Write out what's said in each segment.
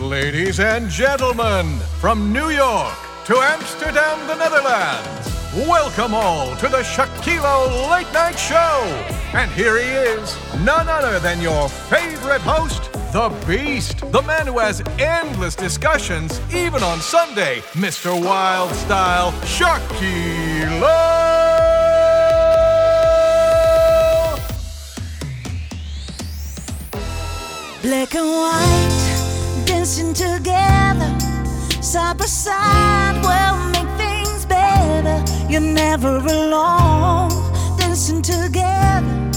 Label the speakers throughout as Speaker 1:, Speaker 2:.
Speaker 1: Ladies and gentlemen, from New York to Amsterdam, the Netherlands, welcome all to the Shaquilo Late Night Show. And here he is, none other than your favorite host, the Beast, the man who has endless discussions, even on Sunday, Mr. Wild Style, Shaquilo.
Speaker 2: Black and white, dancing together, side by side, will make things better. You're never alone, dancing together,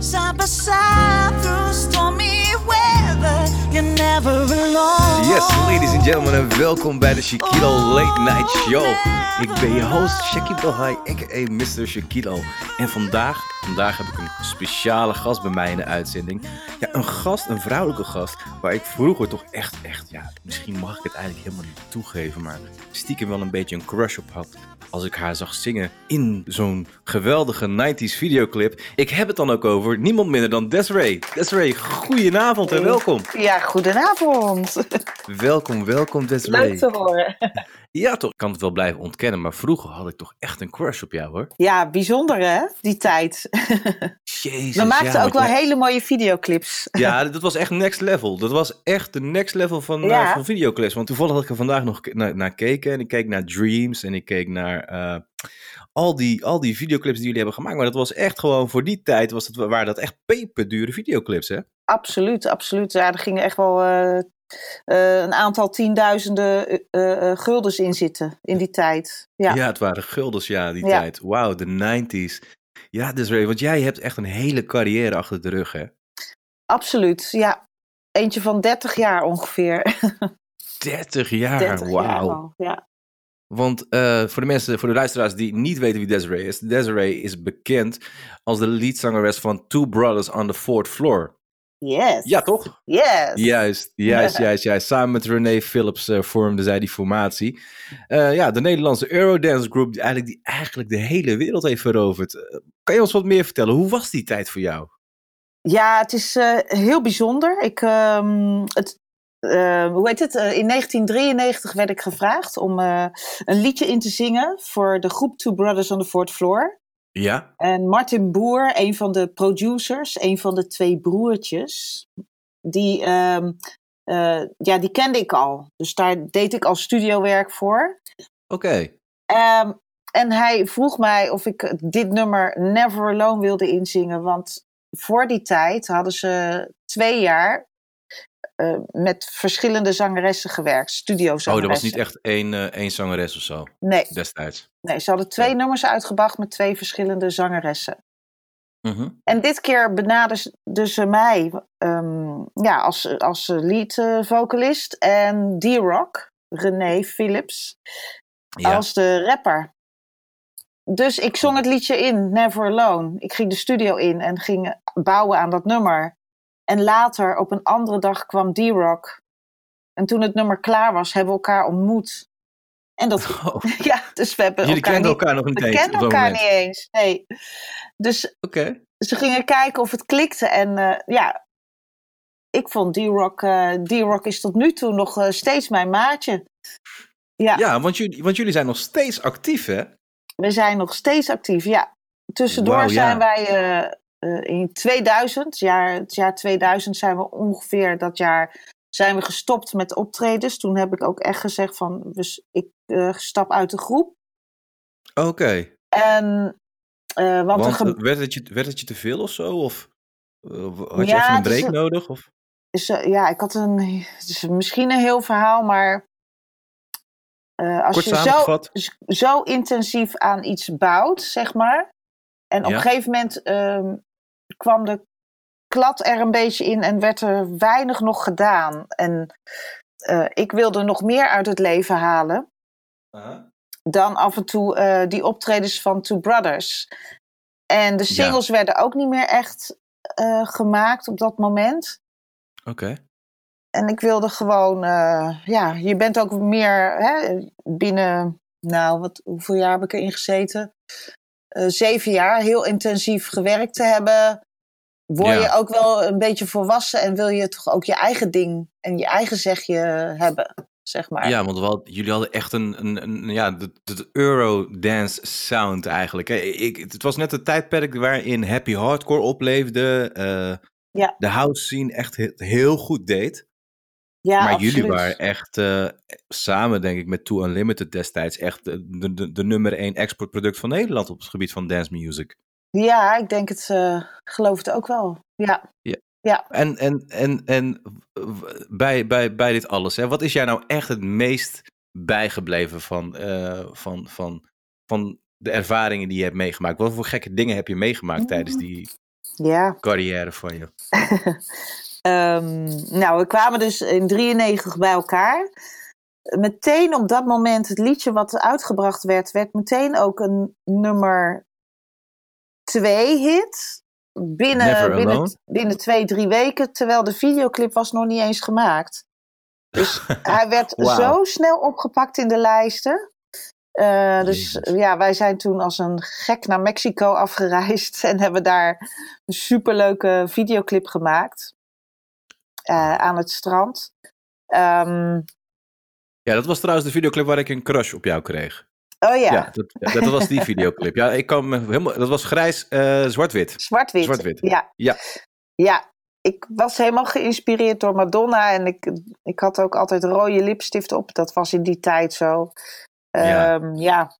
Speaker 2: side by side, through stormy weather. You're never alone.
Speaker 3: Yes, ladies and gentlemen, en welkom bij de Shaquilo Late Night Show. Ik ben je host Shaquille High, a.k.a. Mr. Shaquilo. En vandaag, vandaag heb ik een speciale gast bij mij in de uitzending. Ja, een gast, een vrouwelijke gast, waar ik vroeger toch echt, echt, ja, misschien mag ik het eigenlijk helemaal niet toegeven, maar stiekem wel een beetje een crush op had. Als ik haar zag zingen in zo'n geweldige 90s videoclip. Ik heb het dan ook over niemand minder dan Desiree. Desiree, goedenavond en welkom.
Speaker 4: Ja, goedenavond.
Speaker 3: Welkom, welkom Desiree.
Speaker 4: Leuk te horen.
Speaker 3: Ja, toch. Ik kan het wel blijven ontkennen, maar vroeger had ik toch echt een crush op jou hoor.
Speaker 4: Ja, bijzonder hè, die tijd.
Speaker 3: Jezus.
Speaker 4: We maakten
Speaker 3: ja,
Speaker 4: ook wel hele mooie videoclips.
Speaker 3: Ja, dat was echt next level. Dat was echt de next level van,
Speaker 4: Ja.
Speaker 3: eh, van videoclips. Want toevallig had ik er vandaag nog naar, naar gekeken. En ik keek naar Dreams en ik keek naar eh, al, die, al die videoclips die jullie hebben gemaakt. Maar dat was echt gewoon, voor die tijd was het, waren dat echt peperdure videoclips hè?
Speaker 4: Absoluut, absoluut. Ja, er gingen echt wel eh, eh, een aantal tienduizenden eh, guldens in zitten in die tijd. Ja,
Speaker 3: Ja, het waren guldens, ja, die
Speaker 4: Ja.
Speaker 3: tijd. Wauw, de 90s. Ja, Desiree, want jij hebt echt een hele carrière achter de rug hè?
Speaker 4: absoluut. Ja, eentje van 30 jaar ongeveer.
Speaker 3: 30 jaar,
Speaker 4: 30 jaar
Speaker 3: wauw.
Speaker 4: al, Ja.
Speaker 3: Want voor de mensen, voor de luisteraars die niet weten wie Desiree is. Desiree is bekend als de leadzangeres van Two Brothers on the Fourth Floor.
Speaker 4: Yes.
Speaker 3: Ja, toch?
Speaker 4: Yes.
Speaker 3: Juist, juist, juist, juist. Samen met Renee Phillips eh, vormden zij die formatie. Eh, ja, de Nederlandse Eurodance Group die eigenlijk, die eigenlijk de hele wereld heeft veroverd. Eh, kan je ons wat meer vertellen? Hoe was die tijd voor jou?
Speaker 4: Ja, het is heel bijzonder. Ik, ehm, het, hoe heet het? In 1993 werd ik gevraagd om een liedje in te zingen voor de groep Two Brothers on the Fourth Floor.
Speaker 3: Ja,
Speaker 4: En Martin Boer, een van de producers, een van de twee broertjes, die, ehm, eh, ja, die kende ik al. Dus daar deed ik al studiowerk voor.
Speaker 3: oké.
Speaker 4: Ehm, en hij vroeg mij of ik dit nummer Never Alone wilde inzingen. Want voor die tijd hadden ze twee jaar eh, met verschillende zangeressen gewerkt. Studiozangeressen.
Speaker 3: Oh, dat was niet echt één, eh, één zangeres of zo
Speaker 4: Nee,
Speaker 3: destijds.
Speaker 4: nee, ze hadden twee
Speaker 3: Ja.
Speaker 4: nummers uitgebracht met twee verschillende zangeressen.
Speaker 3: Mhm.
Speaker 4: En dit keer benaderden ze mij ehm, ja, als, als lead eh, vocalist. En D-Rock, René Phillips,
Speaker 3: Ja.
Speaker 4: als de rapper. Dus ik zong het liedje in, Never Alone. Ik ging de studio in en ging bouwen aan dat nummer. En later, op een andere dag, kwam D-Rock. En toen het nummer klaar was, hebben we elkaar ontmoet. En dat,
Speaker 3: Oh,
Speaker 4: ja, dus we hebben
Speaker 3: jullie
Speaker 4: elkaar niet,
Speaker 3: elkaar nog niet
Speaker 4: we
Speaker 3: eens op dat
Speaker 4: elkaar
Speaker 3: moment.
Speaker 4: niet eens. Nee. Dus
Speaker 3: Oké.
Speaker 4: ze gingen kijken of het klikte. En eh, ja, ik vond D-Rock, eh, D-Rock is tot nu toe nog eh, steeds mijn maatje. Ja,
Speaker 3: Ja, want jullie, want jullie zijn nog steeds actief, hè?
Speaker 4: we zijn nog steeds actief. Ja, tussendoor
Speaker 3: ja.
Speaker 4: zijn wij eh, in 2000, jaar, het jaar 2000 zijn we ongeveer dat jaar zijn we gestopt met optredens. Toen heb ik ook echt gezegd van, we, s- ik eh, stap uit de groep.
Speaker 3: Oké.
Speaker 4: En, eh, want,
Speaker 3: Want
Speaker 4: ge-
Speaker 3: werd, het je, werd het je te veel of zo? Of had je
Speaker 4: Ja,
Speaker 3: even een
Speaker 4: is
Speaker 3: break nodig? Of?
Speaker 4: is, ja, ik had een, het is misschien een heel verhaal, maar als
Speaker 3: Kort
Speaker 4: je zo, zo intensief aan iets bouwt, zeg maar, en op
Speaker 3: Ja.
Speaker 4: een gegeven moment ehm, kwam de klad er een beetje in en werd er weinig nog gedaan. En eh, ik wilde nog meer uit het leven halen dan af en toe eh, die optredens van Two Brothers. En de
Speaker 3: Ja.
Speaker 4: singles werden ook niet meer echt eh, gemaakt op dat moment.
Speaker 3: Oké.
Speaker 4: En ik wilde gewoon, ja, je bent ook meer hè, binnen, nou, wat, hoeveel jaar heb ik erin gezeten? Zeven jaar heel intensief gewerkt te hebben. Word je ook wel een beetje volwassen en wil je toch ook je eigen ding en je eigen zegje hebben, zeg maar.
Speaker 3: Ja, want jullie hadden echt een, een, een ja, de, de Eurodance sound eigenlijk. Ik, het was net het tijdperk waarin happy hardcore opleefde. eh,
Speaker 4: Ja.
Speaker 3: De house scene echt he- heel goed deed.
Speaker 4: Ja,
Speaker 3: maar
Speaker 4: absoluut.
Speaker 3: jullie waren echt eh, samen, denk ik, met Too Unlimited destijds echt de, de, de nummer één exportproduct van Nederland op het gebied van dance music.
Speaker 4: Ja, ik denk het, eh geloof het ook wel. Ja.
Speaker 3: En, en, en, en w- bij, bij, bij dit alles, hè, wat is jij nou echt het meest bijgebleven van, eh, van, van, van de ervaringen die je hebt meegemaakt? Wat voor gekke dingen heb je meegemaakt tijdens die
Speaker 4: Ja.
Speaker 3: carrière van je?
Speaker 4: Ehm, nou, we kwamen dus in 93 bij elkaar. Meteen op dat moment, het liedje wat uitgebracht werd, werd meteen ook een nummer twee hit.
Speaker 3: Never
Speaker 4: Binnen, binnen, binnen twee, drie weken, terwijl de videoclip was nog niet eens gemaakt. Dus hij werd zo snel opgepakt in de lijsten. Eh, dus
Speaker 3: Jezus.
Speaker 4: ja, wij zijn toen als een gek naar Mexico afgereisd en hebben daar een superleuke videoclip gemaakt. eh, aan het strand. Ehm,
Speaker 3: Ja, dat was trouwens de videoclip waar ik een crush op jou kreeg.
Speaker 4: Oh ja,
Speaker 3: Ja, dat, ja, dat was die videoclip. Ja, ik kan me helemaal, dat was grijs, eh, zwart-wit.
Speaker 4: zwart-wit.
Speaker 3: Zwart-wit.
Speaker 4: Ja.
Speaker 3: Ja.
Speaker 4: ja, ik was helemaal geïnspireerd door Madonna en ik, ik had ook altijd rode lipstift op. Dat was in die tijd zo.
Speaker 3: Ja.
Speaker 4: Ehm, ja.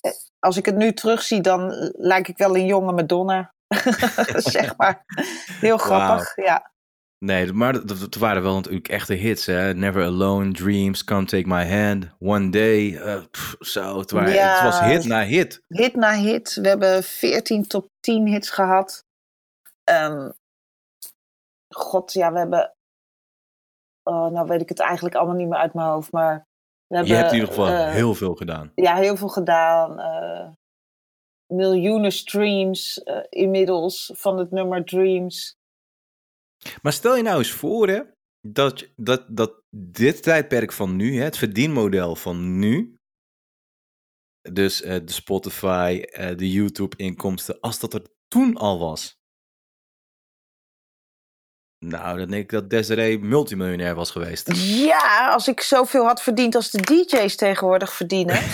Speaker 4: Eh, Als ik het nu terugzie, dan lijk ik wel een jonge Madonna. zeg maar. Heel grappig, ja.
Speaker 3: Nee, maar dat, dat waren wel natuurlijk echte hits, hè. Never Alone, Dreams, Come Take My Hand, One Day. eh, pff, zo, het, waren,
Speaker 4: Ja.
Speaker 3: het was hit na hit.
Speaker 4: Hit na hit. We hebben 14 top 10 hits gehad. Ehm, God, ja, we hebben. Oh, nou weet ik het eigenlijk allemaal niet meer uit mijn hoofd. Maar we hebben.
Speaker 3: Je hebt in ieder geval
Speaker 4: eh,
Speaker 3: heel veel gedaan.
Speaker 4: Ja, heel veel gedaan. eh, miljoenen streams inmiddels van het nummer Dreams.
Speaker 3: Maar stel je nou eens voor, hè, dat, dat, dat dit tijdperk van nu, hè, het verdienmodel van nu, dus eh, de Spotify, eh, de YouTube-inkomsten, als dat er toen al was. Nou, dan denk ik dat Desiree multimiljonair was geweest.
Speaker 4: Ja, als ik zoveel had verdiend als de DJ's tegenwoordig verdienen.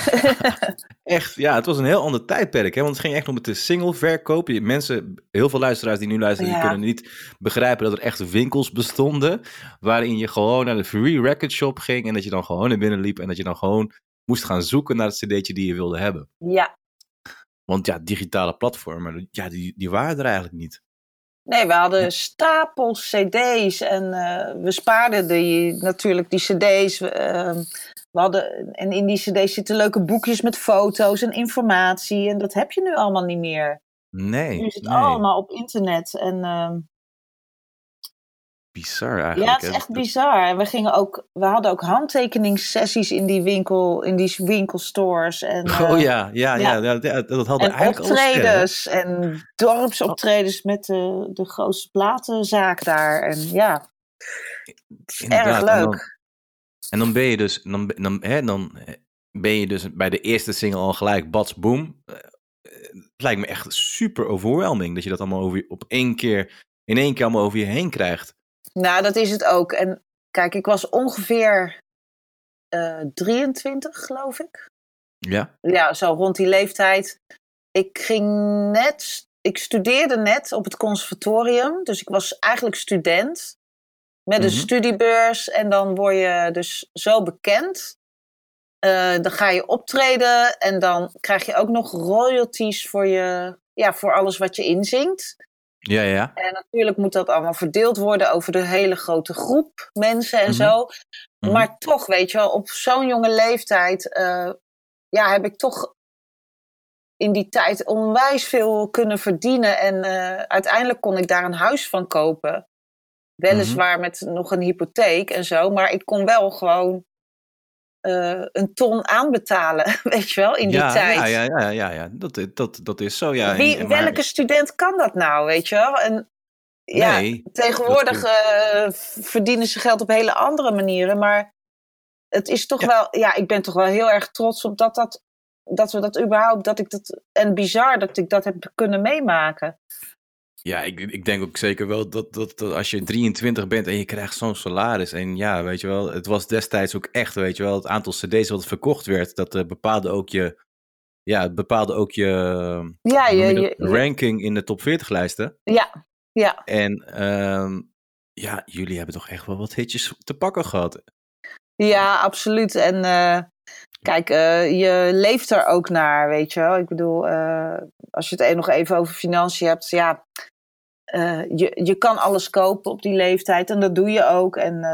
Speaker 3: Echt, ja, het was een heel ander tijdperk, hè, want het ging echt om het single verkoop. Je- Mensen, heel veel luisteraars die nu luisteren, die kunnen niet begrijpen dat er echt winkels bestonden, waarin je gewoon naar de free record shop ging en dat je dan gewoon naar binnen liep en dat je dan gewoon moest gaan zoeken naar het cd'tje die je wilde hebben.
Speaker 4: ja.
Speaker 3: Want ja, digitale platformen, ja, die, die waren er eigenlijk niet.
Speaker 4: Nee, we hadden stapels cd's en eh, we spaarden die, natuurlijk die cd's. We, ehm, we hadden, en in die cd's zitten leuke boekjes met foto's en informatie. En dat heb je nu allemaal niet meer.
Speaker 3: Nee,
Speaker 4: Nu is het
Speaker 3: nee.
Speaker 4: allemaal op internet. En ehm,
Speaker 3: bizar eigenlijk.
Speaker 4: ja, het is echt
Speaker 3: Dat-
Speaker 4: bizar. En we, gingen ook, we hadden ook handtekeningssessies in die, winkel, in die winkelstores. En,
Speaker 3: Oh
Speaker 4: eh,
Speaker 3: ja, ja, ja,
Speaker 4: ja.
Speaker 3: dat, hadden
Speaker 4: En
Speaker 3: eigenlijk
Speaker 4: optredens en dorpsoptredens met de, de grootste platenzaak daar. En ja, erg
Speaker 3: en dan-
Speaker 4: leuk.
Speaker 3: En dan ben je dus, dan, dan, hè, dan ben je dus bij de eerste single al gelijk bats boom. Eh, Het lijkt me echt super overwhelming dat je dat allemaal over op één keer, in één keer allemaal over je heen krijgt.
Speaker 4: Nou, dat is het ook. En kijk, ik was ongeveer eh 23, geloof ik.
Speaker 3: Ja,
Speaker 4: Ja, zo rond die leeftijd. Ik ging net, ik studeerde net op het conservatorium. Dus ik was eigenlijk student. Met een
Speaker 3: Mhm.
Speaker 4: studiebeurs. En dan word je dus zo bekend. Eh, dan ga je optreden. En dan krijg je ook nog royalties voor, je, ja, voor alles wat je inzingt.
Speaker 3: Ja, ja.
Speaker 4: En natuurlijk moet dat allemaal verdeeld worden over de hele grote groep mensen en
Speaker 3: Mhm.
Speaker 4: zo.
Speaker 3: Mhm.
Speaker 4: Maar toch, weet je wel, op zo'n jonge leeftijd eh, ja, heb ik toch in die tijd onwijs veel kunnen verdienen. En eh, uiteindelijk kon ik daar een huis van kopen. Weliswaar met nog een hypotheek en zo, maar ik kon wel gewoon eh, een ton aanbetalen, weet je wel, in die
Speaker 3: ja,
Speaker 4: tijd.
Speaker 3: Ja, ja, ja, ja, ja. Dat, dat, dat is zo, ja.
Speaker 4: Wie,
Speaker 3: En- maar-
Speaker 4: welke student kan dat nou, weet je wel? En, ja,
Speaker 3: Nee,
Speaker 4: tegenwoordig
Speaker 3: dat
Speaker 4: eh, verdienen ze geld op hele andere manieren, maar het is toch
Speaker 3: Ja.
Speaker 4: wel, ja, ik ben toch wel heel erg trots op dat, dat, dat we dat überhaupt, dat ik dat, en bizar dat ik dat heb kunnen meemaken.
Speaker 3: Ja, ik, ik denk ook zeker wel dat, dat, dat als je 23 bent en je krijgt zo'n salaris. En ja, weet je wel, het was destijds ook echt, weet je wel, het aantal CD's wat verkocht werd, dat uh, bepaalde ook je. Ja, het bepaalde ook je,
Speaker 4: ja, je,
Speaker 3: je,
Speaker 4: je,
Speaker 3: ranking in de top 40 lijsten.
Speaker 4: Ja, ja.
Speaker 3: En um, ja, jullie hebben toch echt wel wat hitjes te pakken gehad.
Speaker 4: Ja, absoluut. En uh, kijk, uh, je leeft er ook naar, weet je wel. Ik bedoel, uh, als je het nog even over financiën hebt, ja, je, je kan alles kopen op die leeftijd en dat doe je ook. En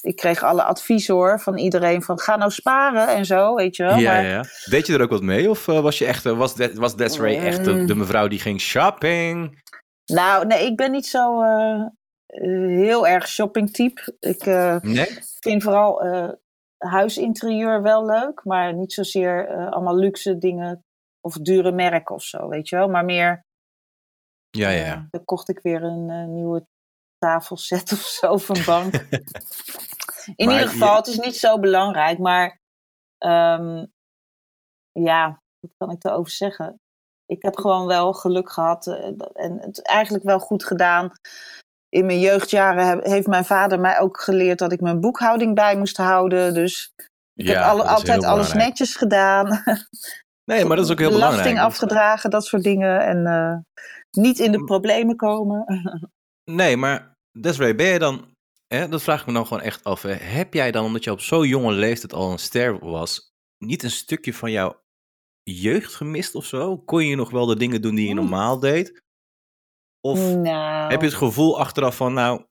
Speaker 4: ik kreeg alle adviezen hoor van iedereen van ga nou sparen en zo, weet je wel.
Speaker 3: Ja,
Speaker 4: maar,
Speaker 3: ja. Deed je er ook wat mee of was je echt, was, de, was Desiree echt de, de mevrouw die ging shopping?
Speaker 4: Nou, nee, ik ben niet zo heel erg shoppingtype. Ik uh,
Speaker 3: nee?
Speaker 4: vind vooral huisinterieur wel leuk, maar niet zozeer allemaal luxe dingen of dure merken of zo, weet je wel. Maar meer.
Speaker 3: Ja, ja. ja.
Speaker 4: dan kocht ik weer een nieuwe tafelset of zo of een bank. In maar ieder geval, het is niet zo belangrijk, maar um, ja, wat kan ik erover zeggen? Ik heb gewoon wel geluk gehad en het eigenlijk wel goed gedaan in mijn jeugdjaren heb, heeft mijn vader mij ook geleerd dat ik mijn boekhouding bij moest houden. Dus ik
Speaker 3: ja,
Speaker 4: heb alle, altijd alles netjes gedaan.
Speaker 3: Nee, maar dat is ook heel belangrijk.
Speaker 4: Belasting afgedragen, dat soort dingen. En uh, niet in de problemen komen.
Speaker 3: nee, maar Desiree, ben je dan... Hè, dat vraag ik me dan gewoon echt af. Hè. Heb jij dan, omdat je op zo'n jonge leeftijd al een ster was... niet een stukje van jouw jeugd gemist of zo? Kon je nog wel de dingen doen die je normaal deed? Of
Speaker 4: nou.
Speaker 3: heb je het gevoel achteraf van, nou,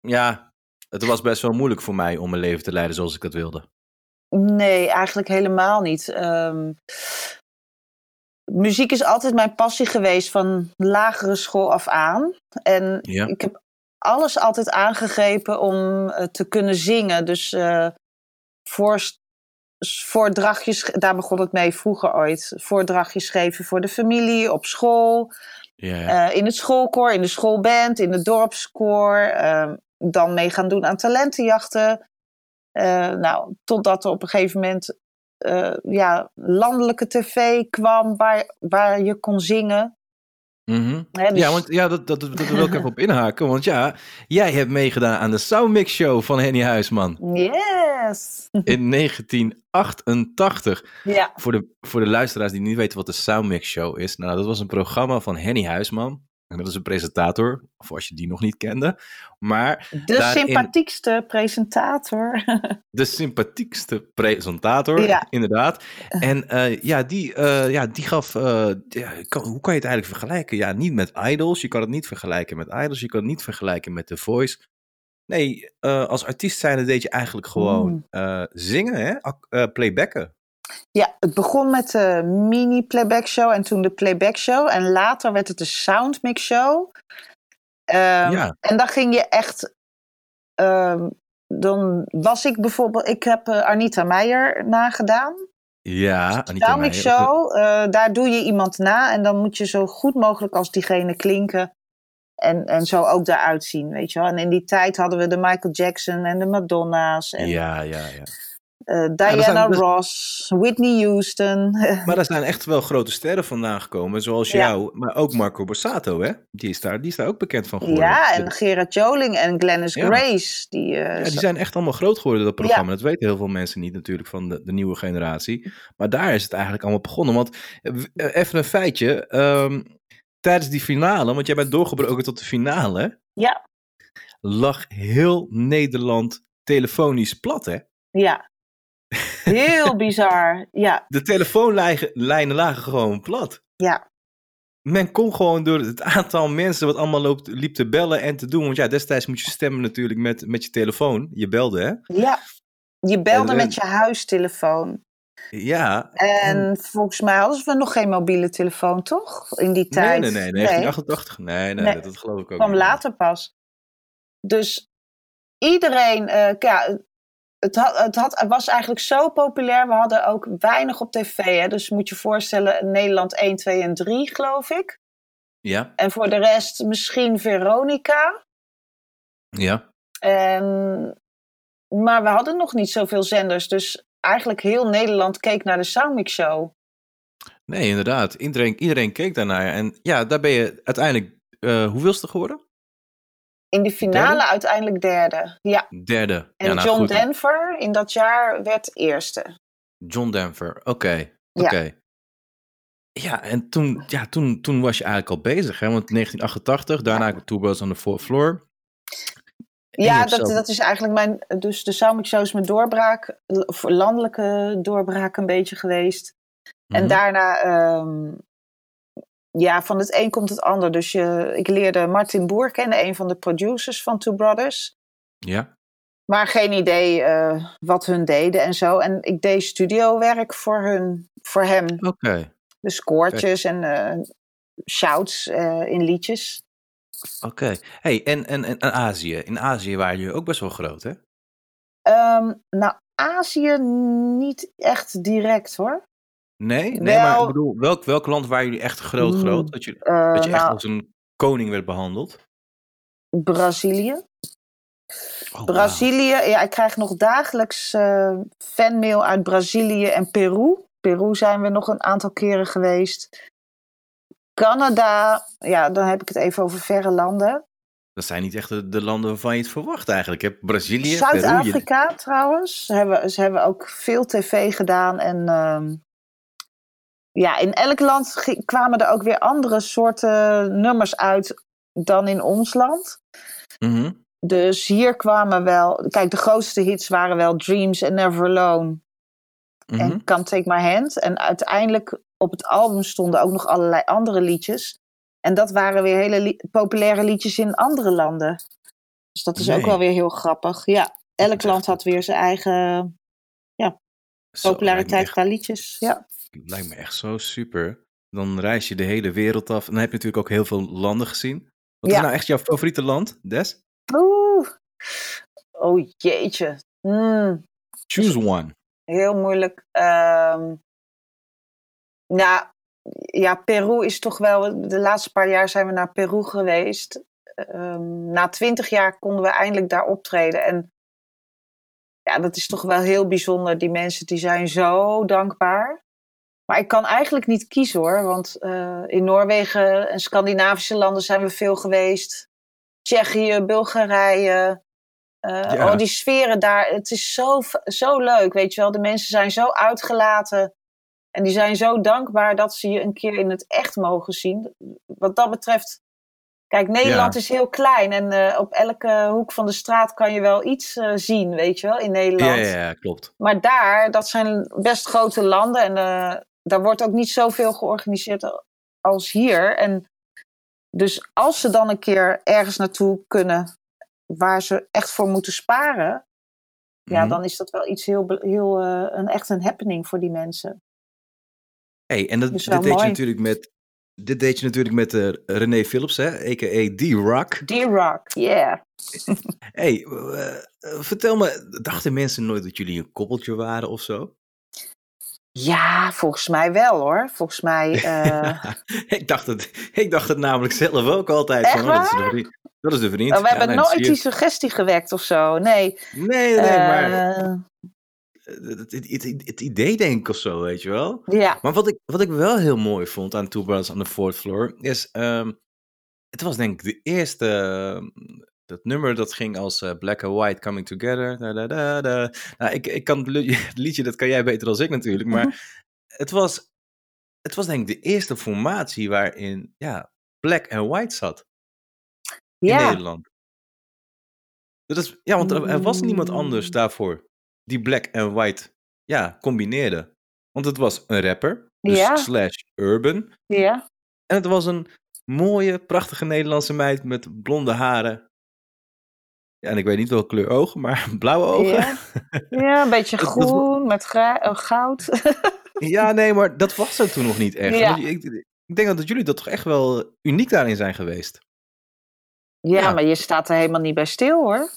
Speaker 3: ja, het was best wel moeilijk voor mij om mijn leven te leiden zoals ik dat wilde?
Speaker 4: Nee, eigenlijk helemaal niet. Um, muziek is altijd mijn passie geweest van lagere school af aan. En
Speaker 3: ja.
Speaker 4: ik heb alles altijd aangegrepen om uh, te kunnen zingen. Dus uh, voor, voordrachtjes, daar begon het mee vroeger ooit. Voordrachtjes geven voor de familie, op school.
Speaker 3: Ja, ja.
Speaker 4: Uh, in het schoolkoor, in de schoolband, in de dorpskoor. Uh, dan mee gaan doen aan talentenjachten. Nou, totdat er op een gegeven moment ja, landelijke tv kwam waar, waar je kon zingen.
Speaker 3: Mm -hmm.
Speaker 4: Hè, dus...
Speaker 3: Ja, want ja, dat, dat, dat, dat wil ik even op inhaken. Want ja, jij hebt meegedaan aan de Soundmix Show van Henny Huisman.
Speaker 4: Yes!
Speaker 3: In 1988.
Speaker 4: Ja.
Speaker 3: Voor de, voor de luisteraars die niet weten wat de Soundmix Show is. Nou, dat was een programma van Henny Huisman. En dat is een presentator, of als je die nog niet kende. Maar
Speaker 4: de
Speaker 3: daarin...
Speaker 4: sympathiekste presentator.
Speaker 3: De sympathiekste presentator,
Speaker 4: ja.
Speaker 3: inderdaad. En uh, ja, die, uh, ja, die gaf. Uh, ja, kan, hoe kan je het eigenlijk vergelijken? Ja, niet met idols. Je kan het niet vergelijken met idols. Je kan het niet vergelijken met The Voice. Nee, als artiest zijnde deed je eigenlijk gewoon mm. zingen, hè? playbacken.
Speaker 4: Ja, het begon met de mini playback show en toen de playback show. En later werd het de soundmix show. Um,
Speaker 3: ja.
Speaker 4: En dan ging je echt. Um, dan was ik bijvoorbeeld. Ik heb uh, Arnita Meijer nagedaan.
Speaker 3: Ja, Anita
Speaker 4: Soundmix
Speaker 3: Meijer.
Speaker 4: show. Uh, daar doe je iemand na en dan moet je zo goed mogelijk als diegene klinken. En, en zo ook daaruit zien, weet je wel. En in die tijd hadden we de Michael Jackson en de Madonna's. En,
Speaker 3: ja, ja, ja.
Speaker 4: Uh, Diana
Speaker 3: ja, zijn,
Speaker 4: Ross, Whitney Houston.
Speaker 3: maar er zijn echt wel grote sterren vandaan gekomen, zoals
Speaker 4: Ja.
Speaker 3: jou, maar ook Marco Borsato, hè? Die is daar, die is daar ook bekend van geworden.
Speaker 4: ja, en Gerard Joling en Glennis
Speaker 3: Ja.
Speaker 4: Grace. Die, eh,
Speaker 3: Ja, die zijn echt allemaal groot geworden, dat programma. Dat weten heel veel mensen niet natuurlijk van de, de nieuwe generatie. Maar daar is het eigenlijk allemaal begonnen. Want eh, eh, even een feitje. ehm, tijdens die finale, want jij bent doorgebroken tot de finale,
Speaker 4: ja,
Speaker 3: lag heel Nederland telefonisch plat, hè?
Speaker 4: ja. Heel bizar. Ja,
Speaker 3: De telefoonlijnen lijnen lagen gewoon plat.
Speaker 4: ja.
Speaker 3: Men kon gewoon door het aantal mensen wat allemaal loopt, liep te bellen en te doen. Want ja, destijds moet je stemmen natuurlijk met, met je telefoon. Je belde, hè?
Speaker 4: Ja. Je belde
Speaker 3: En,
Speaker 4: met je huistelefoon.
Speaker 3: Ja.
Speaker 4: En volgens mij hadden we nog geen mobiele telefoon, toch? In die
Speaker 3: Nee,
Speaker 4: tijd.
Speaker 3: nee, nee, 1988. Nee, nee,
Speaker 4: Nee.
Speaker 3: Dat, dat geloof ik ook
Speaker 4: kwam
Speaker 3: niet.
Speaker 4: later pas. Dus iedereen, eh, ja, het, had, het, had, het was eigenlijk zo populair. We hadden ook weinig op tv. Hè? Dus moet je voorstellen, Nederland 1, 2 en 3, geloof ik.
Speaker 3: Ja,
Speaker 4: En voor de rest misschien Veronica.
Speaker 3: ja.
Speaker 4: En, maar we hadden nog niet zoveel zenders. Dus eigenlijk heel Nederland keek naar de Soundmix Show.
Speaker 3: Nee, inderdaad. Iedereen, iedereen keek daarnaar. En ja, daar ben je uiteindelijk uh, hoeveelste geworden?
Speaker 4: In de finale uiteindelijk derde. Ja.
Speaker 3: Derde.
Speaker 4: En
Speaker 3: ja, nou,
Speaker 4: John
Speaker 3: goed.
Speaker 4: Denver in dat jaar werd eerste.
Speaker 3: John Denver, oké. Oké. Ja, en toen, ja, toen, toen was je eigenlijk al bezig, hè? Want 1988, daarna ja. Two Birds on the Fourth Floor.
Speaker 4: Ja, dat, dat is eigenlijk mijn. Dus de Sound Shows mijn doorbraak, landelijke doorbraak een beetje geweest. En
Speaker 3: Mhm.
Speaker 4: daarna, um, ja, van het een komt het ander. Dus je, ik leerde Martin Boer kennen, een van de producers van Two Brothers.
Speaker 3: Ja.
Speaker 4: Maar geen idee uh, wat hun deden en zo. En ik deed studiowerk voor, hun, voor hem.
Speaker 3: Oké. Okay.
Speaker 4: Dus koortjes en uh, shouts uh, in liedjes.
Speaker 3: Oké. Okay. Hey, en, en, en Azië. In Azië waren jullie ook best wel groot, hè?
Speaker 4: Um, nou, Azië niet echt direct hoor.
Speaker 3: Nee? Nee, wel, maar ik bedoel, welk, welk land waren jullie echt groot, groot? Dat je, uh, dat je echt
Speaker 4: nou,
Speaker 3: als een koning werd behandeld?
Speaker 4: Brazilië.
Speaker 3: Oh,
Speaker 4: Brazilië, wow. ja, ik krijg nog dagelijks uh, fanmail uit Brazilië en Peru. Peru zijn we nog een aantal keren geweest. Canada, ja, dan heb ik het even over verre landen.
Speaker 3: Dat zijn niet echt de, de landen waarvan je het verwacht eigenlijk. Je hebt Brazilië,
Speaker 4: Zuid-Afrika trouwens. Ze hebben, ze hebben ook veel tv gedaan. En uh, ja, in elk land kwamen er ook weer andere soorten nummers uit dan in ons land.
Speaker 3: Mm -hmm.
Speaker 4: Dus hier kwamen wel... Kijk, de grootste hits waren wel Dreams and Never Alone.
Speaker 3: Mm -hmm.
Speaker 4: En Can't Take My Hand. En uiteindelijk op het album stonden ook nog allerlei andere liedjes. En dat waren weer hele li populaire liedjes in andere landen. Dus dat is
Speaker 3: nee.
Speaker 4: ook wel weer heel grappig. Ja, elk land had weer zijn eigen ja, populariteit qua liedjes. Ja.
Speaker 3: Lijkt me echt zo super. Dan reis je de hele wereld af. En dan heb je natuurlijk ook heel veel landen gezien. Wat
Speaker 4: ja.
Speaker 3: is nou echt jouw favoriete land, Des?
Speaker 4: Oeh. Oh jeetje. Mm.
Speaker 3: Choose one.
Speaker 4: Heel moeilijk. Um, nou, ja, Peru is toch wel. De laatste paar jaar zijn we naar Peru geweest. Um, na twintig jaar konden we eindelijk daar optreden. En ja, dat is toch wel heel bijzonder. Die mensen die zijn zo dankbaar. Maar ik kan eigenlijk niet kiezen hoor. Want uh, in Noorwegen en Scandinavische landen zijn we veel geweest. Tsjechië, Bulgarije. Uh, ja. Oh, die sferen daar. Het is zo, zo leuk, weet je wel. De mensen zijn zo uitgelaten. En die zijn zo dankbaar dat ze je een keer in het echt mogen zien. Wat dat betreft. Kijk, Nederland
Speaker 3: Ja.
Speaker 4: is heel klein. En uh, op elke hoek van de straat kan je wel iets uh, zien, weet je wel, in Nederland.
Speaker 3: Ja, ja, ja, klopt.
Speaker 4: Maar daar, dat zijn best grote landen. En daar wordt ook niet zoveel georganiseerd als hier. En dus als ze dan een keer ergens naartoe kunnen waar ze echt voor moeten sparen. Ja,
Speaker 3: Mhm.
Speaker 4: dan is dat wel iets heel, heel uh, een, echt een happening voor die mensen.
Speaker 3: Hey, en dat, dit deed je natuurlijk met. Dit deed je natuurlijk met uh, René Philips, hè, a.k.a. D-Rock.
Speaker 4: D-Rock, yeah.
Speaker 3: Hey, uh, vertel me, dachten mensen nooit dat jullie een koppeltje waren of zo?
Speaker 4: Ja, volgens mij wel hoor. Volgens mij. Uh...
Speaker 3: ik, dacht het, ik dacht het namelijk zelf ook altijd.
Speaker 4: Echt
Speaker 3: van, oh, dat, is de vriend, dat is de vriend.
Speaker 4: Oh, we
Speaker 3: Ja,
Speaker 4: hebben
Speaker 3: nee,
Speaker 4: nooit die suggestie gewekt of zo. Nee.
Speaker 3: Nee, nee, maar
Speaker 4: Uh,
Speaker 3: het, het, het, het- idee denk ik of zo, weet je wel.
Speaker 4: ja.
Speaker 3: Maar wat ik, wat ik wel heel mooi vond aan Two Brothers on the Fourth Floor is, ehm, het was denk ik de eerste, dat nummer dat ging als eh, Black and White Coming Together. Da, da, da, da. Nou, ik, ik kan het li- het liedje, dat kan jij beter dan ik natuurlijk, maar
Speaker 4: Mhm.
Speaker 3: het was, het was denk ik de eerste formatie waarin, ja, Black and White zat in. Nederland. Dat is, ja, want er, er was niemand anders
Speaker 4: Mm.
Speaker 3: daarvoor die Black and White, ja, combineerde. Want het was een rapper, dus
Speaker 4: Ja.
Speaker 3: slash urban.
Speaker 4: Ja.
Speaker 3: En het was een mooie, prachtige Nederlandse meid met blonde haren. Ja, en ik weet niet welke kleur ogen, maar blauwe ogen.
Speaker 4: Ja. ja, een beetje
Speaker 3: Dat- dat-
Speaker 4: groen met gra- eh, goud.
Speaker 3: Ja, nee, maar dat was er toen nog niet echt.
Speaker 4: Ja.
Speaker 3: Ik, ik denk dat jullie dat toch echt wel uniek daarin zijn geweest.
Speaker 4: ja,
Speaker 3: Ja.
Speaker 4: maar je staat er helemaal niet bij stil hoor.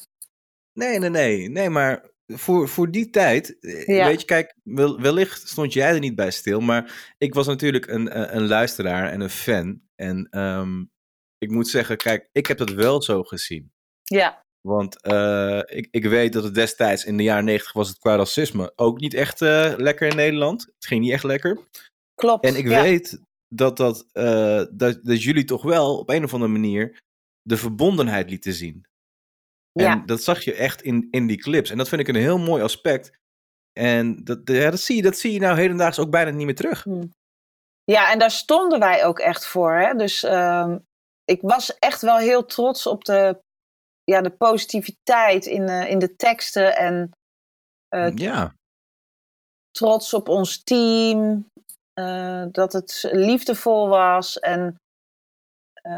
Speaker 3: Nee, nee, nee. Nee, maar voor, voor die tijd, eh,
Speaker 4: Ja.
Speaker 3: weet je, kijk, wel- wellicht stond jij er niet bij stil, maar ik was natuurlijk een, een, een luisteraar en een fan. En ehm, ik moet zeggen, kijk, ik heb dat wel zo gezien.
Speaker 4: Ja.
Speaker 3: Want eh, ik, ik weet dat het destijds in de jaren negentig was het qua racisme ook niet echt eh, lekker in Nederland. Het ging niet echt lekker.
Speaker 4: Klopt.
Speaker 3: En ik
Speaker 4: ja.
Speaker 3: weet dat, dat, eh, dat, dat jullie toch wel op een of andere manier de verbondenheid lieten zien. En
Speaker 4: Ja.
Speaker 3: dat zag je echt in, in die clips. En dat vind ik een heel mooi aspect. En dat, ja, dat, zie je, dat zie je nou hedendaags ook bijna niet meer terug.
Speaker 4: Ja, en daar stonden wij ook echt voor. Hè? Dus ehm, ik was echt wel heel trots op de, ja, de positiviteit in, eh, in de teksten. En eh,
Speaker 3: ja,
Speaker 4: trots op ons team. eh, dat het liefdevol was. En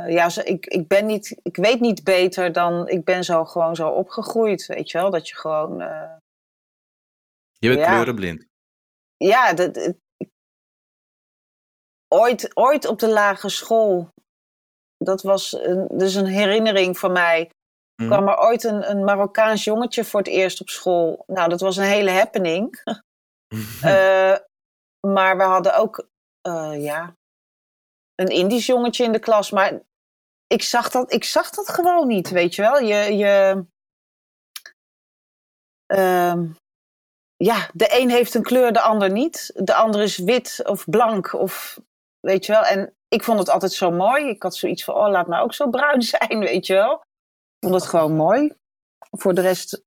Speaker 4: ja, zo, ik, ik, ben niet, ik weet niet beter dan. Ik ben zo gewoon zo opgegroeid. Weet je wel? Dat je gewoon.
Speaker 3: je bent
Speaker 4: Ja.
Speaker 3: kleurenblind.
Speaker 4: ja, dat, ooit, ooit op de lagere school. Dat was een, dus een herinnering van mij.
Speaker 3: Mhm.
Speaker 4: kwam er ooit een, een Marokkaans jongetje voor het eerst op school. Nou, dat was een hele happening. Eh, maar we hadden ook, eh, ja, een Indisch jongetje in de klas. Maar ik zag dat, ik zag dat gewoon niet, weet je wel. Je, je, ehm, ja, de een heeft een kleur, de ander niet. De ander is wit of blank of, weet je wel. En ik vond het altijd zo mooi. Ik had zoiets van, oh, laat me ook zo bruin zijn, weet je wel. Vond het gewoon mooi. Voor de rest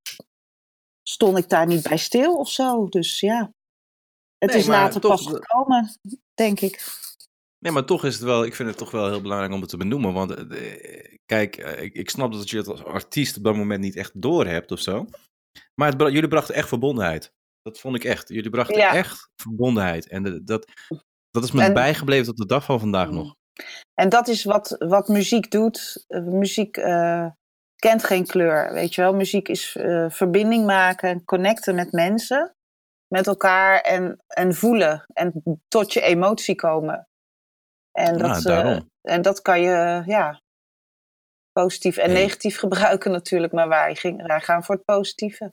Speaker 4: stond ik daar niet bij stil of zo. Dus ja, het
Speaker 3: Nee,
Speaker 4: is later
Speaker 3: toch-
Speaker 4: pas gekomen, denk ik.
Speaker 3: Nee, maar toch is het wel, ik vind het toch wel heel belangrijk om het te benoemen. Want eh, kijk, eh, ik, ik snap dat je het als artiest op dat moment niet echt door hebt of zo. Maar het, jullie brachten echt verbondenheid. Dat vond ik echt. Jullie brachten
Speaker 4: Ja.
Speaker 3: echt verbondenheid. En de- dat, dat is me
Speaker 4: En-
Speaker 3: bijgebleven tot de dag van vandaag nog.
Speaker 4: En dat is wat, wat muziek doet. Eh, muziek kent geen kleur, weet je wel. Muziek is eh, verbinding maken, connecten met mensen, met elkaar en, en voelen. En tot je emotie komen. En
Speaker 3: Ja,
Speaker 4: dat, eh,
Speaker 3: daarom.
Speaker 4: en dat kan je, ja, positief en
Speaker 3: Hey.
Speaker 4: negatief gebruiken natuurlijk. Maar wij, ging, wij gaan voor het positieve.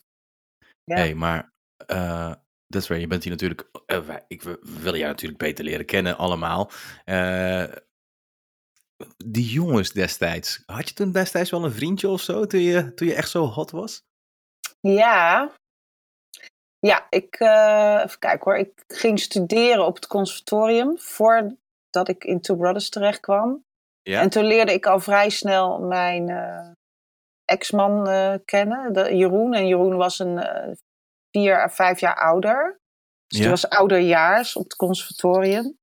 Speaker 4: Ja.
Speaker 3: hey, maar eh waar. Je bent hier natuurlijk. eh, wij- ik willen jou natuurlijk beter leren kennen, allemaal. Die jongens destijds. Had je toen destijds wel een vriendje of zo? Toen je, toen je echt zo hot was?
Speaker 4: Ja. Ja, ik, eh, even kijken hoor. Ik ging studeren op het conservatorium voordat ik in Two Brothers terecht kwam.
Speaker 3: Ja.
Speaker 4: En toen leerde ik al vrij snel mijn eh, ex-man eh, kennen, de, Jeroen. En Jeroen was een vier à vijf jaar ouder. Dus
Speaker 3: Ja.
Speaker 4: die was ouderjaars op het conservatorium.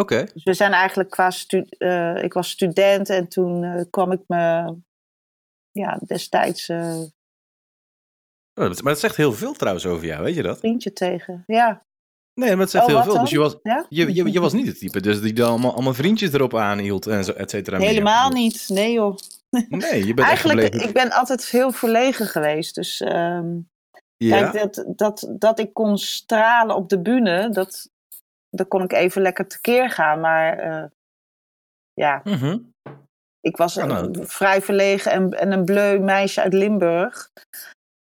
Speaker 3: Oké.
Speaker 4: Dus we zijn eigenlijk qua stu eh, ik was student en toen eh, kwam ik me ja, destijds eh,
Speaker 3: Oh, maar dat zegt heel veel trouwens over jou, weet je dat?
Speaker 4: vriendje tegen. Ja.
Speaker 3: Nee, maar het zegt
Speaker 4: Oh,
Speaker 3: heel veel.
Speaker 4: dan?
Speaker 3: Dus je was,
Speaker 4: ja?
Speaker 3: je, je, je was niet het type dus die dan allemaal, allemaal vriendjes erop aanhield en zo, et cetera. meer.
Speaker 4: Helemaal niet. Nee joh.
Speaker 3: Nee, je bent
Speaker 4: Eigenlijk,
Speaker 3: echt
Speaker 4: ik ben altijd heel verlegen geweest. Dus ehm,
Speaker 3: ja?
Speaker 4: kijk, dat, dat, dat ik kon stralen op de bühne, dat, dat kon ik even lekker tekeer gaan. Maar eh, ja,
Speaker 3: Mhm.
Speaker 4: ik was een
Speaker 3: nou.
Speaker 4: vrij verlegen en, en een bleu meisje uit Limburg.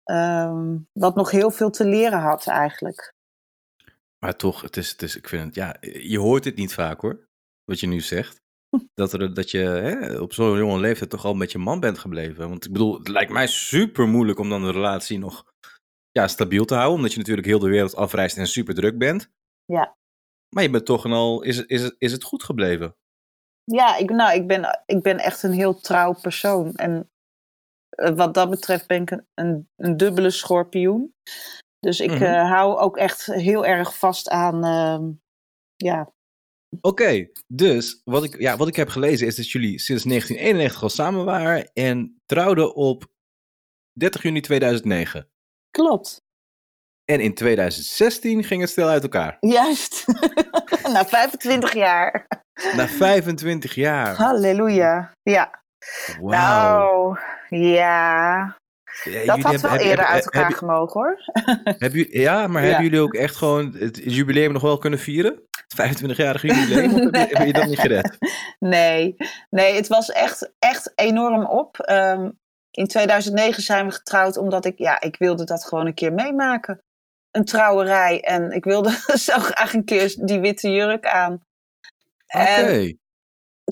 Speaker 4: ehm, wat nog heel veel te leren had eigenlijk.
Speaker 3: Maar toch, het is, het is, ik vind het, ja, je hoort het niet vaak hoor, wat je nu zegt. Dat, er, dat je hè, op zo'n jonge leeftijd toch al met je man bent gebleven. Want ik bedoel, het lijkt mij super moeilijk om dan de relatie nog ja, stabiel te houden. Omdat je natuurlijk heel de wereld afreist en super druk bent.
Speaker 4: Ja.
Speaker 3: Maar je bent toch en al, is, het- is, is het goed gebleven?
Speaker 4: Ja, ik, nou, ik, ben, ik ben echt een heel trouw persoon. En eh, wat dat betreft ben ik een, een, een dubbele schorpioen. Dus ik
Speaker 3: Mhm.
Speaker 4: eh, hou ook echt heel erg vast aan. ehm, ja,
Speaker 3: Oké, dus wat ik, ja, wat ik heb gelezen is dat jullie sinds 1991 al samen waren en trouwden op 30 juni 2009.
Speaker 4: klopt.
Speaker 3: En in 2016 ging het stel uit elkaar.
Speaker 4: Juist. Na 25 jaar.
Speaker 3: Na 25 jaar.
Speaker 4: Halleluja. Ja.
Speaker 3: Wauw.
Speaker 4: Nou, ja.
Speaker 3: Ja,
Speaker 4: Dat had
Speaker 3: hebben-
Speaker 4: wel
Speaker 3: heb-
Speaker 4: eerder
Speaker 3: heb-
Speaker 4: uit elkaar
Speaker 3: heb-
Speaker 4: gemogen hoor.
Speaker 3: jullie- Ja, maar
Speaker 4: Ja.
Speaker 3: hebben jullie ook echt gewoon het jubileum nog wel kunnen vieren? Het 25-jarige jubileum? Of heb je, heb je dat niet gered?
Speaker 4: Nee, nee, het was echt, echt enorm op. Ehm, in 2009 zijn we getrouwd omdat ik, ja, ik wilde dat gewoon een keer meemaken. Een trouwerij. En ik wilde zo graag een keer die witte jurk aan.
Speaker 3: Oké.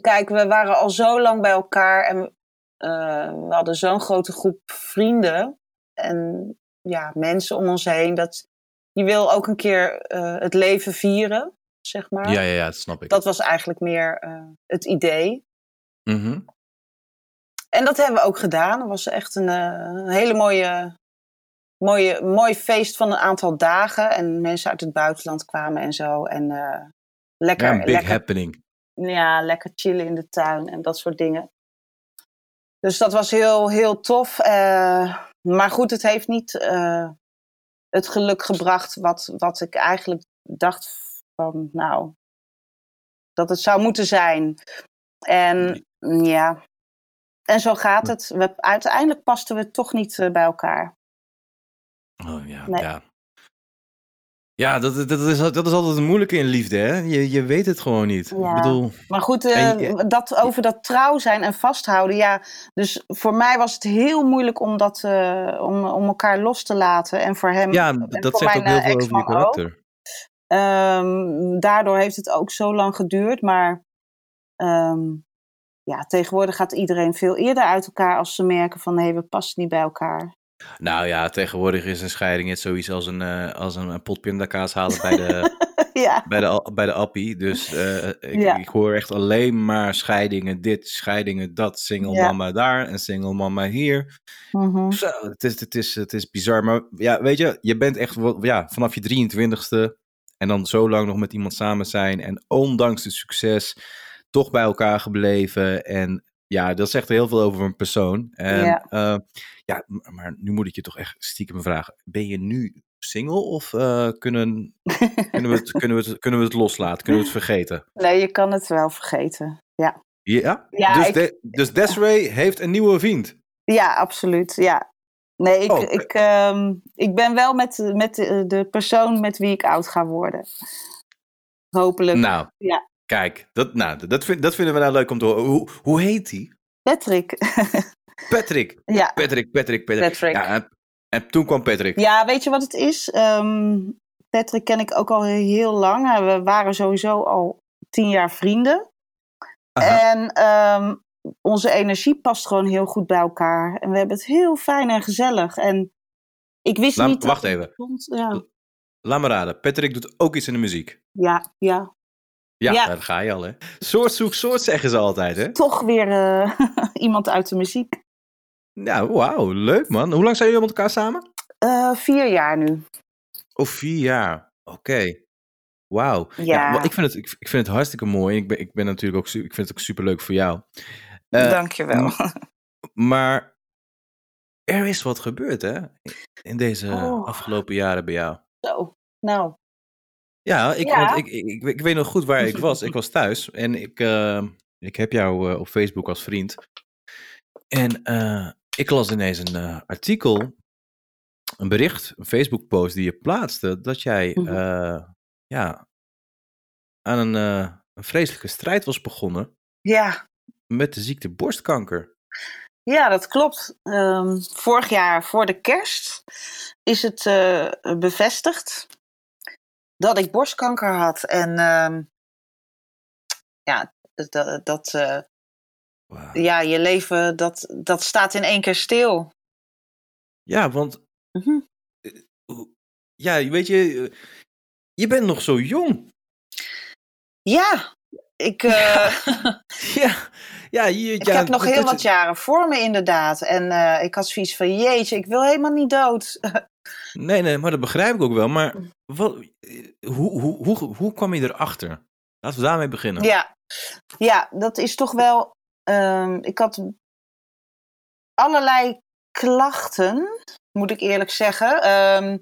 Speaker 4: Kijk, we waren al zo lang bij elkaar en eh, we hadden zo'n grote groep vrienden en ja, mensen om ons heen. Dat je wil ook een keer eh, het leven vieren. zeg maar.
Speaker 3: Ja, ja, ja, dat snap ik.
Speaker 4: Dat was eigenlijk meer uh, het idee.
Speaker 3: Mhm.
Speaker 4: En dat hebben we ook gedaan. Het was echt een, een hele mooie, mooie, mooi feest van een aantal dagen. En mensen uit het buitenland kwamen en zo. En uh, lekker.
Speaker 3: Ja, een big
Speaker 4: lekker,
Speaker 3: happening.
Speaker 4: Ja, lekker chillen in de tuin en dat soort dingen. Dus dat was heel, heel tof. Uh, maar goed, het heeft niet uh, het geluk gebracht wat, wat ik eigenlijk dacht van, nou, dat het zou moeten zijn. En ja, en zo gaat het. We, uiteindelijk pasten we toch niet bij elkaar.
Speaker 3: Oh ja, nee. ja. Ja, dat, dat, is, dat is altijd het moeilijke in liefde, hè? Je, je weet het gewoon niet.
Speaker 4: Ja.
Speaker 3: Ik bedoel...
Speaker 4: Maar goed, uh, je, dat, over dat trouw zijn en vasthouden, ja. Dus voor mij was het heel moeilijk om, dat, uh, om, om elkaar los te laten. En voor hem.
Speaker 3: Ja, dat zegt ook heel veel over je karakter.
Speaker 4: Um, daardoor heeft het ook zo lang geduurd. Maar um, ja, tegenwoordig gaat iedereen veel eerder uit elkaar als ze merken van hé, hey, we passen niet bij elkaar.
Speaker 3: Nou ja, tegenwoordig is een scheiding net zoiets als een, uh, als een, een pot pindakaas halen bij de,
Speaker 4: ja.
Speaker 3: bij de, bij de appie. Dus uh, ik,
Speaker 4: Ja.
Speaker 3: ik hoor echt alleen maar scheidingen dit, scheidingen dat, single
Speaker 4: Ja.
Speaker 3: mama daar en single mama hier.
Speaker 4: Mhm.
Speaker 3: Zo, het is, het, is, het is bizar. Maar ja, weet je, je bent echt ja, vanaf je 23ste en dan zo lang nog met iemand samen zijn. En ondanks het succes toch bij elkaar gebleven. En ja, dat zegt heel veel over een persoon. En,
Speaker 4: Ja.
Speaker 3: ja. ja, maar nu moet ik je toch echt stiekem vragen. Ben je nu single of eh, kunnen, kunnen, we het, kunnen, we het, kunnen we het loslaten? Kunnen we het vergeten?
Speaker 4: Nee, je kan het wel vergeten. Ja,
Speaker 3: Ja?
Speaker 4: Ja,
Speaker 3: dus,
Speaker 4: ik-
Speaker 3: De- dus Desiree heeft een nieuwe vriend.
Speaker 4: ja absoluut. Ja. Nee, ik,
Speaker 3: Oh,
Speaker 4: ik, ehm, ik ben wel met, met de, de persoon met wie ik oud ga worden. Hopelijk.
Speaker 3: Nou,
Speaker 4: Ja.
Speaker 3: Kijk, dat, nou, dat, vind, dat vinden we nou leuk om te horen. Hoe, hoe heet hij?
Speaker 4: Patrick.
Speaker 3: Patrick.
Speaker 4: ja.
Speaker 3: Patrick, Patrick, Patrick.
Speaker 4: Patrick.
Speaker 3: Ja, en, en toen kwam Patrick.
Speaker 4: ja, weet je wat het is? Ehm, Patrick ken ik ook al heel lang. We waren sowieso al tien jaar vrienden.
Speaker 3: Aha.
Speaker 4: En ehm, onze energie past gewoon heel goed bij elkaar. En we hebben het heel fijn en gezellig. En ik wist niet... dat
Speaker 3: wacht
Speaker 4: het
Speaker 3: even.
Speaker 4: bestond. Ja,
Speaker 3: Laat me raden. Patrick doet ook iets in de muziek.
Speaker 4: ja, ja.
Speaker 3: Ja,
Speaker 4: Ja.
Speaker 3: daar ga je al, hè. Soort zoek soort zeggen ze altijd, hè.
Speaker 4: Toch weer eh, iemand uit de muziek.
Speaker 3: Nou, wauw, leuk man. Hoe lang zijn jullie met elkaar samen?
Speaker 4: Eh, vier jaar nu.
Speaker 3: Oh, vier jaar. Oké. Wauw.
Speaker 4: Ja.
Speaker 3: wel, ik, vind het, ik, ik vind het hartstikke mooi. Ik ben, ik ben natuurlijk ook, ik vind het ook super leuk voor jou. Eh,
Speaker 4: Dankjewel.
Speaker 3: Maar er is wat gebeurd, hè? In deze
Speaker 4: Oh.
Speaker 3: afgelopen jaren bij jou.
Speaker 4: Zo, nou.
Speaker 3: Ja, ik,
Speaker 4: Ja.
Speaker 3: Want ik, ik, ik, ik weet nog goed waar ik was. Ik was thuis en ik, eh, ik heb jou eh, op Facebook als vriend. En eh, ik las ineens een artikel, een bericht, een Facebook-post die je plaatste, dat jij
Speaker 4: Mhm.
Speaker 3: ja, aan een, een vreselijke strijd was begonnen
Speaker 4: Ja,
Speaker 3: met de ziekte borstkanker.
Speaker 4: ja dat klopt. Ehm, vorig jaar voor de kerst is het bevestigd dat ik borstkanker had. En ehm, ja, dat, dat, eh,
Speaker 3: Wauw.
Speaker 4: ja, je leven dat, dat staat in één keer stil.
Speaker 3: Ja, want
Speaker 4: Mhm.
Speaker 3: hoe- ja, weet je, eh, je bent nog zo jong.
Speaker 4: Ja, ik, eh,
Speaker 3: Ja, ja, je,
Speaker 4: ik
Speaker 3: ja,
Speaker 4: heb nog heel wat jaren voor me inderdaad. En eh, ik had zoiets van, jeetje, ik wil helemaal niet dood.
Speaker 3: Nee, nee, maar dat begrijp ik ook wel. Maar wat, eh, hoe, hoe, hoe, hoe kwam je erachter? Laten we daarmee beginnen.
Speaker 4: Ja, ja dat is toch wel. ehm, ik had allerlei klachten, moet ik eerlijk zeggen. Ehm,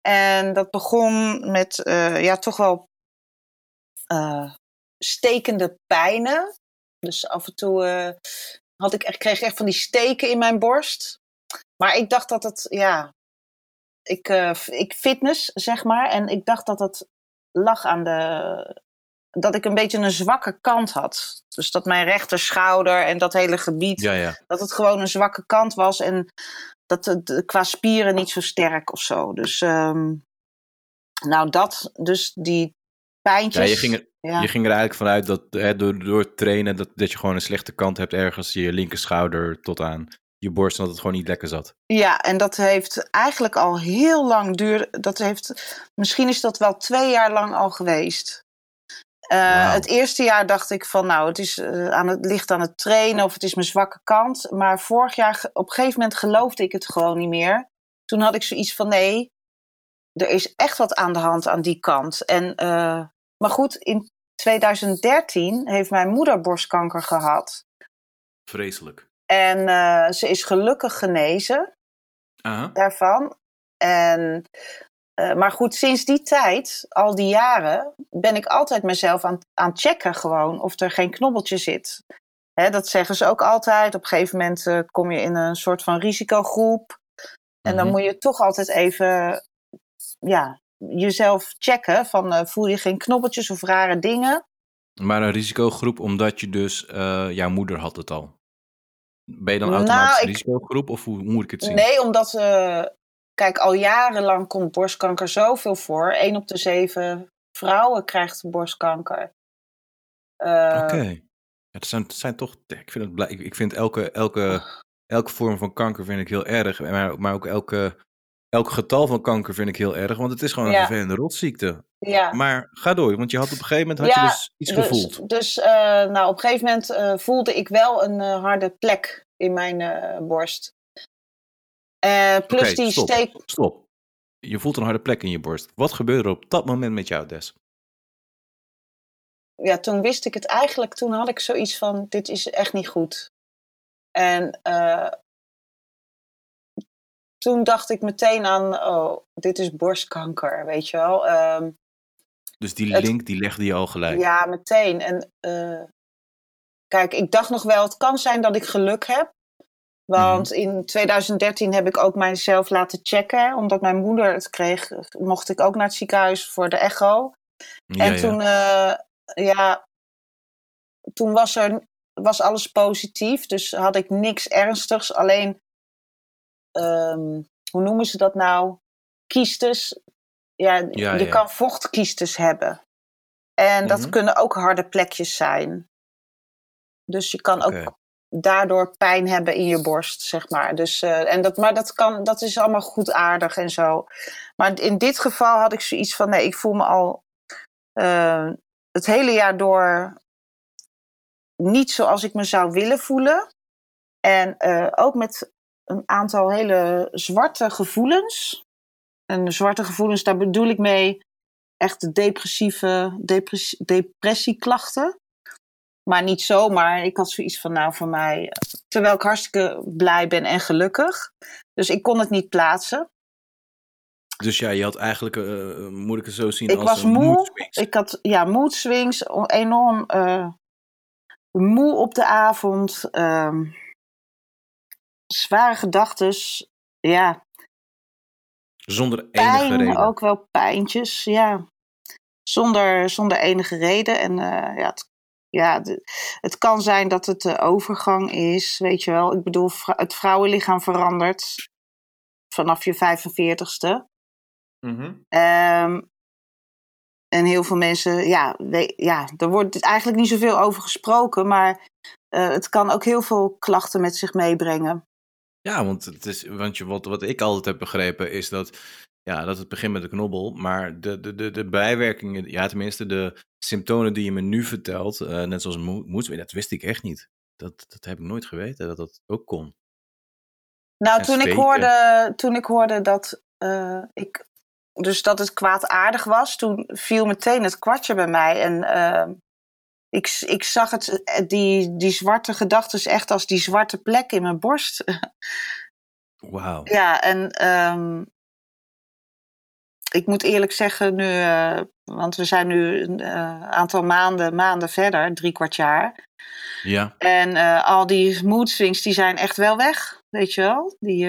Speaker 4: en dat begon met eh, ja, toch wel eh, stekende pijnen. Dus af en toe had ik kreeg ik echt van die steken in mijn borst. Maar ik dacht dat het, ja, ik, eh, ik fitness, zeg maar. En ik dacht dat het lag aan de, dat ik een beetje een zwakke kant had. Dus dat mijn rechterschouder en dat hele gebied,
Speaker 3: Ja, ja.
Speaker 4: dat het gewoon een zwakke kant was. En dat het qua spieren niet zo sterk of zo. Dus, ehm, nou dat, dus die
Speaker 3: ja
Speaker 4: pijntjes.
Speaker 3: je, ging er,
Speaker 4: ja.
Speaker 3: je ging er eigenlijk vanuit dat hè, door, door trainen dat, dat je gewoon een slechte kant hebt ergens. Je linkerschouder tot aan je borst en dat het gewoon niet lekker zat.
Speaker 4: Ja, en dat heeft eigenlijk al heel lang duur. Dat heeft, misschien is dat wel twee jaar lang al geweest. Uh, Het eerste jaar dacht ik van, nou, het, is, uh, aan het ligt aan het trainen of het is mijn zwakke kant. Maar vorig jaar, op een gegeven moment geloofde ik het gewoon niet meer. Toen had ik zoiets van, nee, er is echt wat aan de hand aan die kant. En, uh, maar goed, in 2013 heeft mijn moeder borstkanker gehad.
Speaker 3: Vreselijk.
Speaker 4: En ze is gelukkig genezen
Speaker 3: -huh.
Speaker 4: daarvan. En uh, maar goed, sinds die tijd, al die jaren, ben ik altijd mezelf aan, aan checken gewoon of er geen knobbeltje zit. Hè, dat zeggen ze ook altijd. Op een gegeven moment uh, kom je in een soort van risicogroep. En dan
Speaker 3: Mhm.
Speaker 4: moet je toch altijd even ja, jezelf checken. Van, voel je geen knobbeltjes of rare dingen?
Speaker 3: Maar een risicogroep omdat je dus, jouw moeder had het al. Ben je dan
Speaker 4: Nou,
Speaker 3: automatisch
Speaker 4: ik-
Speaker 3: risicogroep of hoe moet ik het zien?
Speaker 4: Nee, omdat, uh, kijk, al jarenlang komt borstkanker zoveel voor. 1 op de 7 vrouwen krijgt borstkanker. Uh,
Speaker 3: Oké. Ja, het, zijn, het zijn toch, ik vind, het, blij- ik, ik vind elke, elke, elke vorm van kanker vind ik heel erg. Maar, maar ook elke, elk getal van kanker vind ik heel erg. Want het is gewoon een
Speaker 4: Ja.
Speaker 3: vervelende rotziekte.
Speaker 4: Ja.
Speaker 3: Maar ga door, want je had op een gegeven moment had
Speaker 4: Ja,
Speaker 3: je dus iets
Speaker 4: dus,
Speaker 3: gevoeld.
Speaker 4: Dus uh, nou, op een gegeven moment uh, voelde ik wel een uh, harde plek in mijn borst. Plus die
Speaker 3: stop,
Speaker 4: steek.
Speaker 3: Stop. Je voelt een harde plek in je borst. Wat gebeurde er op dat moment met jou, Des?
Speaker 4: Ja, toen wist ik het eigenlijk. Toen had ik zoiets van: dit is echt niet goed. En toen dacht ik meteen aan: oh, dit is borstkanker, weet je wel. Um,
Speaker 3: dus die link, die legde je al gelijk.
Speaker 4: Ja, meteen. En uh, kijk, ik dacht nog wel: het kan zijn dat ik geluk heb. Want mm -hmm. in 2013 heb ik ook mijzelf laten checken. Omdat mijn moeder het kreeg, mocht ik ook naar het ziekenhuis voor de echo.
Speaker 3: Ja,
Speaker 4: en toen, uh, ja, toen was, er, was alles positief. Dus had ik niks ernstigs. Alleen, um, hoe noemen ze dat nou? Kiestes. Ja,
Speaker 3: ja
Speaker 4: je
Speaker 3: ja.
Speaker 4: kan vochtkiestes hebben. En
Speaker 3: Mhm.
Speaker 4: dat mm -hmm. kunnen ook harde plekjes zijn. Dus je kan
Speaker 3: okay.
Speaker 4: ook daardoor pijn hebben in je borst, zeg maar. Dus, uh, en dat, maar dat, kan, dat is allemaal goed aardig en zo. Maar in dit geval had ik zoiets van: nee, ik voel me al uh, het hele jaar door niet zoals ik me zou willen voelen. En uh, ook met een aantal hele zwarte gevoelens. En zwarte gevoelens, daar bedoel ik mee echt depressieve depress depressieklachten. Maar niet zomaar. Ik had zoiets van, nou, voor mij. Terwijl ik hartstikke blij ben en gelukkig. Dus ik kon het niet plaatsen.
Speaker 3: Dus ja, je had eigenlijk, uh, moet ik het zo zien,
Speaker 4: ik
Speaker 3: als
Speaker 4: was moe.
Speaker 3: mood swings.
Speaker 4: Ik had, ja, mood swings. Enorm uh, moe op de avond. Uh, zware gedachten. Ja.
Speaker 3: Zonder enige
Speaker 4: Pijn,
Speaker 3: reden.
Speaker 4: ook wel pijntjes, ja. Zonder, zonder enige reden. En uh, ja, het ja, de, het kan zijn dat het de overgang is, weet je wel. Ik bedoel, het vrouwenlichaam verandert vanaf je 45ste.
Speaker 3: Mm -hmm.
Speaker 4: um, en heel veel mensen, ja, we, ja, er wordt eigenlijk niet zoveel over gesproken, maar uh, het kan ook heel veel klachten met zich meebrengen.
Speaker 3: Ja, want, het is, want je, wat, wat ik altijd heb begrepen is dat, ja, dat het begint met een knobbel, maar de, de, de, de bijwerkingen, ja, tenminste de symptomen die je me nu vertelt, uh, net zoals moed, dat wist ik echt niet. Dat, dat heb ik nooit geweten, dat dat ook kon.
Speaker 4: Nou, toen ik, hoorde, toen ik hoorde dat uh, ik, dus dat het kwaadaardig was, toen viel meteen het kwartje bij mij. En uh, ik, ik zag het, die, die zwarte gedachten echt als die zwarte plek in mijn borst.
Speaker 3: Wauw.
Speaker 4: Ja, en um, ik moet eerlijk zeggen, nu, uh, want we zijn nu een uh, aantal maanden, maanden verder, drie kwart jaar.
Speaker 3: Ja.
Speaker 4: En uh, al die mood swings, die zijn echt wel weg, weet je wel. Die,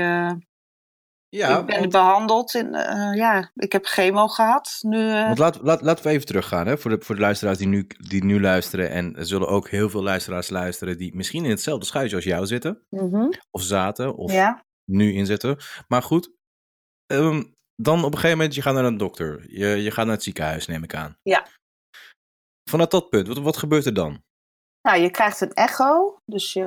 Speaker 3: ja,
Speaker 4: ik ben
Speaker 3: want...
Speaker 4: behandeld, in, uh, ja, ik heb chemo gehad. Nu,
Speaker 3: want laat, laat, laten we even teruggaan hè, voor, de, voor de luisteraars die nu, die nu luisteren. En er zullen ook heel veel luisteraars luisteren die misschien in hetzelfde schuitje als jou zitten.
Speaker 4: Mm -hmm.
Speaker 3: Of zaten, of
Speaker 4: ja.
Speaker 3: nu inzitten. Maar goed, um, dan op een gegeven moment, je gaat naar een dokter. Je, je gaat naar het ziekenhuis, neem ik aan.
Speaker 4: Ja.
Speaker 3: Vanuit dat punt, wat, wat gebeurt er dan?
Speaker 4: Nou, je krijgt een echo. Dus je,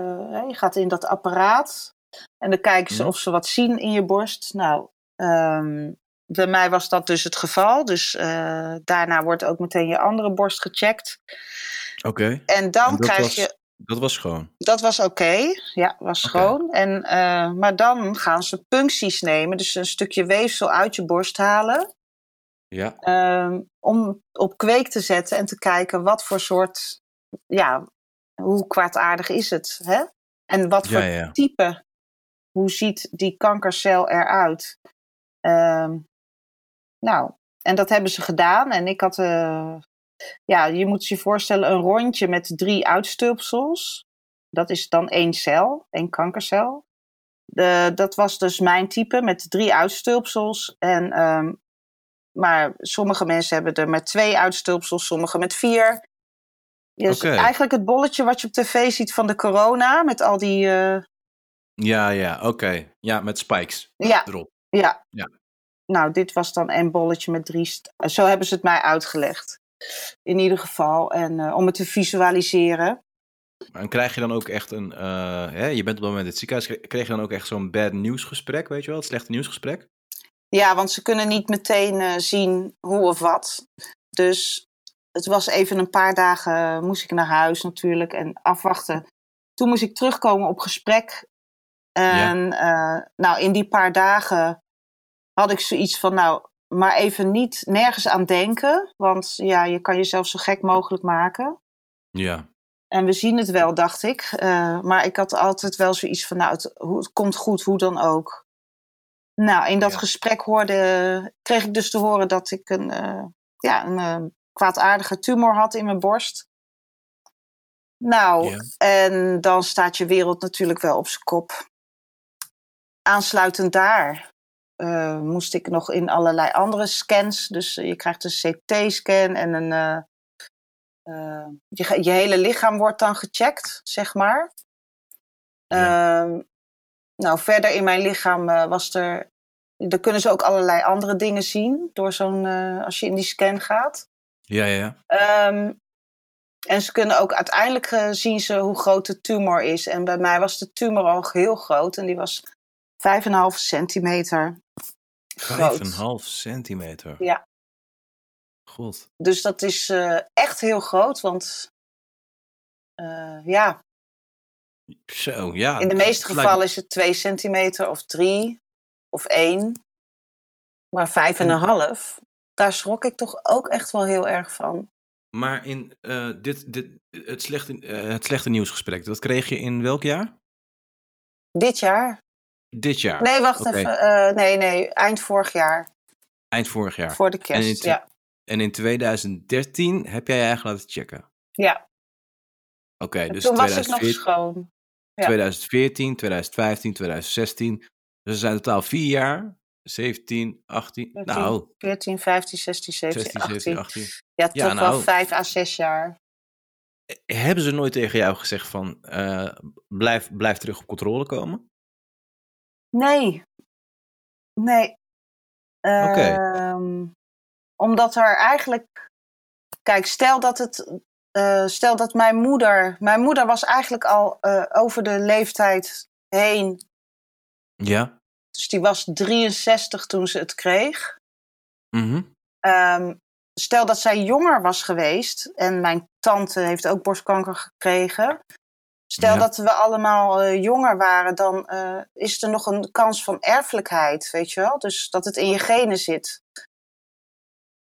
Speaker 4: je gaat in dat apparaat. En dan kijken ze of ze wat zien in je borst. Nou, um, bij mij was dat dus het geval. Dus uh, daarna wordt ook meteen je andere borst gecheckt.
Speaker 3: Oké.
Speaker 4: En dan
Speaker 3: En
Speaker 4: krijg
Speaker 3: was-
Speaker 4: je.
Speaker 3: Dat was schoon.
Speaker 4: Dat was oké, ja, was schoon. En, eh, maar dan gaan ze puncties nemen, dus een stukje weefsel uit je borst halen.
Speaker 3: Ja.
Speaker 4: ehm, om op kweek te zetten en te kijken wat voor soort, ja, hoe kwaadaardig is het? Hè? En wat
Speaker 3: Ja,
Speaker 4: voor
Speaker 3: ja.
Speaker 4: type, hoe ziet die kankercel eruit? Ehm, nou, en dat hebben ze gedaan. En ik had, eh, ja, je moet je voorstellen, een rondje met drie uitstulpsels. Dat is dan één cel, één kankercel. De, dat was dus mijn type met drie uitstulpsels. En, ehm, maar sommige mensen hebben er met twee uitstulpsels, sommige met vier. Dus
Speaker 3: Oké.
Speaker 4: eigenlijk het bolletje wat je op tv ziet van de corona, met al die. eh,
Speaker 3: Ja, ja, oké. Ja, met spikes
Speaker 4: ja,
Speaker 3: erop.
Speaker 4: ja.
Speaker 3: Ja.
Speaker 4: Nou, dit was dan een bolletje met drie. Zo hebben ze het mij uitgelegd. In ieder geval. En eh, om het te visualiseren.
Speaker 3: En krijg je dan ook echt een... eh, hè, je bent op dat moment in het ziekenhuis. kre- Kreeg je dan ook echt zo'n bad nieuwsgesprek, weet je wel? Het slechte nieuwsgesprek?
Speaker 4: Ja, want ze kunnen niet meteen eh, zien hoe of wat. Dus het was even een paar dagen, moest ik naar huis natuurlijk en afwachten. Toen moest ik terugkomen op gesprek. En eh, nou, in die paar dagen had ik zoiets van, nou, maar even niet nergens aan denken. Want ja, je kan jezelf zo gek mogelijk maken.
Speaker 3: Ja.
Speaker 4: En we zien het wel, dacht ik. Eh, maar ik had altijd wel zoiets van, nou, het, komt goed, hoe dan ook. Nou, in dat
Speaker 3: Ja.
Speaker 4: gesprek hoorde, kreeg ik dus te horen dat ik een, eh, ja, een kwaadaardige tumor had in mijn borst. Nou,
Speaker 3: Ja.
Speaker 4: en dan staat je wereld natuurlijk wel op zijn kop. Aansluitend daar eh, moest ik nog in allerlei andere scans. Dus eh, je krijgt een CT-scan en een. eh, je, je hele lichaam wordt dan gecheckt, zeg maar.
Speaker 3: Ja.
Speaker 4: Ehm, nou, verder in mijn lichaam was er. Er kunnen ze ook allerlei andere dingen zien door zo'n. als je in die scan gaat.
Speaker 3: Ja, ja, ja.
Speaker 4: Ehm, en ze kunnen ook uiteindelijk zien ze hoe groot de tumor is. En bij mij was de tumor al heel groot en die was 5,5 centimeter groot.
Speaker 3: 5,5 centimeter.
Speaker 4: Ja.
Speaker 3: God.
Speaker 4: Dus dat is eh, echt heel groot, want eh, ja,
Speaker 3: Zo, ja.
Speaker 4: in de meeste
Speaker 3: lijkt-
Speaker 4: gevallen is het 2 centimeter of 3 of 1. Maar 5,5, daar schrok ik toch ook echt wel heel erg van.
Speaker 3: Maar in eh, dit, dit, het, slechte, het slechte nieuwsgesprek, dat kreeg je in welk jaar?
Speaker 4: Dit jaar?
Speaker 3: Dit jaar.
Speaker 4: Nee, wacht even. eh, nee, nee, eind vorig jaar.
Speaker 3: Eind vorig jaar.
Speaker 4: Voor de
Speaker 3: En in
Speaker 4: kerst, ja.
Speaker 3: En in 2013 heb jij je eigen laten checken.
Speaker 4: Ja,
Speaker 3: Oké, dus
Speaker 4: toen was ik nog
Speaker 3: 2014,
Speaker 4: schoon. ja.
Speaker 3: 2014, 2015, 2016. Dus er zijn totaal vier jaar. 17, 18,
Speaker 4: 14,
Speaker 3: nou,
Speaker 4: 14, 15, 16, 17,
Speaker 3: 16,
Speaker 4: 18.
Speaker 3: 17, 18.
Speaker 4: Ja,
Speaker 3: Ja,
Speaker 4: toch wel
Speaker 3: nou.
Speaker 4: 5 à 6 jaar.
Speaker 3: Hebben ze nooit tegen jou gezegd van, eh, blijf, blijf terug op controle komen?
Speaker 4: Nee. Nee.
Speaker 3: Oké.
Speaker 4: Ehm, omdat er eigenlijk. Kijk, stel dat het. eh, stel dat mijn moeder. Mijn moeder was eigenlijk al eh, over de leeftijd heen.
Speaker 3: Ja.
Speaker 4: Dus die was 63 toen ze het kreeg.
Speaker 3: Mhm.
Speaker 4: Ehm, stel dat zij jonger was geweest. En mijn tante heeft ook borstkanker gekregen. Stel
Speaker 3: Ja.
Speaker 4: dat we allemaal eh, jonger waren, dan eh, is er nog een kans van erfelijkheid, weet je wel? Dus dat het in je genen zit.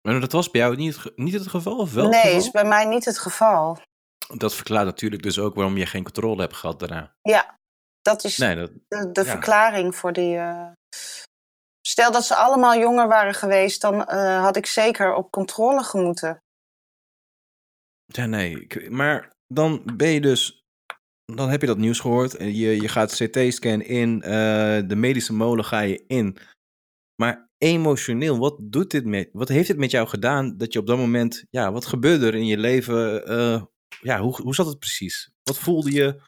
Speaker 3: Maar dat was bij jou niet het, niet het geval? Of wel
Speaker 4: nee, is bij mij niet het geval.
Speaker 3: Dat verklaart natuurlijk dus ook waarom je geen controle hebt gehad daarna.
Speaker 4: Ja, dat is
Speaker 3: Nee, dat,
Speaker 4: de, de
Speaker 3: ja.
Speaker 4: verklaring voor die. eh, Stel dat ze allemaal jonger waren geweest, dan had ik zeker op controle gemoeten.
Speaker 3: ja, nee. Maar dan ben je dus... Dan heb je dat nieuws gehoord. en Je, je gaat CT-scan in. eh, de medische molen ga je in. Maar emotioneel, wat doet dit met... Wat heeft dit met jou gedaan dat je op dat moment... Ja, wat gebeurde er in je leven? eh, ja, hoe, hoe zat het precies? Wat voelde je?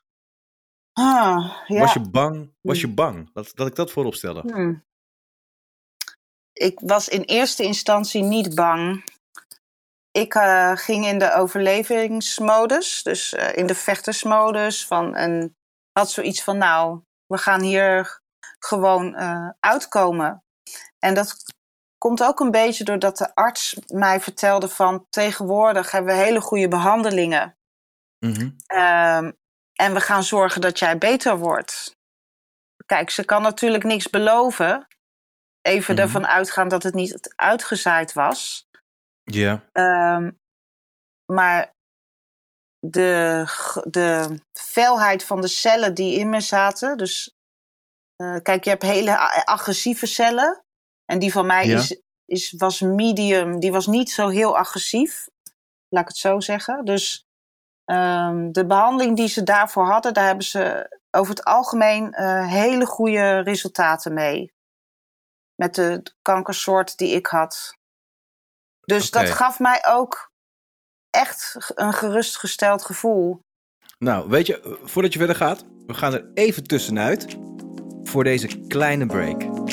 Speaker 4: Ah, ja.
Speaker 3: Was je bang? Was je bang? Dat, dat ik dat voorop stelde.
Speaker 4: Hmm. Ik was in eerste instantie niet bang. Ik eh, ging in de overlevingsmodus, dus eh, in de vechtersmodus. Van, en had zoiets van, nou, we gaan hier gewoon eh, uitkomen. En dat komt ook een beetje doordat de arts mij vertelde van tegenwoordig hebben we hele goede behandelingen.
Speaker 3: Mhm.
Speaker 4: Ehm, en we gaan zorgen dat jij beter wordt. Kijk, ze kan natuurlijk niks beloven. Even
Speaker 3: Mhm.
Speaker 4: ervan uitgaan dat het niet uitgezaaid was.
Speaker 3: Ja.
Speaker 4: Ehm, maar de, de felheid van de cellen die in me zaten. Dus eh, kijk, je hebt hele agressieve cellen. En die van mij
Speaker 3: Ja.
Speaker 4: is, is, was medium. Die was niet zo heel agressief. Laat ik het zo zeggen. Dus ehm, de behandeling die ze daarvoor hadden, daar hebben ze over het algemeen eh, hele goede resultaten mee. Met de kankersoort die ik had. Dus dat gaf mij ook echt een gerustgesteld gevoel.
Speaker 3: Nou, weet je, eh, voordat je verder gaat, we gaan er even tussenuit voor deze kleine break.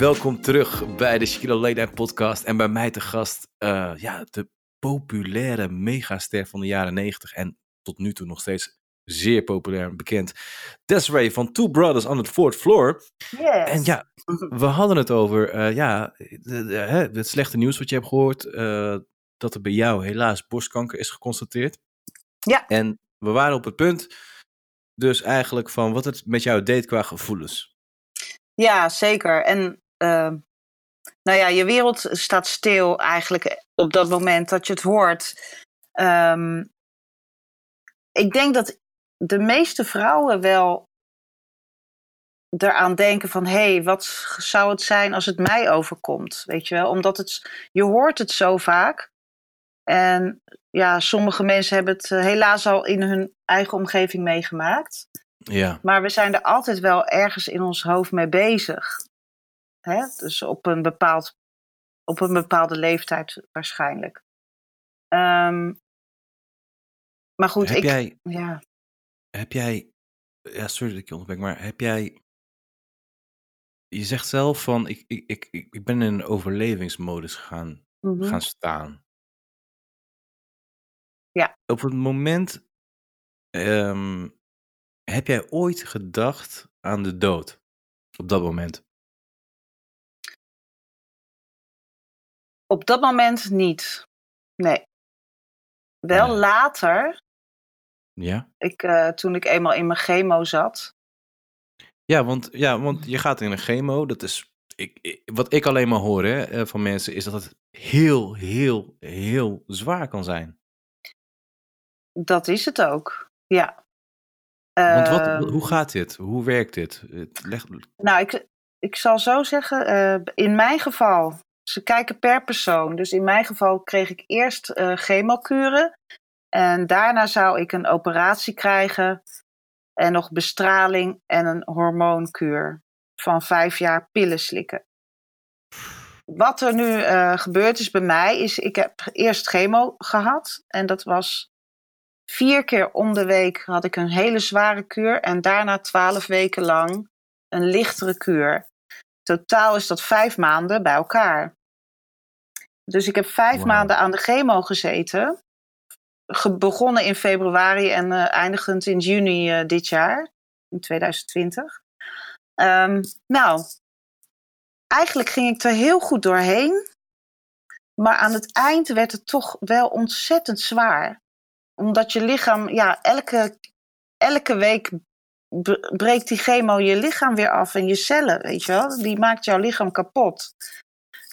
Speaker 3: Welkom terug bij de Shikilo Late Night podcast. En bij mij te gast, eh, ja, de populaire megaster van de jaren 90 en tot nu toe nog steeds zeer populair en bekend. Desiree van Two Brothers on the Fourth Floor. En ja, we hadden het over eh, ja, de, de- hè, het slechte nieuws wat je hebt gehoord. eh, dat er bij jou helaas borstkanker is geconstateerd.
Speaker 4: Ja.
Speaker 3: En we waren op het punt, dus eigenlijk van wat het met jou deed qua gevoelens.
Speaker 4: Ja, zeker. En ehm, nou ja, je wereld staat stil eigenlijk op dat moment dat je het hoort. Ehm, ik denk dat de meeste vrouwen wel eraan denken van... hé, hey, wat zou het zijn als het mij overkomt? Weet je wel? Omdat het, je hoort het zo vaak. En ja, sommige mensen hebben het eh, helaas al in hun eigen omgeving meegemaakt.
Speaker 3: Ja.
Speaker 4: Maar we zijn er altijd wel ergens in ons hoofd mee bezig. Hè? Dus op een, bepaald, op een bepaalde leeftijd waarschijnlijk. Ehm, maar goed,
Speaker 3: heb
Speaker 4: ik.
Speaker 3: jij,
Speaker 4: Ja.
Speaker 3: heb jij, ja, sorry dat ik je onderbreek, maar heb jij, je zegt zelf van, ik, ik, ik, ik ik ben in een overlevingsmodus gaan,
Speaker 4: mhm.
Speaker 3: gaan staan.
Speaker 4: Ja.
Speaker 3: Op het moment, ehm, heb jij ooit gedacht aan de dood? Op dat moment?
Speaker 4: Op dat moment niet. Nee. Wel
Speaker 3: Nee.
Speaker 4: later,
Speaker 3: Ja?
Speaker 4: ik, eh, toen ik eenmaal in mijn chemo zat.
Speaker 3: Ja, want, ja, want je gaat in een chemo, dat is, ik, ik- wat ik alleen maar hoor hè, eh, van mensen, is dat het heel, heel, heel zwaar kan zijn.
Speaker 4: Dat is het ook. Ja.
Speaker 3: Want wat,
Speaker 4: Ehm,
Speaker 3: hoe gaat dit? Hoe werkt dit? Het Leg,
Speaker 4: Nou, ik, ik zal zo zeggen, eh, in mijn geval, ze kijken per persoon. Dus in mijn geval kreeg ik eerst eh chemokuren. En daarna zou ik een operatie krijgen. En nog bestraling en een hormoonkuur. Van vijf jaar pillen slikken. Wat er nu eh, gebeurd is bij mij, is ik heb eerst chemo gehad. En dat was vier keer om de week had ik een hele zware kuur. En daarna twaalf weken lang een lichtere kuur. Totaal is dat vijf maanden bij elkaar. Dus ik heb vijf maanden aan de chemo gezeten. Ge- begonnen in februari en eh, eindigend in juni eh, dit jaar, in 2020. Ehm, nou, eigenlijk ging ik er heel goed doorheen. Maar aan het eind werd het toch wel ontzettend zwaar. Omdat je lichaam, ja, elke, elke week breekt die chemo je lichaam weer af en je cellen, weet je wel. Die maakt jouw lichaam kapot.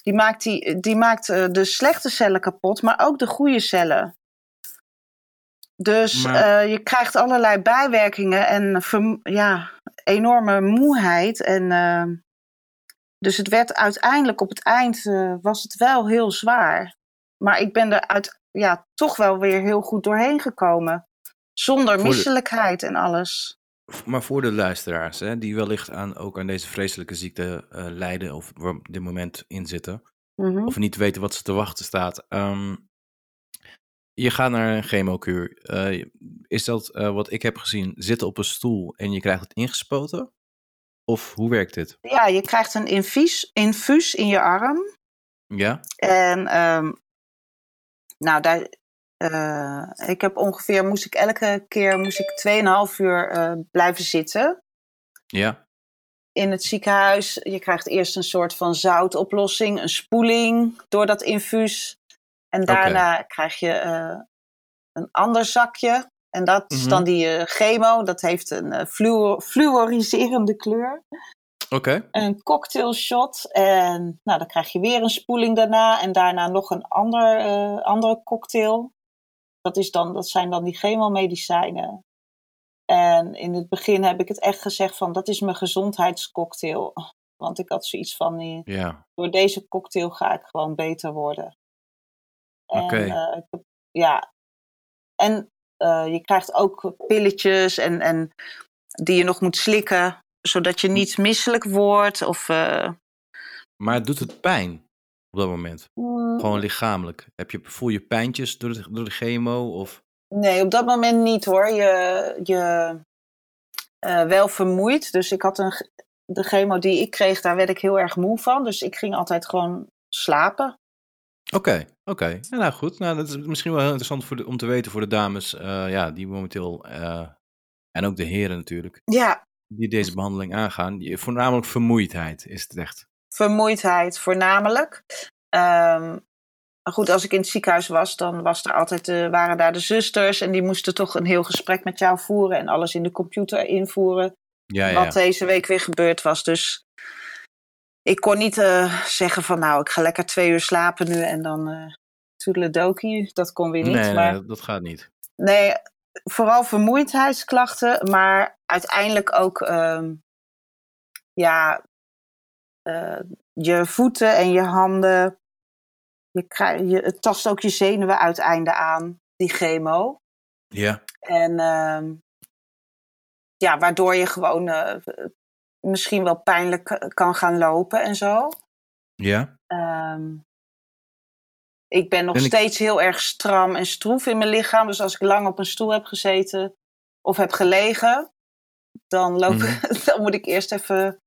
Speaker 4: Die maakt, die, die maakt eh, de slechte cellen kapot, maar ook de goede cellen. Dus
Speaker 3: Maar-
Speaker 4: eh, je krijgt allerlei bijwerkingen en ja, enorme moeheid. En, eh, dus het werd uiteindelijk op het eind was het wel heel zwaar. Maar ik ben er uit, ja, toch wel weer heel goed doorheen gekomen. Zonder misselijkheid en alles.
Speaker 3: Maar voor de luisteraars, hè, die wellicht aan, ook aan deze vreselijke ziekte eh, lijden of waar op dit moment in zitten,
Speaker 4: Mhm.
Speaker 3: of niet weten wat ze te wachten staat. ehm, je gaat naar een chemokuur. Uh, is dat uh, wat ik heb gezien, zitten op een stoel en je krijgt het ingespoten? Of hoe werkt dit?
Speaker 4: Ja, je krijgt een infuus, infuus in je arm.
Speaker 3: Ja.
Speaker 4: En um, nou, daar, uh, ik heb ongeveer, moest ik elke keer moest ik 2,5 uur blijven zitten.
Speaker 3: Ja.
Speaker 4: In het ziekenhuis. Je krijgt eerst een soort van zoutoplossing, een spoeling door dat infuus. En daarna okay. krijg je uh, een ander zakje. En dat is dan die chemo. Dat heeft een fluor fluoriserende kleur.
Speaker 3: Oké. Okay.
Speaker 4: Een cocktail shot. En nou, dan krijg je weer een spoeling daarna. En daarna nog een ander, andere cocktail. Dat, is dan, dat zijn dan die chemomedicijnen. En in het begin heb ik het echt gezegd van dat is mijn gezondheidscocktail. Want ik had zoiets van,
Speaker 3: ja.
Speaker 4: door deze cocktail ga ik gewoon beter worden.
Speaker 3: Oké. Okay.
Speaker 4: Uh, ja. En uh, je krijgt ook pilletjes en, en die je nog moet slikken, zodat je niet misselijk wordt. Of, uh...
Speaker 3: Maar doet het pijn op dat moment? Mm. Gewoon lichamelijk? Heb je, voel je pijntjes door de, door de chemo? Of...
Speaker 4: Nee, op dat moment niet hoor. Je, je wel vermoeid. Dus ik had een, de chemo die ik kreeg, daar werd ik heel erg moe van. Dus ik ging altijd gewoon slapen.
Speaker 3: Oké, okay, oké. Okay. Ja, nou goed, nou, dat is misschien wel heel interessant voor de, om te weten voor de dames uh, ja, die momenteel, uh, en ook de heren natuurlijk,
Speaker 4: ja.
Speaker 3: die deze behandeling aangaan. Die, voornamelijk vermoeidheid is het echt.
Speaker 4: Vermoeidheid voornamelijk. Um, goed, als ik in het ziekenhuis was, dan was er altijd de, waren daar de zusters en die moesten toch een heel gesprek met jou voeren en alles in de computer invoeren.
Speaker 3: Ja, ja,
Speaker 4: wat deze week weer gebeurd was. Dus ik kon niet uh, zeggen van nou, ik ga lekker twee uur slapen nu en dan uh, toedeledokie. Dat kon weer niet.
Speaker 3: Nee,
Speaker 4: maar,
Speaker 3: nee, dat gaat niet.
Speaker 4: Nee, vooral vermoeidheidsklachten, maar uiteindelijk ook um, ja, uh, je voeten en je handen. Je, krijg, je, het tast ook je zenuwen uiteinde aan, die chemo.
Speaker 3: Ja.
Speaker 4: En um, ja, waardoor je gewoon misschien wel pijnlijk kan gaan lopen en zo.
Speaker 3: Ja.
Speaker 4: Um, ik ben nog ben steeds ik... heel erg stram en stroef in mijn lichaam. Dus als ik lang op een stoel heb gezeten of heb gelegen, dan, loop, mm -hmm. dan moet ik eerst even.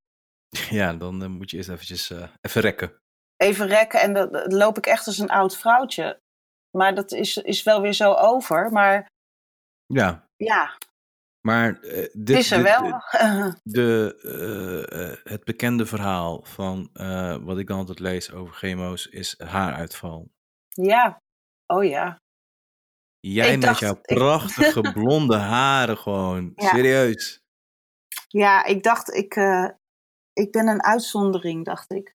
Speaker 3: Ja, dan uh, moet je eerst eventjes uh, even rekken.
Speaker 4: Even rekken en dan, loop ik echt als een oud vrouwtje. Maar dat is, is wel weer zo over. Maar
Speaker 3: ja.
Speaker 4: Ja,
Speaker 3: maar uh, dit,
Speaker 4: is er
Speaker 3: dit,
Speaker 4: wel.
Speaker 3: De, uh, het bekende verhaal van wat ik dan altijd lees over chemo's is haaruitval.
Speaker 4: Ja, oh ja.
Speaker 3: Jij ik met dacht, jouw prachtige ik... blonde haren gewoon, ja. serieus.
Speaker 4: Ja, ik dacht, ik, ik ben een uitzondering, dacht ik.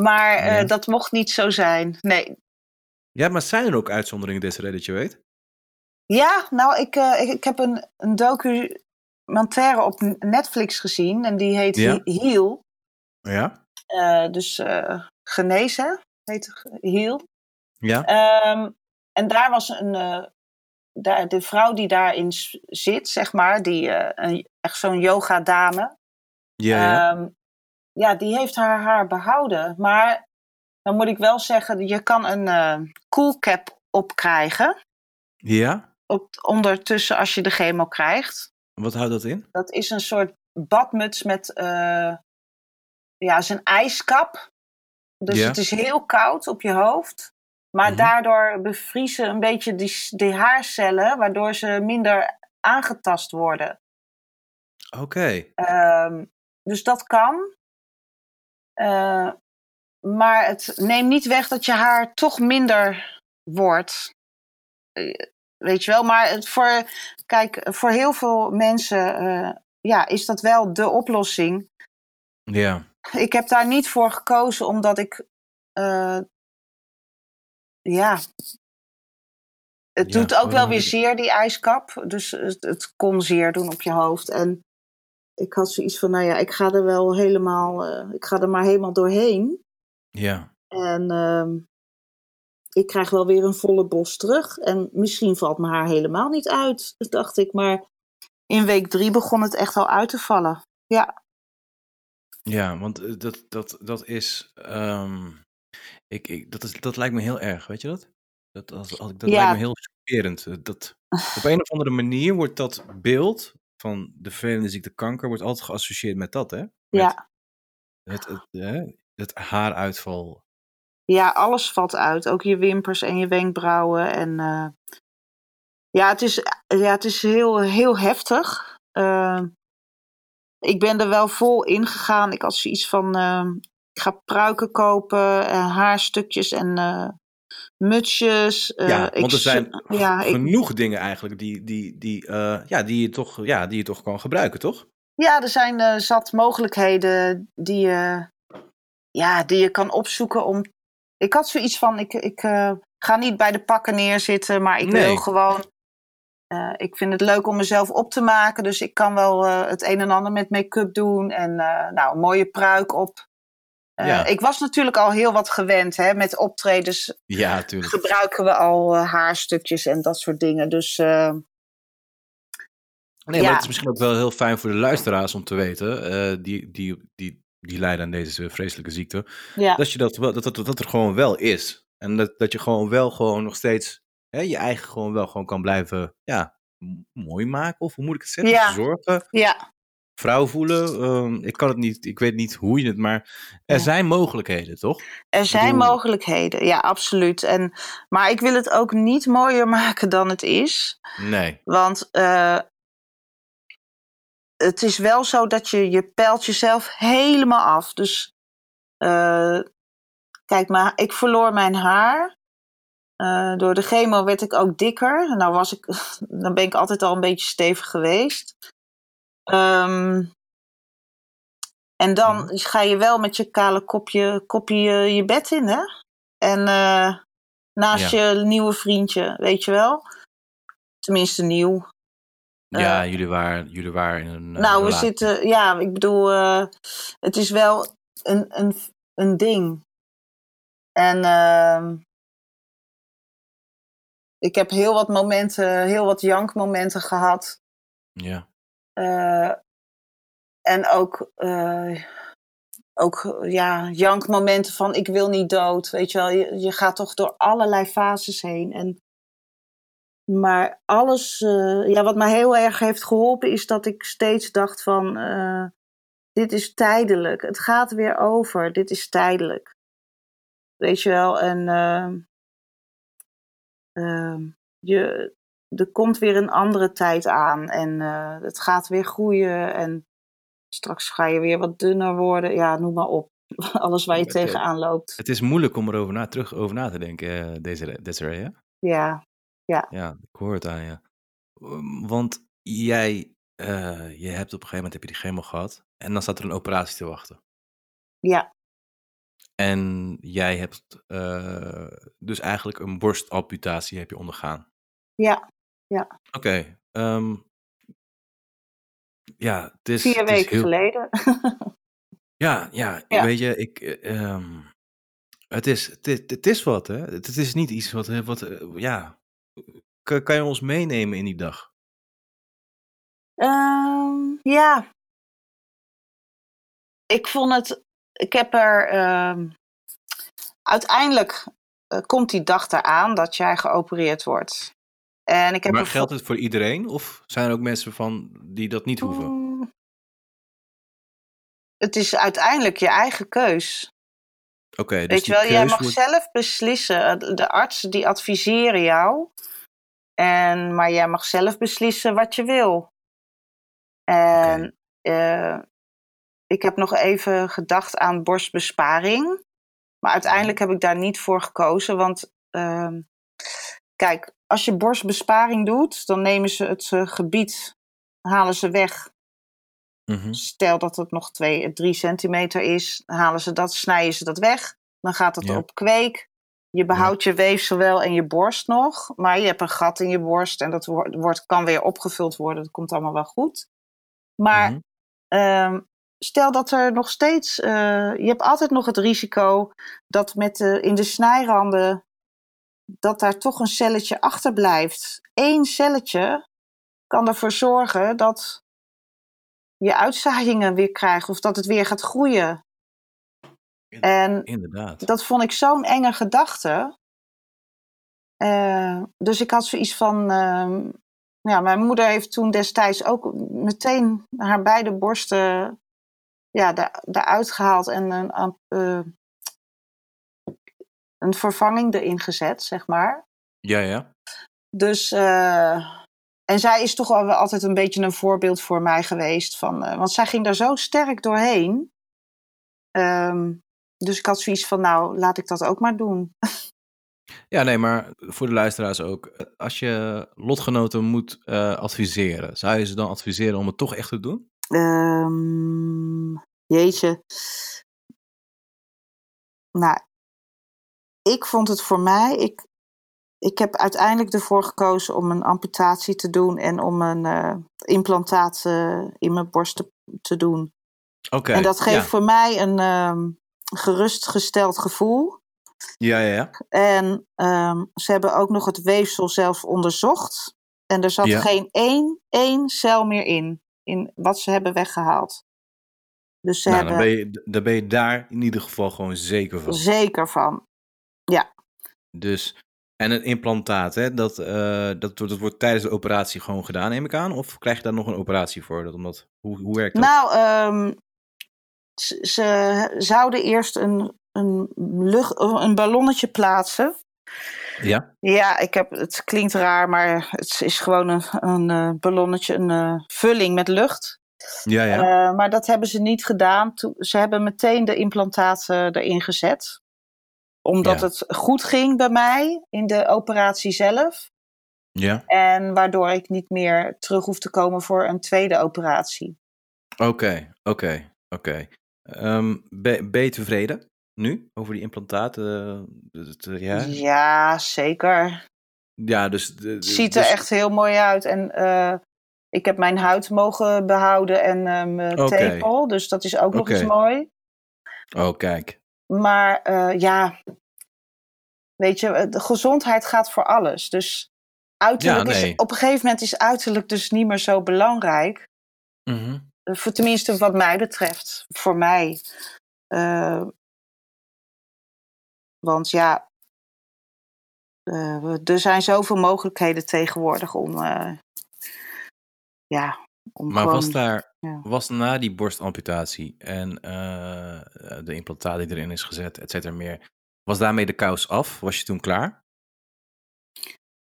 Speaker 4: Maar ja. dat mocht niet zo zijn, nee.
Speaker 3: Ja, maar zijn er ook uitzonderingen, Desiree, dat je weet?
Speaker 4: Ja, nou, ik, uh, ik, ik, heb een, een documentaire op Netflix gezien en die heet
Speaker 3: ja.
Speaker 4: Heal.
Speaker 3: Ja.
Speaker 4: Uh, dus genezen heet Heal.
Speaker 3: Ja.
Speaker 4: Um, en daar was een, daar, de vrouw die daarin zit, zeg maar, die, een, echt zo'n yoga-dame.
Speaker 3: Ja, ja.
Speaker 4: Um, ja, die heeft haar haar behouden. Maar dan moet ik wel zeggen, je kan een cool cap opkrijgen.
Speaker 3: Ja
Speaker 4: op, ondertussen als je de chemo krijgt.
Speaker 3: Wat houdt dat in?
Speaker 4: Dat is een soort badmuts met uh, ja, zijn ijskap. Dus
Speaker 3: ja.
Speaker 4: het is heel koud op je hoofd. Maar
Speaker 3: Mhm.
Speaker 4: daardoor bevriezen een beetje die, die haarcellen, waardoor ze minder aangetast worden.
Speaker 3: Oké.
Speaker 4: Ehm, dus dat kan. Eh, maar het neemt niet weg dat je haar toch minder wordt. Eh, Weet je wel, maar het voor, kijk, voor heel veel mensen eh, ja, is dat wel de oplossing.
Speaker 3: Ja.
Speaker 4: Ik heb daar niet voor gekozen omdat ik, ja, het
Speaker 3: Ja,
Speaker 4: doet ook wel weer zeer, die ijskap. Dus het, het kon zeer doen op je hoofd. En ik had zoiets van, nou ja, ik ga er wel helemaal, eh, ik ga er maar helemaal doorheen.
Speaker 3: Ja.
Speaker 4: En ehm, ik krijg wel weer een volle bos terug. En misschien valt mijn haar helemaal niet uit, dacht ik. Maar in week drie begon het echt wel uit te vallen. Ja,
Speaker 3: Ja, want eh, dat, dat, dat is, ehm, ik, ik, dat is. Dat lijkt me heel erg, weet je dat? Dat, als, als, dat lijkt me heel chockerend. Dat, op een of andere manier wordt dat beeld van de vervelende ziekte kanker wordt altijd geassocieerd met dat, hè? Met
Speaker 4: ja.
Speaker 3: Het, het, het, het haaruitval.
Speaker 4: Ja, alles valt uit. Ook je wimpers en je wenkbrauwen. En, uh, ja, het is, ja, het is heel, heel heftig. Uh, ik ben er wel vol in gegaan. Ik had zoiets van, uh, ik ga pruiken kopen, haarstukjes en mutsjes.
Speaker 3: ja, want er zijn ja, genoeg ik, dingen eigenlijk die, die, die, ja, die, je toch, ja, die je toch kan gebruiken, toch?
Speaker 4: Ja, er zijn zat mogelijkheden die je, ja, die je kan opzoeken om ik had zoiets van, ik, ik uh, ga niet bij de pakken neerzitten, maar ik nee. wil gewoon... Uh, ik vind het leuk om mezelf op te maken, dus ik kan wel uh, het een en ander met make-up doen en nou, een mooie pruik op. Ja. Ik was natuurlijk al heel wat gewend hè, met optredens.
Speaker 3: Ja, natuurlijk.
Speaker 4: Gebruiken we al haarstukjes en dat soort dingen. Dus
Speaker 3: Nee, ja. maar het is misschien ook wel heel fijn voor de luisteraars om te weten, die, die, die die lijden aan deze vreselijke ziekte. Ja. Dat, je dat, dat, dat, dat er gewoon wel is. En dat, dat je gewoon wel gewoon nog steeds hè, je eigen gewoon wel gewoon kan blijven ja, mooi maken. Of hoe moet ik het zeggen?
Speaker 4: Ja.
Speaker 3: Zorgen.
Speaker 4: Ja.
Speaker 3: Vrouw voelen. Um, ik kan het niet, ik weet niet hoe je het, maar er ja. zijn mogelijkheden, toch?
Speaker 4: Er zijn bedoel... mogelijkheden, ja, absoluut. En, maar ik wil het ook niet mooier maken dan het is.
Speaker 3: Nee.
Speaker 4: Want uh, het is wel zo dat je, je peilt jezelf helemaal af. Dus uh, kijk maar, ik verloor mijn haar. Uh, door de chemo werd ik ook dikker. Nou was ik, dan ben ik altijd al een beetje stevig geweest. Um, en dan ga je wel met je kale kopje, kopje je bed in, hè? En uh, naast ja. je nieuwe vriendje, weet je wel? Tenminste nieuw.
Speaker 3: Ja, uh, jullie, waren, jullie waren in een.
Speaker 4: Nou, we zitten. Ja, ik bedoel, uh, het is wel een, een, een ding. En uh, ik heb heel wat momenten, heel wat jankmomenten gehad.
Speaker 3: Ja.
Speaker 4: Uh, en ook, uh, ook ja, jankmomenten van ik wil niet dood. Weet je wel, je, je gaat toch door allerlei fases heen. En maar alles, uh, ja, wat mij heel erg heeft geholpen, is dat ik steeds dacht van, dit is tijdelijk. Het gaat weer over. Dit is tijdelijk. Weet je wel, en je, er komt weer een andere tijd aan en het gaat weer groeien en straks ga je weer wat dunner worden. Ja, noem maar op. Alles waar je het, tegenaan loopt.
Speaker 3: Het is moeilijk om erover na, terug over na te denken, deze Desiree, hè?
Speaker 4: Ja, ja.
Speaker 3: Ja, ik hoor het aan je. Want jij, uh, je hebt op een gegeven moment heb je die chemo gehad en dan staat er een operatie te wachten.
Speaker 4: Ja.
Speaker 3: En jij hebt uh, dus eigenlijk een borstamputatie heb je ondergaan.
Speaker 4: Ja, ja.
Speaker 3: Oké. Okay, um, ja, het is.
Speaker 4: Vier weken
Speaker 3: is heel...
Speaker 4: geleden.
Speaker 3: ja, ja, ja, weet je, ik. Um, het is, het, is, het is wat, hè? Het, is niet iets wat, wat ja, kan, kan je ons meenemen in die dag?
Speaker 4: Um, ja. Ik vond het. Ik heb er. Um, uiteindelijk uh, komt die dag eraan dat jij geopereerd wordt. En ik heb
Speaker 3: maar geldt het voor iedereen? Of zijn er ook mensen van die dat niet hoeven?
Speaker 4: Het is uiteindelijk je eigen keus.
Speaker 3: Oké, okay,
Speaker 4: dus Weet je wel, jij mag wordt... zelf beslissen. De artsen die adviseren jou. En, maar jij mag zelf beslissen wat je wil. En okay. uh, ik heb nog even gedacht aan borstbesparing. Maar uiteindelijk heb ik daar niet voor gekozen. Want uh, kijk, als je borstbesparing doet, dan nemen ze het uh, gebied, halen ze weg.
Speaker 3: Mm -hmm.
Speaker 4: Stel dat het nog 2, 3 centimeter is, halen ze dat, snijden ze dat weg. Dan gaat het ja. op kweek. Je behoudt ja. je weefsel wel en je borst nog, maar je hebt een gat in je borst en dat wordt, wordt, kan weer opgevuld worden. Dat komt allemaal wel goed. Maar mm -hmm. um, stel dat er nog steeds, uh, je hebt altijd nog het risico dat met de, in de snijranden, dat daar toch een celletje achterblijft. Eén celletje kan ervoor zorgen dat je uitzaaiingen weer krijgt of dat het weer gaat groeien. En
Speaker 3: Inderdaad.
Speaker 4: dat vond ik zo'n enge gedachte. Eh, dus ik had zoiets van. ehm, ja, mijn moeder heeft toen destijds ook meteen haar beide borsten ja, eruit gehaald en een, eh, een vervanging erin gezet, zeg maar.
Speaker 3: Ja, ja.
Speaker 4: Dus, eh, en zij is toch al wel altijd een beetje een voorbeeld voor mij geweest. Van, eh, want zij ging daar zo sterk doorheen. Ehm, dus ik had zoiets van, nou, laat ik dat ook maar doen.
Speaker 3: Ja, nee, maar voor de luisteraars ook. Als je lotgenoten moet eh, adviseren, zou je ze dan adviseren om het toch echt te doen?
Speaker 4: Ehm, jeetje. Nou, ik vond het voor mij. Ik, ik heb uiteindelijk ervoor gekozen om een amputatie te doen en om een eh, implantaat eh, in mijn borst te, te doen.
Speaker 3: Oké.
Speaker 4: En dat geeft
Speaker 3: ja.
Speaker 4: voor mij een ehm, gerustgesteld gevoel.
Speaker 3: Ja, ja, ja.
Speaker 4: En ehm, ze hebben ook nog het weefsel zelf onderzocht. En er zat
Speaker 3: Ja.
Speaker 4: geen één, één cel meer in, in wat ze hebben weggehaald. Dus ze
Speaker 3: Nou,
Speaker 4: hebben
Speaker 3: dan ben, je, dan ben je daar in ieder geval gewoon zeker van.
Speaker 4: zeker van.
Speaker 3: Dus, en een implantaat, hè, dat, eh, dat, wordt- dat wordt tijdens de operatie gewoon gedaan, neem ik aan? Of krijg je daar nog een operatie voor? Dat, omdat, hoe, hoe werkt dat?
Speaker 4: Nou, ehm, ze, ze zouden eerst een, een, lucht, een ballonnetje plaatsen.
Speaker 3: ja?
Speaker 4: Ja, ik heb, het klinkt raar, maar het is gewoon een, een eh, ballonnetje, een eh, vulling met lucht.
Speaker 3: Ja, ja.
Speaker 4: Maar dat hebben ze niet gedaan. Toen- Ze hebben meteen de implantaten erin gezet. Omdat
Speaker 3: Ja.
Speaker 4: het goed ging bij mij in de operatie zelf.
Speaker 3: ja.
Speaker 4: En waardoor ik niet meer terug hoef te komen voor een tweede operatie.
Speaker 3: Oké, oké, oké. Ehm, ben, ben je tevreden nu over die implantaten? Eh, eh, ja?
Speaker 4: Ja, zeker.
Speaker 3: ja, dus...
Speaker 4: Het ziet er
Speaker 3: dus-
Speaker 4: echt heel mooi uit. En eh, ik heb mijn huid mogen behouden en mijn tepel. Dus dat is ook nog eens mooi.
Speaker 3: Oh, kijk.
Speaker 4: Maar eh, ja, weet je, de gezondheid gaat voor alles. Dus uiterlijk
Speaker 3: Ja, nee.
Speaker 4: is, op een gegeven moment is uiterlijk dus niet meer zo belangrijk.
Speaker 3: Mhm.
Speaker 4: Eh, Voor, tenminste, wat mij betreft. Voor mij. Eh, want ja, eh, er zijn zoveel mogelijkheden tegenwoordig om. eh, ja, om
Speaker 3: Maar
Speaker 4: gewoon,
Speaker 3: was daar,
Speaker 4: ja.
Speaker 3: was na die borstamputatie en eh, de implantaat die erin is gezet, et cetera meer, was daarmee de kous af? Was je toen klaar?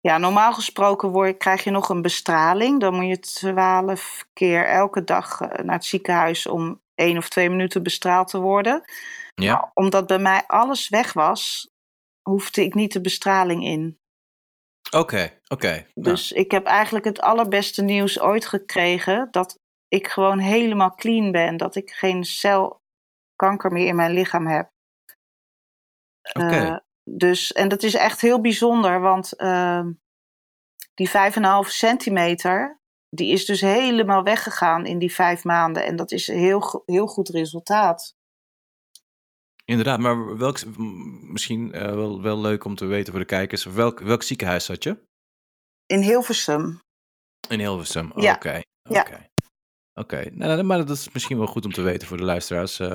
Speaker 4: Ja, normaal gesproken word, krijg je nog een bestraling. Dan moet je twaalf keer elke dag eh, naar het ziekenhuis om één of twee minuten bestraald te worden.
Speaker 3: Ja?
Speaker 4: Maar omdat bij mij alles weg was, hoefde ik niet de bestraling in.
Speaker 3: Oké, oké. Nou,
Speaker 4: Dus ik heb eigenlijk het allerbeste nieuws ooit gekregen. Dat ik gewoon helemaal clean ben. Dat ik geen cel kanker meer in mijn lichaam heb.
Speaker 3: Oké.
Speaker 4: Eh, dus, en dat is echt heel bijzonder, want ehm, die 5,5 centimeter, die is dus helemaal weggegaan in die vijf maanden. En dat is een heel, heel goed resultaat.
Speaker 3: Inderdaad, maar welk, misschien eh, wel, wel leuk om te weten voor de kijkers, welk, welk ziekenhuis zat je?
Speaker 4: In Hilversum.
Speaker 3: In Hilversum.
Speaker 4: Ja.
Speaker 3: Oké,
Speaker 4: Ja.
Speaker 3: Oké, nou, maar dat is misschien wel goed om te weten voor de luisteraars. Eh,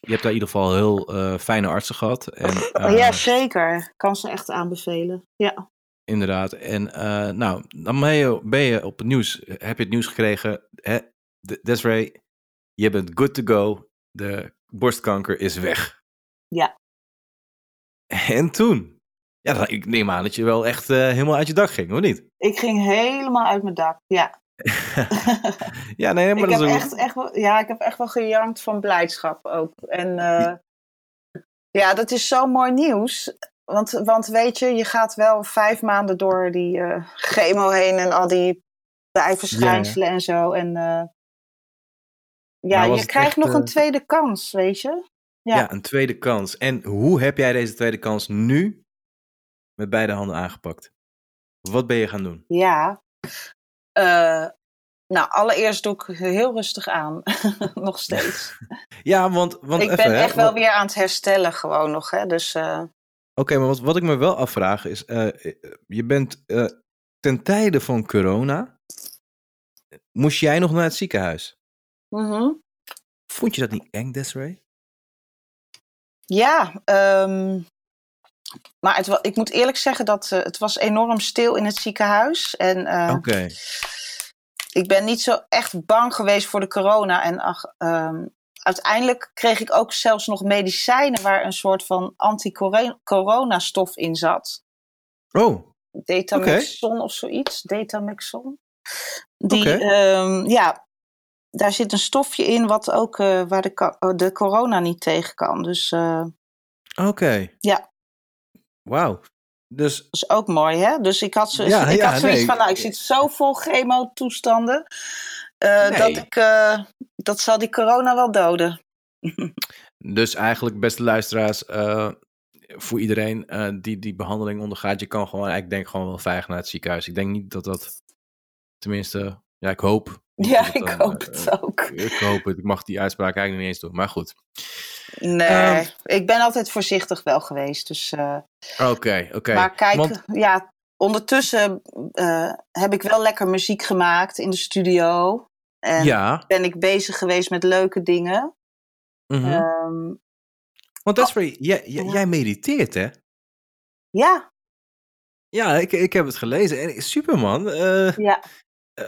Speaker 3: je hebt daar in ieder geval heel eh, fijne artsen gehad. En, eh,
Speaker 4: ja, zeker. Kan ze echt aanbevelen. Ja.
Speaker 3: Inderdaad. En eh, nou, dan ben je, ben je op het nieuws, heb je het nieuws gekregen. Hè? De- Desiree, je bent good to go. De borstkanker is weg.
Speaker 4: Ja.
Speaker 3: En toen? Ja, ik neem aan dat je wel echt helemaal uit je dak ging, of niet?
Speaker 4: Ik ging helemaal uit mijn dak. Ja.
Speaker 3: Ja, nee, maar
Speaker 4: ik,
Speaker 3: dat
Speaker 4: heb
Speaker 3: is
Speaker 4: echt, echt wel, ja, ik heb echt wel gejankt van blijdschap ook. En eh, ja, dat is zo mooi nieuws. Want, want weet je, je gaat wel vijf maanden door die eh, chemo heen en al die bijverschijnselen en zo. En eh, ja,
Speaker 3: was
Speaker 4: je krijgt
Speaker 3: echt,
Speaker 4: nog een tweede kans, weet je.
Speaker 3: Ja.
Speaker 4: Ja.
Speaker 3: een tweede kans. En hoe heb jij deze tweede kans nu met beide handen aangepakt? Wat ben je gaan doen?
Speaker 4: Ja. Eh, nou, allereerst doe ik heel rustig aan. nog steeds.
Speaker 3: Ja, want, want
Speaker 4: ik
Speaker 3: even,
Speaker 4: ben
Speaker 3: hè,
Speaker 4: echt wel weer aan het herstellen gewoon nog. Hè? Dus eh,
Speaker 3: Oké, maar wat, wat ik me wel afvraag is, eh, je bent ten tijde van corona, moest jij nog naar het ziekenhuis?
Speaker 4: mhm.
Speaker 3: Vond je dat niet eng, Desiree?
Speaker 4: Ja, ehm, maar het, ik moet eerlijk zeggen dat het was enorm stil in het ziekenhuis. En
Speaker 3: Oké.
Speaker 4: ik ben niet zo echt bang geweest voor de corona. En ach, ehm, uiteindelijk kreeg ik ook zelfs nog medicijnen waar een soort van anti-corona-stof in zat.
Speaker 3: Oh.
Speaker 4: Detamexon of zoiets. Detamexon. Die, ehm, ja, daar zit een stofje in wat ook uh, waar de, de corona niet tegen kan. Dus.
Speaker 3: Oké.
Speaker 4: Ja.
Speaker 3: Wauw. Dus...
Speaker 4: Dat is ook mooi, hè? Dus ik had, zo, ja, ik ja, had zoiets nee. van, nou, ik zit zo vol chemo-toestanden. Uh, nee. Dat ik, dat zal die corona wel doden.
Speaker 3: dus eigenlijk, beste luisteraars, voor iedereen die die behandeling ondergaat, je kan gewoon, ik denk gewoon wel veilig naar het ziekenhuis. Ik denk niet dat dat, tenminste, ja, ik hoop.
Speaker 4: Ja, ik hoop het ook.
Speaker 3: Ik hoop het. Ik mag die uitspraak eigenlijk niet eens doen, maar goed.
Speaker 4: Nee, um, ik ben altijd voorzichtig wel geweest. Dus.
Speaker 3: Oké, uh, oké. Okay,
Speaker 4: Maar kijk, Want... ja, ondertussen uh, heb ik wel lekker muziek gemaakt in de studio. En
Speaker 3: ja.
Speaker 4: ben ik bezig geweest met leuke dingen.
Speaker 3: Mm -hmm. um, Want dat is voor jij, jij, jij mediteert, hè?
Speaker 4: Ja.
Speaker 3: Ja, ik, ik heb het gelezen. En Superman. Uh,
Speaker 4: ja.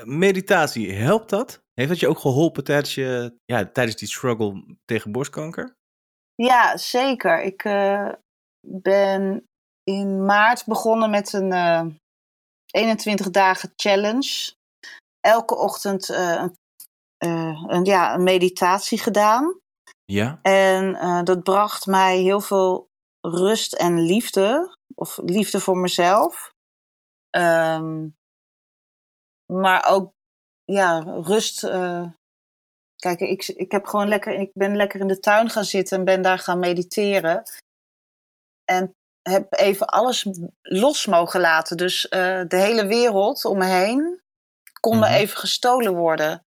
Speaker 3: Meditatie, helpt dat? Heeft dat je ook geholpen tijdens, je, ja, tijdens die struggle tegen borstkanker?
Speaker 4: Ja, zeker. Ik uh, ben in maart begonnen met een uh, 21 dagen challenge. Elke ochtend uh, een, een, ja, een meditatie gedaan.
Speaker 3: Ja.
Speaker 4: En dat bracht mij heel veel rust en liefde. Of liefde voor mezelf. Um, maar ook ja, rust. Uh, kijk, ik, ik, heb gewoon lekker, ik ben lekker in de tuin gaan zitten en ben daar gaan mediteren. En heb even alles los mogen laten. Dus uh, de hele wereld om me heen kon me even gestolen worden.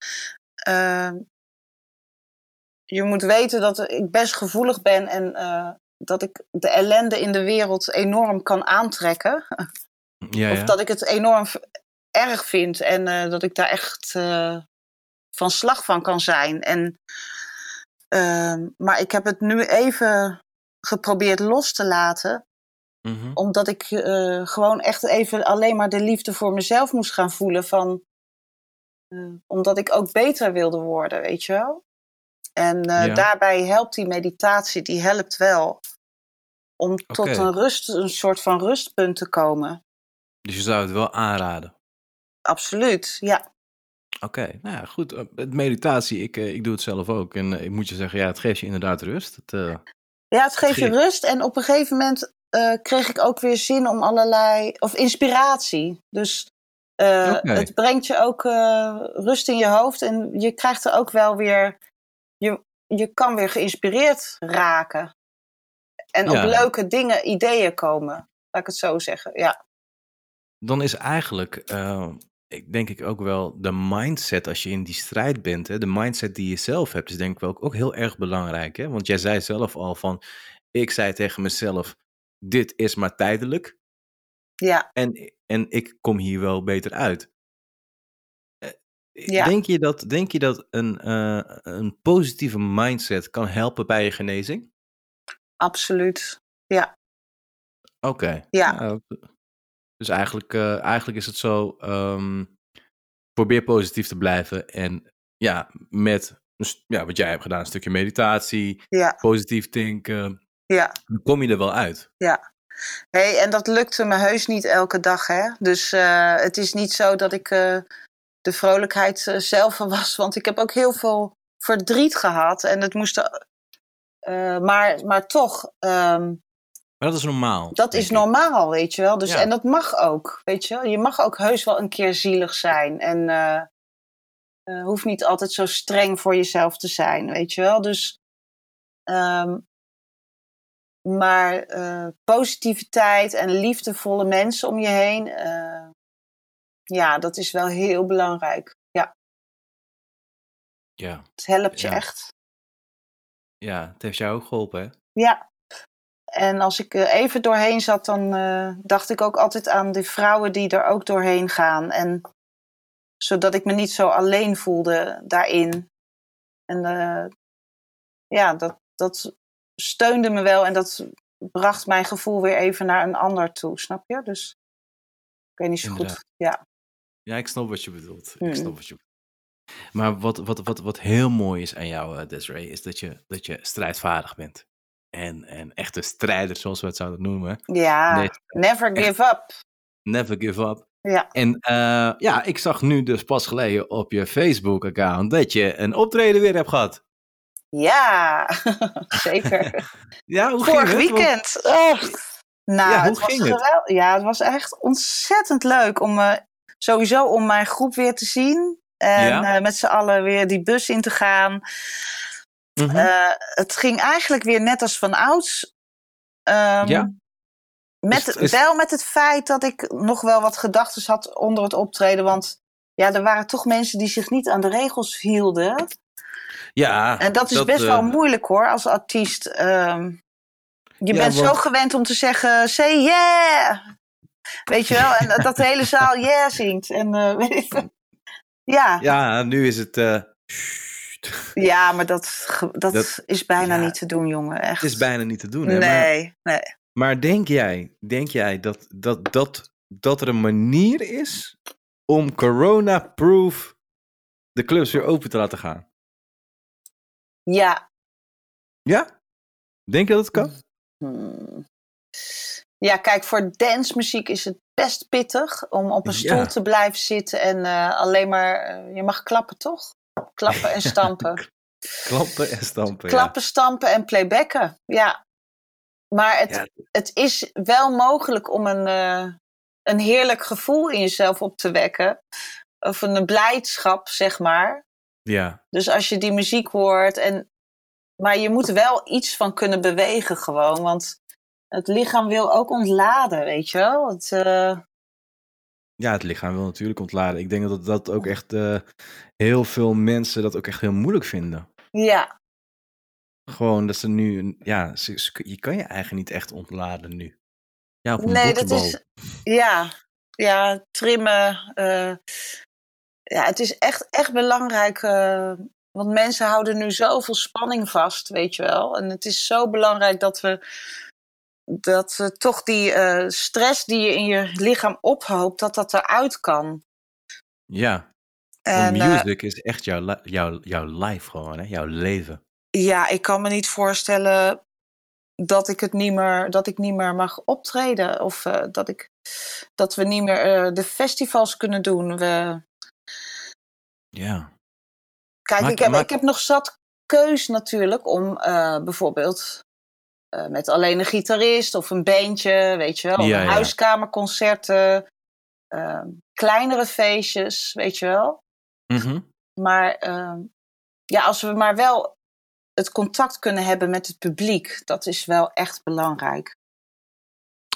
Speaker 4: Uh, je moet weten dat ik best gevoelig ben en dat ik de ellende in de wereld enorm kan aantrekken.
Speaker 3: Ja, ja.
Speaker 4: Of dat ik het enorm erg vind en uh, dat ik daar echt uh, van slag van kan zijn. En, uh, maar ik heb het nu even geprobeerd los te laten,
Speaker 3: mm -hmm.
Speaker 4: omdat ik gewoon echt even alleen maar de liefde voor mezelf moest gaan voelen. Van, omdat ik ook beter wilde worden, weet je wel. En ja. daarbij helpt die meditatie, die helpt wel om okay. tot een rust, een soort van rustpunt te komen.
Speaker 3: Dus je zou het wel aanraden?
Speaker 4: Absoluut, ja.
Speaker 3: Oké, okay, nou ja, goed. Met meditatie, ik, ik doe het zelf ook. En ik moet je zeggen, ja, het geeft je inderdaad rust. Het, uh,
Speaker 4: ja, het geeft je rust. En op een gegeven moment uh, kreeg ik ook weer zin om allerlei... Of inspiratie. Dus uh, okay. het brengt je ook rust in je hoofd. En je krijgt er ook wel weer... Je, je kan weer geïnspireerd raken. En ja. op leuke dingen, ideeën komen. Laat ik het zo zeggen, ja.
Speaker 3: Dan is eigenlijk denk ik ook wel de mindset als je in die strijd bent, hè, de mindset die je zelf hebt, is denk ik wel ook heel erg belangrijk. Hè? Want jij zei zelf al van, ik zei tegen mezelf, dit is maar tijdelijk.
Speaker 4: Ja.
Speaker 3: En, en ik kom hier wel beter uit. Ja. Denk je dat, denk je dat een, uh, een positieve mindset kan helpen bij je genezing?
Speaker 4: Absoluut, ja.
Speaker 3: Oké. Okay.
Speaker 4: Ja.
Speaker 3: Nou, dus eigenlijk, uh, eigenlijk is het zo, um, probeer positief te blijven. En ja, met ja, wat jij hebt gedaan, een stukje meditatie,
Speaker 4: ja.
Speaker 3: positief denken,
Speaker 4: ja.
Speaker 3: dan kom je er wel uit.
Speaker 4: Ja. Hey, en dat lukte me heus niet elke dag. Hè? Dus uh, het is niet zo dat ik uh, de vrolijkheid uh, zelf was. Want ik heb ook heel veel verdriet gehad. En het moest. maar, maar toch. Um,
Speaker 3: maar dat is normaal.
Speaker 4: Dat is normaal, weet je wel. Dus, ja. En dat mag ook, weet je wel. Je mag ook heus wel een keer zielig zijn. En uh, uh, hoeft niet altijd zo streng voor jezelf te zijn, weet je wel. Dus, um, maar uh, positiviteit en liefdevolle mensen om je heen, ja, dat is wel heel belangrijk. Ja.
Speaker 3: Ja.
Speaker 4: Het helpt je
Speaker 3: ja.
Speaker 4: echt.
Speaker 3: Ja, het heeft jou ook geholpen, hè?
Speaker 4: Ja, en als ik even doorheen zat, dan uh, dacht ik ook altijd aan de vrouwen die er ook doorheen gaan. En zodat ik me niet zo alleen voelde daarin. En uh, ja, dat, dat steunde me wel en dat bracht mijn gevoel weer even naar een ander toe, snap je? Dus ik weet niet zo
Speaker 3: Inderdaad.
Speaker 4: goed. Ja.
Speaker 3: Ja, ik snap wat je bedoelt.
Speaker 4: Mm.
Speaker 3: Ik snap wat je Maar wat, wat, wat, wat heel mooi is aan jou, eh, Desiree, is dat je, dat je strijdvaardig bent. En, en echt een strijder, zoals we het zouden noemen.
Speaker 4: Ja,
Speaker 3: Nee,
Speaker 4: never
Speaker 3: echt.
Speaker 4: give up.
Speaker 3: Never give up.
Speaker 4: Ja.
Speaker 3: En eh, ja, ik zag nu dus pas geleden op je Facebook-account dat je een optreden weer hebt gehad.
Speaker 4: Ja, zeker.
Speaker 3: Ja, hoe
Speaker 4: Vorig
Speaker 3: ging het?
Speaker 4: Weekend. Oh. Nou,
Speaker 3: Ja, hoe
Speaker 4: het was
Speaker 3: ging het?
Speaker 4: geweldig. Ja, het was echt ontzettend leuk om eh, sowieso om mijn groep weer te zien. En
Speaker 3: Ja?
Speaker 4: eh, met z'n allen weer die bus in te gaan.
Speaker 3: Mhm.
Speaker 4: Eh, het ging eigenlijk weer net als van ouds. Ehm,
Speaker 3: Ja.
Speaker 4: Met,
Speaker 3: Is- is-
Speaker 4: Wel met het feit dat ik nog wel wat gedachten had onder het optreden. Want ja, er waren toch mensen die zich niet aan de regels hielden.
Speaker 3: ja,
Speaker 4: En dat is best
Speaker 3: eh,
Speaker 4: wel moeilijk hoor, als artiest. Ehm, je
Speaker 3: Ja,
Speaker 4: bent zo gewend om te zeggen, say yeah! Weet je wel? En dat- de hele zaal yeah zingt. En, eh, ja. Ja,
Speaker 3: nu is het... eh,
Speaker 4: maar dat, dat,
Speaker 3: Dat-
Speaker 4: is bijna
Speaker 3: ja.
Speaker 4: niet te doen, jongen. Echt.
Speaker 3: het is bijna niet te doen. Hè? Maar,
Speaker 4: Nee, nee.
Speaker 3: maar denk jij, denk jij dat, dat, dat, dat er een manier is om corona-proof de clubs weer open te laten gaan?
Speaker 4: Ja.
Speaker 3: Ja? Denk je dat het kan?
Speaker 4: Hmm. Ja, kijk, voor dancemuziek is het best pittig om op een
Speaker 3: Ja.
Speaker 4: stoel te blijven zitten en eh, alleen maar. eh, je mag klappen, toch? Klappen en stampen.
Speaker 3: Klappen en stampen. ja.
Speaker 4: Klappen, stampen en playbacken. Ja. Maar het,
Speaker 3: Ja.
Speaker 4: het is wel mogelijk om een, eh, een heerlijk gevoel in jezelf op te wekken. Of een blijdschap, zeg maar.
Speaker 3: Ja,
Speaker 4: Dus als je die muziek hoort. En, maar je moet wel iets van kunnen bewegen gewoon. Want het lichaam wil ook ontladen, weet je wel. Het, eh,
Speaker 3: ja, het lichaam wil natuurlijk ontladen. Ik denk dat dat ook echt eh, heel veel mensen dat ook echt heel moeilijk vinden.
Speaker 4: ja,
Speaker 3: Gewoon dat ze nu, ja, ze, ze- je kan je eigen niet echt ontladen nu. Ja, op een
Speaker 4: nee, dat is. Ja, ja trimmen. eh, ja, het is echt, echt belangrijk. eh, want mensen houden nu zoveel spanning vast, weet je wel. En het is zo belangrijk dat we. Dat we toch die eh, stress die je in je lichaam ophoopt, dat dat eruit kan.
Speaker 3: Ja,
Speaker 4: En, eh,
Speaker 3: music is echt jouw, jouw, jouw life gewoon, hè? jouw leven.
Speaker 4: Ja, ik kan me niet voorstellen dat ik het niet meer, dat ik niet meer mag optreden. Of eh, dat, ik, dat we niet meer eh, de festivals kunnen doen. We,
Speaker 3: Ja,
Speaker 4: kijk, ik, heb, ik heb nog zat keus natuurlijk om eh, bijvoorbeeld eh, met alleen een gitarist of een bandje, weet je wel,
Speaker 3: Ja, ja.
Speaker 4: huiskamerconcerten, eh, kleinere feestjes, weet je wel.
Speaker 3: Mhm.
Speaker 4: Maar ehm, ja, als we maar wel het contact kunnen hebben met het publiek, dat is wel echt belangrijk.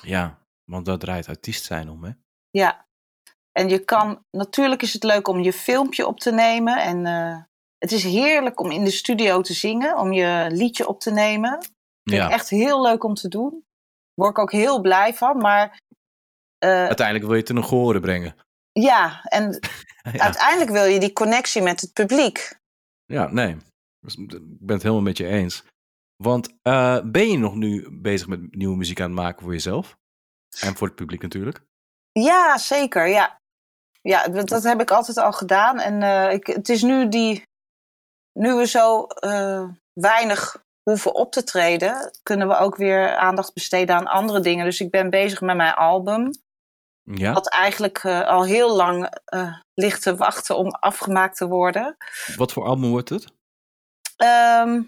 Speaker 3: ja want dat draait artiest zijn om, hè?
Speaker 4: Ja. En je kan, natuurlijk is het leuk om je filmpje op te nemen. En eh, het is heerlijk om in de studio te zingen, om je liedje op te nemen. Vind
Speaker 3: Ja,
Speaker 4: ik echt heel leuk om te doen. Word ik ook heel blij van. Maar eh,
Speaker 3: uiteindelijk wil je het in een horen brengen.
Speaker 4: ja, en
Speaker 3: Ja,
Speaker 4: uiteindelijk wil je die connectie met het publiek.
Speaker 3: ja nee, Dus ik ben het helemaal met je eens. Want eh, ben je nog nu bezig met nieuwe muziek aan het maken voor jezelf? En voor het publiek natuurlijk?
Speaker 4: Ja, zeker. Ja, ja dat, heb ik altijd al gedaan. En eh, ik, het is nu die. Nu we zo weinig hoeven op te treden, kunnen we ook weer aandacht besteden aan andere dingen. Dus ik ben bezig met mijn album.
Speaker 3: Ja?
Speaker 4: Wat eigenlijk eh, al heel lang eh, ligt te wachten om afgemaakt te worden.
Speaker 3: Wat voor album wordt het?
Speaker 4: Ehm,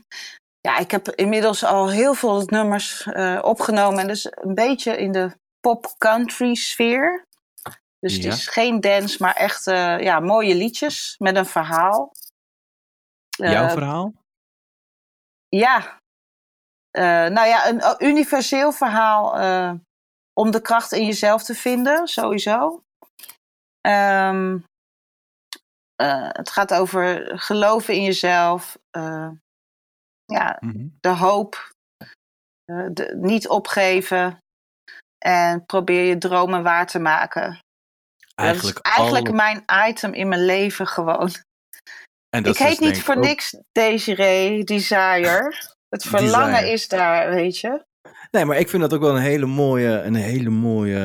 Speaker 4: ja, ik heb inmiddels al heel veel nummers eh, opgenomen. En dus een beetje in de pop-country sfeer. Dus
Speaker 3: Ja.
Speaker 4: het is geen dance, maar echt ja, mooie liedjes met een verhaal.
Speaker 3: Jouw verhaal?
Speaker 4: Ja. Eh, nou ja, een uh, universeel verhaal eh, om de kracht in jezelf te vinden, sowieso. Ehm, eh, het gaat over geloven in jezelf. eh, ja,
Speaker 3: Mhm.
Speaker 4: de hoop. eh, de, niet opgeven. En probeer je dromen waar te maken.
Speaker 3: Eigenlijk,
Speaker 4: dat is eigenlijk mijn item in mijn leven gewoon.
Speaker 3: En dat
Speaker 4: ik
Speaker 3: is
Speaker 4: heet niet voor
Speaker 3: ook-
Speaker 4: niks Desiree Desire. Het verlangen
Speaker 3: Desire.
Speaker 4: is daar, weet je.
Speaker 3: Nee, maar ik vind dat ook wel een hele mooie, een hele mooie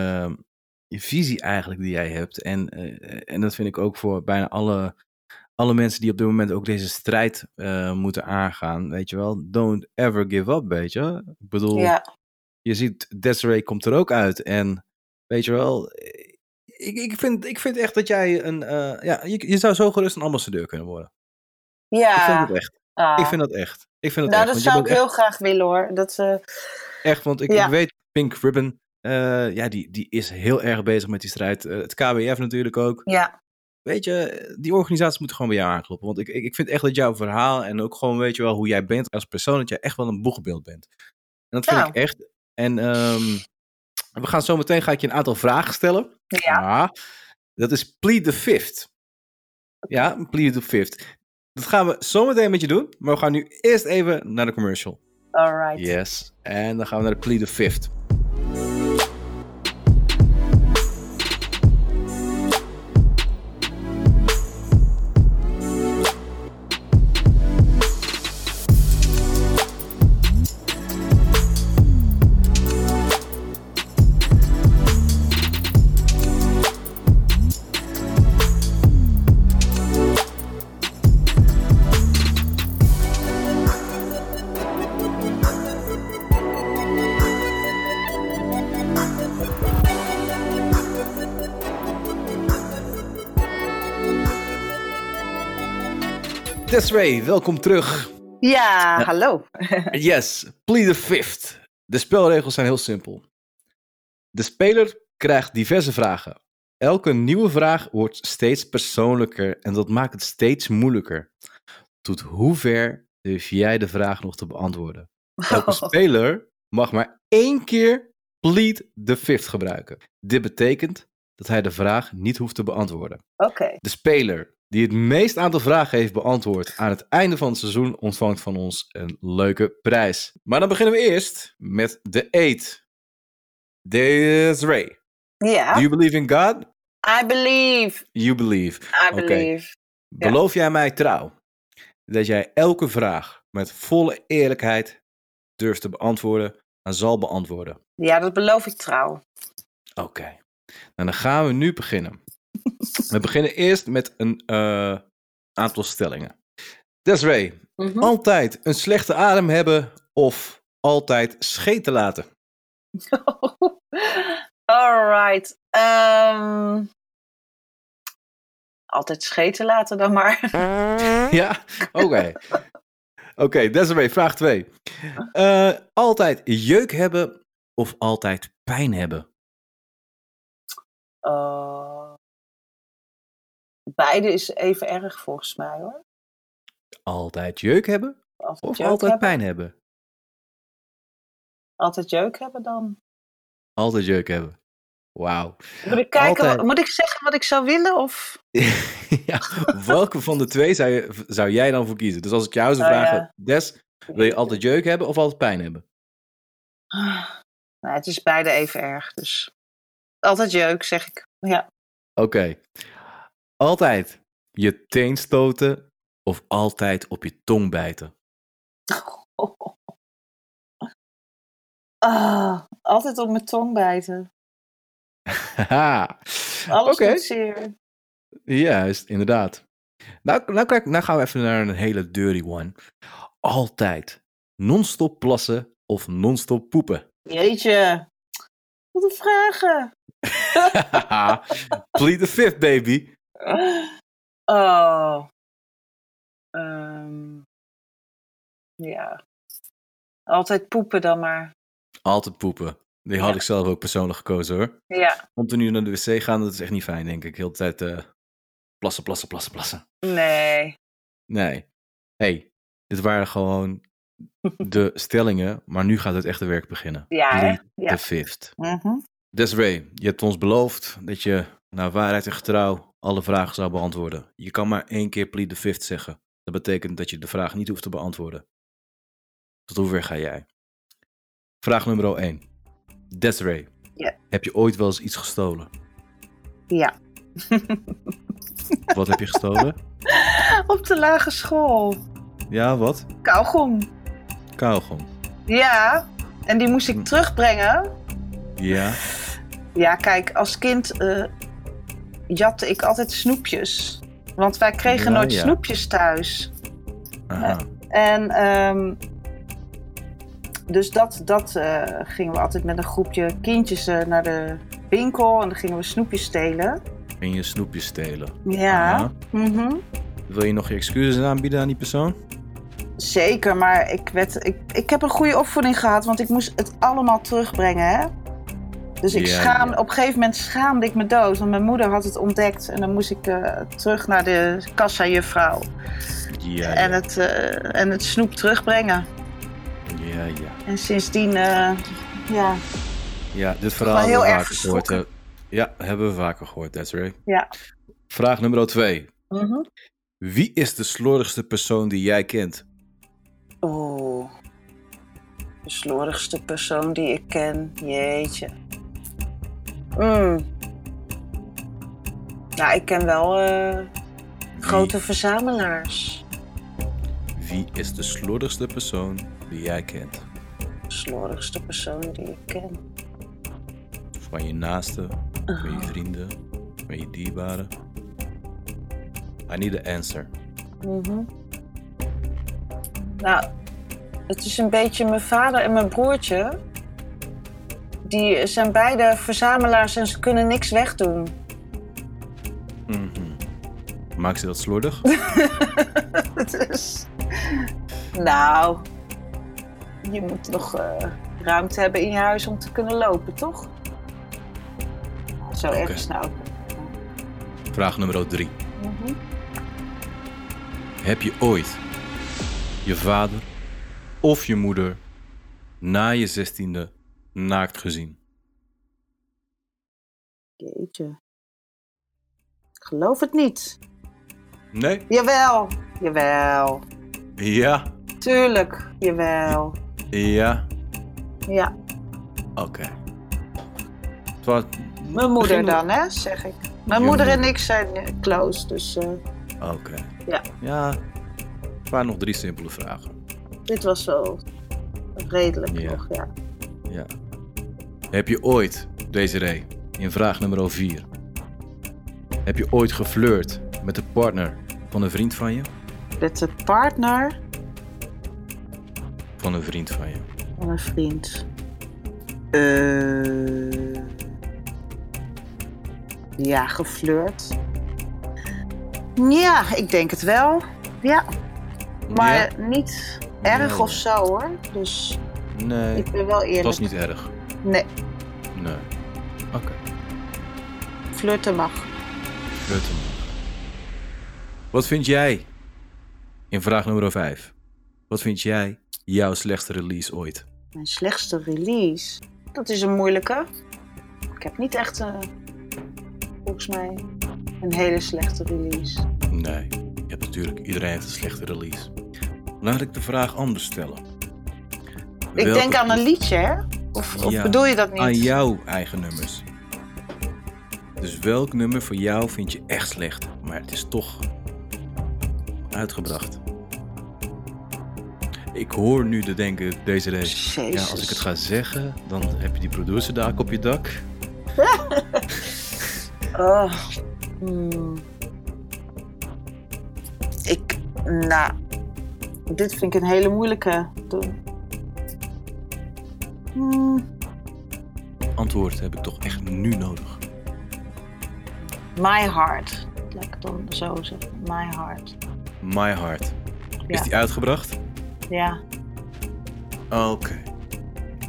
Speaker 3: eh, visie eigenlijk die jij hebt. En, eh, en dat vind ik ook voor bijna alle, alle mensen die op dit moment ook deze strijd eh, moeten aangaan. Weet je wel, don't ever give up, weet je. Ik bedoel,
Speaker 4: Ja.
Speaker 3: je ziet Desiree komt er ook uit. En weet je wel, ik, ik, vind, ik vind echt dat jij een, ja, je, je zou zo gerust een ambassadeur kunnen worden. Ik vind
Speaker 4: Ja.
Speaker 3: dat echt.
Speaker 4: Ah.
Speaker 3: Ik vind dat echt. Ik vind dat
Speaker 4: nou,
Speaker 3: echt.
Speaker 4: dat zou ik heel graag willen hoor. Dat, eh,
Speaker 3: Echt, want ik,
Speaker 4: Ja.
Speaker 3: ik weet, Pink Ribbon, eh, ja, die, die is heel erg bezig met die strijd. Eh, het KWF natuurlijk ook.
Speaker 4: ja.
Speaker 3: Weet je, die organisaties moeten gewoon bij jou aankloppen. Want ik, ik, ik vind echt dat jouw verhaal en ook gewoon, weet je wel, hoe jij bent als persoon, dat jij echt wel een boegbeeld bent. En dat vind ik echt. En ehm, we gaan zo meteen, ga ik je een aantal vragen stellen.
Speaker 4: Ja.
Speaker 3: Ah, dat is plead the fifth. Ja, plead the fifth. Dat gaan we zo meteen met je doen. Maar we gaan nu eerst even naar de commercial.
Speaker 4: Alright.
Speaker 3: Yes. En dan gaan we naar de plead the fifth. Desiree, welkom terug.
Speaker 4: Ja,
Speaker 3: Ja.
Speaker 4: hallo.
Speaker 3: Yes, plead the fifth. De spelregels zijn heel simpel. De speler krijgt diverse vragen. Elke nieuwe vraag wordt steeds persoonlijker en dat maakt het steeds moeilijker. Tot hoe ver durf jij de vraag nog te beantwoorden? Elke speler mag maar één keer plead the fifth gebruiken. Dit betekent dat hij de vraag niet hoeft te beantwoorden.
Speaker 4: Oké.
Speaker 3: De speler die het meest aantal vragen heeft beantwoord aan het einde van het seizoen ontvangt van ons een leuke prijs. Maar dan beginnen we eerst met de eet. Desiree,
Speaker 4: Ja.
Speaker 3: do you believe in God?
Speaker 4: I believe.
Speaker 3: You believe.
Speaker 4: I believe.
Speaker 3: Beloof jij mij trouw dat jij elke vraag met volle eerlijkheid durft te beantwoorden en zal beantwoorden?
Speaker 4: Ja, dat beloof ik trouw.
Speaker 3: Oké. Nou, dan gaan we nu beginnen. We beginnen eerst met een eh, aantal stellingen. Desiree,
Speaker 4: Mhm.
Speaker 3: altijd een slechte adem hebben of altijd scheten laten?
Speaker 4: Alright. Ehm, altijd scheten laten dan maar.
Speaker 3: Ja? Oké. Oké, Desiree, vraag 2. altijd jeuk hebben of altijd pijn hebben?
Speaker 4: Uh, beide is even erg volgens mij hoor.
Speaker 3: Altijd jeuk hebben
Speaker 4: Altijd
Speaker 3: of
Speaker 4: jeuk
Speaker 3: altijd
Speaker 4: hebben.
Speaker 3: pijn hebben?
Speaker 4: Altijd jeuk hebben dan.
Speaker 3: Altijd jeuk hebben. Wauw.
Speaker 4: Moet ik kijken,
Speaker 3: Altijd.
Speaker 4: moet ik zeggen wat ik zou willen? Of?
Speaker 3: ja, welke van de twee zou, je, zou jij dan voor kiezen? Dus als ik jou zou
Speaker 4: Oh,
Speaker 3: vragen,
Speaker 4: ja.
Speaker 3: Des, wil je altijd jeuk hebben of altijd pijn hebben?
Speaker 4: Nou, het is beide even erg. Dus altijd jeuk, zeg ik. Ja.
Speaker 3: Oké. Altijd je teen stoten of altijd op je tong bijten?
Speaker 4: Ah, altijd op mijn tong bijten. Alles doet zeer.
Speaker 3: Juist, inderdaad. Nou, nou, kijk, nou gaan we even naar een hele dirty one. Altijd non-stop plassen of non-stop poepen?
Speaker 4: Jeetje. Wat een vragen.
Speaker 3: Plead the fifth, baby.
Speaker 4: Oh. Ehm, ja. Altijd poepen dan maar.
Speaker 3: Altijd poepen. Die had
Speaker 4: Ja.
Speaker 3: ik zelf ook persoonlijk gekozen hoor.
Speaker 4: Ja.
Speaker 3: Continu naar de wc gaan, dat is echt niet fijn, denk ik. Heel de tijd eh, plassen, plassen, plassen, plassen.
Speaker 4: Nee.
Speaker 3: Nee. hey, dit waren gewoon de stellingen, maar nu gaat het echte werk beginnen.
Speaker 4: Ja, hè? Ja.
Speaker 3: the fifth.
Speaker 4: Mhm.
Speaker 3: Desiree, je hebt ons beloofd dat je naar waarheid en getrouw alle vragen zou beantwoorden. Je kan maar één keer plead the fifth zeggen. Dat betekent dat je de vraag niet hoeft te beantwoorden. Tot hoever ga jij? Vraag nummer 1. Desiree,
Speaker 4: Ja.
Speaker 3: heb je ooit wel eens iets gestolen?
Speaker 4: Ja.
Speaker 3: Wat heb je gestolen?
Speaker 4: Op de lagere school.
Speaker 3: Ja, wat?
Speaker 4: Kauwgom.
Speaker 3: Kauwgom.
Speaker 4: Ja. En die moest ik terugbrengen.
Speaker 3: Ja.
Speaker 4: Ja, kijk, als kind eh jatte ik altijd snoepjes. Want wij kregen
Speaker 3: Ja,
Speaker 4: nooit
Speaker 3: ja.
Speaker 4: snoepjes thuis.
Speaker 3: Aha.
Speaker 4: En ehm, dus dat, dat eh, gingen we altijd met een groepje kindjes eh, naar de winkel. En dan gingen we snoepjes stelen.
Speaker 3: En je snoepjes stelen.
Speaker 4: Ja, mhm.
Speaker 3: Wil je nog je excuses aanbieden aan die persoon?
Speaker 4: zeker. Maar ik, werd, ik, ik heb een goede opvoeding gehad, want ik moest het allemaal terugbrengen. Hè? Dus ik
Speaker 3: Ja,
Speaker 4: schaam,
Speaker 3: ja.
Speaker 4: op een gegeven moment schaamde ik me dood. Want mijn moeder had het ontdekt. En dan moest ik eh, terug naar de kassajuffrouw.
Speaker 3: Ja,
Speaker 4: En, het, eh, en het snoep terugbrengen.
Speaker 3: ja, ja.
Speaker 4: En sindsdien, eh, ja,
Speaker 3: Ja, dit verhaal hebben we vaker gehoord. Ja, hebben we vaker gehoord, Desiree.
Speaker 4: ja.
Speaker 3: Vraag nummer twee.
Speaker 4: Mhm.
Speaker 3: Wie is de slordigste persoon die jij kent?
Speaker 4: Oeh. De slordigste persoon die ik ken. Jeetje. Mm. Ja, ik ken wel eh, grote verzamelaars.
Speaker 3: Wie is de slordigste persoon die jij kent?
Speaker 4: De slordigste persoon die ik ken.
Speaker 3: Van je naasten, van je vrienden, van je dierbaren? I need an answer.
Speaker 4: Mhm. Nou, het is een beetje mijn vader en mijn broertje. Die zijn beide verzamelaars en ze kunnen niks wegdoen.
Speaker 3: Mhm. Maakt ze dat slordig?
Speaker 4: Dus, nou, je moet nog eh, ruimte hebben in je huis om te kunnen lopen, toch? Zo erg
Speaker 3: Oké.
Speaker 4: is het nou.
Speaker 3: Vraag nummer drie.
Speaker 4: Mhm.
Speaker 3: Heb je ooit je vader of je moeder na je zestiende naakt gezien?
Speaker 4: Jeetje. Ik geloof het niet.
Speaker 3: Nee?
Speaker 4: Jawel, jawel.
Speaker 3: Ja?
Speaker 4: Tuurlijk, jawel.
Speaker 3: Ja?
Speaker 4: Ja,
Speaker 3: Oké.
Speaker 4: Mijn moeder
Speaker 3: begin-
Speaker 4: dan, hè, zeg ik. Mijn
Speaker 3: Je
Speaker 4: moeder en ik zijn eh, close, dus eh,
Speaker 3: Oké.
Speaker 4: Ja.
Speaker 3: Ja. Het waren nog drie simpele vragen.
Speaker 4: dit was wel redelijk
Speaker 3: Ja.
Speaker 4: nog, ja.
Speaker 3: Ja. Heb je ooit, Desiree, in vraag nummer 4. Heb je ooit geflirt met de partner van een vriend van je?
Speaker 4: Met de partner
Speaker 3: Van een vriend van je.
Speaker 4: van een vriend. Eh, ja, geflirt. Ja, ik denk het wel. Ja, maar
Speaker 3: Ja?
Speaker 4: niet erg of zo hoor. Dus
Speaker 3: Nee,
Speaker 4: ik ben wel
Speaker 3: het
Speaker 4: eerlijk.
Speaker 3: was niet erg.
Speaker 4: Nee,
Speaker 3: Nee. Oké.
Speaker 4: flirten mag.
Speaker 3: Flirten. Wat vind jij, in vraag nummer 5, wat vind jij jouw slechtste release ooit?
Speaker 4: Mijn slechtste release. Dat is een moeilijke. Ik heb niet echt, eh, volgens mij, een hele slechte release.
Speaker 3: Nee, je hebt natuurlijk, iedereen heeft een slechte release. Laat ik de vraag anders stellen.
Speaker 4: Ik
Speaker 3: Welke-
Speaker 4: denk aan een liedje, hè? Of, of
Speaker 3: Ja,
Speaker 4: bedoel je dat niet?
Speaker 3: Aan jouw eigen nummers. Dus welk nummer voor jou vind je echt slecht, maar het is toch uitgebracht? Ik hoor nu de denken, deze race. Ja, als ik het ga zeggen, dan heb je die producer daar op je dak.
Speaker 4: Oh. Hmm. Ik, nou, dit vind ik een hele moeilijke. Hmm,
Speaker 3: Antwoord heb ik toch echt nu nodig.
Speaker 4: my heart. Laat ik het dan zo zeggen. My heart.
Speaker 3: My Heart. Is die uitgebracht?
Speaker 4: Ja.
Speaker 3: Oké.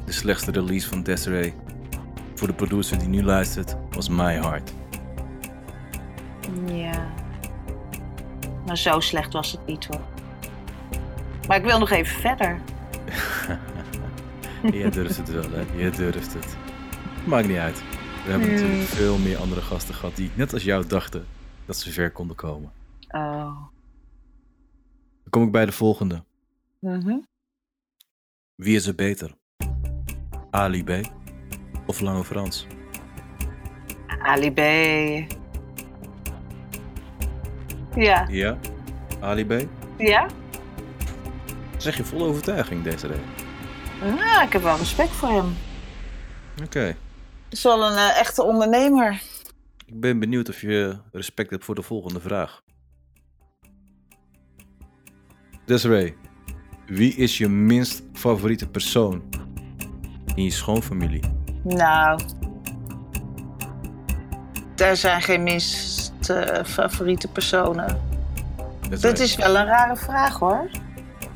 Speaker 3: De slechtste release van Desiree. Voor de producer die nu luistert, was My Heart.
Speaker 4: Ja. Maar zo slecht was het niet hoor. Maar ik wil nog even verder.
Speaker 3: Je durft het wel, hè? Je durft het. Maakt niet uit. We hebben natuurlijk veel meer andere gasten gehad die, net als jou, dachten dat ze ver konden komen.
Speaker 4: Oh.
Speaker 3: Dan kom ik bij de volgende.
Speaker 4: Mhm.
Speaker 3: Wie is er beter? Ali B of Lange Frans?
Speaker 4: Ali B. Ja.
Speaker 3: Ja, Ali B.
Speaker 4: Ja?
Speaker 3: Zeg je vol overtuiging, Desiree.
Speaker 4: Ja, ik heb wel respect voor hem.
Speaker 3: Oké.
Speaker 4: Het is wel een eh, echte ondernemer.
Speaker 3: Ik ben benieuwd of je respect hebt voor de volgende vraag. Desiree, wie is je minst favoriete persoon in je schoonfamilie?
Speaker 4: Nou, er zijn geen minst eh, favoriete personen.
Speaker 3: Desiree,
Speaker 4: Dat is wel een rare vraag hoor.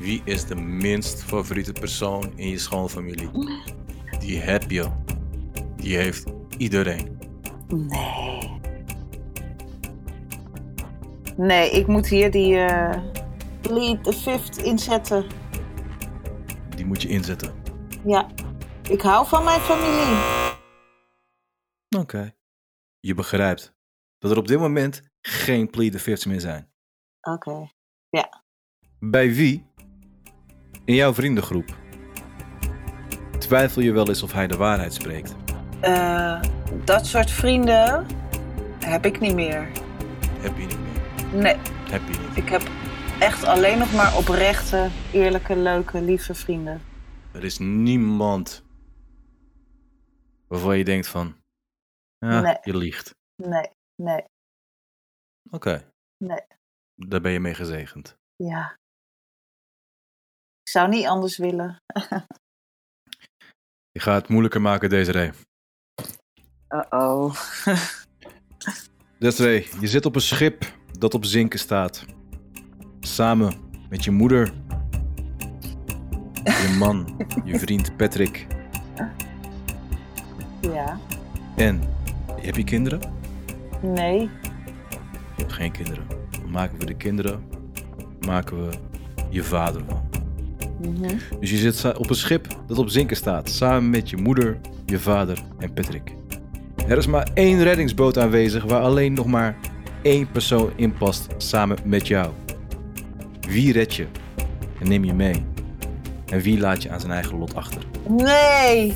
Speaker 3: Wie is de minst favoriete persoon in je schoonfamilie? Die heb je. Die heeft iedereen.
Speaker 4: Nee. Nee, ik moet hier die eh Lead the Fifth inzetten.
Speaker 3: Die moet je inzetten.
Speaker 4: Ja, ik hou van mijn familie.
Speaker 3: Oké. Je begrijpt dat er op dit moment geen plead the fifths meer zijn.
Speaker 4: Oké.
Speaker 3: Bij wie in jouw vriendengroep twijfel je wel eens of hij de waarheid spreekt?
Speaker 4: Eh, dat soort vrienden heb ik niet meer.
Speaker 3: Heb je niet meer.
Speaker 4: Nee,
Speaker 3: Heb je niet.
Speaker 4: ik heb echt alleen nog maar oprechte, eerlijke, leuke, lieve vrienden.
Speaker 3: Er is niemand waarvan je denkt van, ja,
Speaker 4: Nee.
Speaker 3: je liegt.
Speaker 4: Nee, nee,
Speaker 3: Oké,
Speaker 4: nee.
Speaker 3: daar ben je mee gezegend.
Speaker 4: Ja. Ik zou niet anders willen.
Speaker 3: Je gaat het moeilijker maken, Desiree.
Speaker 4: Uh-oh.
Speaker 3: Desiree, je zit op een schip dat op zinken staat. Samen met je moeder, je man, je vriend Patrick
Speaker 4: Ja.
Speaker 3: en heb je kinderen?
Speaker 4: Nee.
Speaker 3: Je hebt geen kinderen. Dan maken we de kinderen, maken we je vader van.
Speaker 4: Mhm.
Speaker 3: Dus je zit op een schip dat op zinken staat, samen met je moeder, je vader en Patrick. Er is maar één reddingsboot aanwezig waar alleen nog maar één persoon in past, samen met jou. Wie red je en neem je mee? En wie laat je aan zijn eigen lot achter?
Speaker 4: Nee,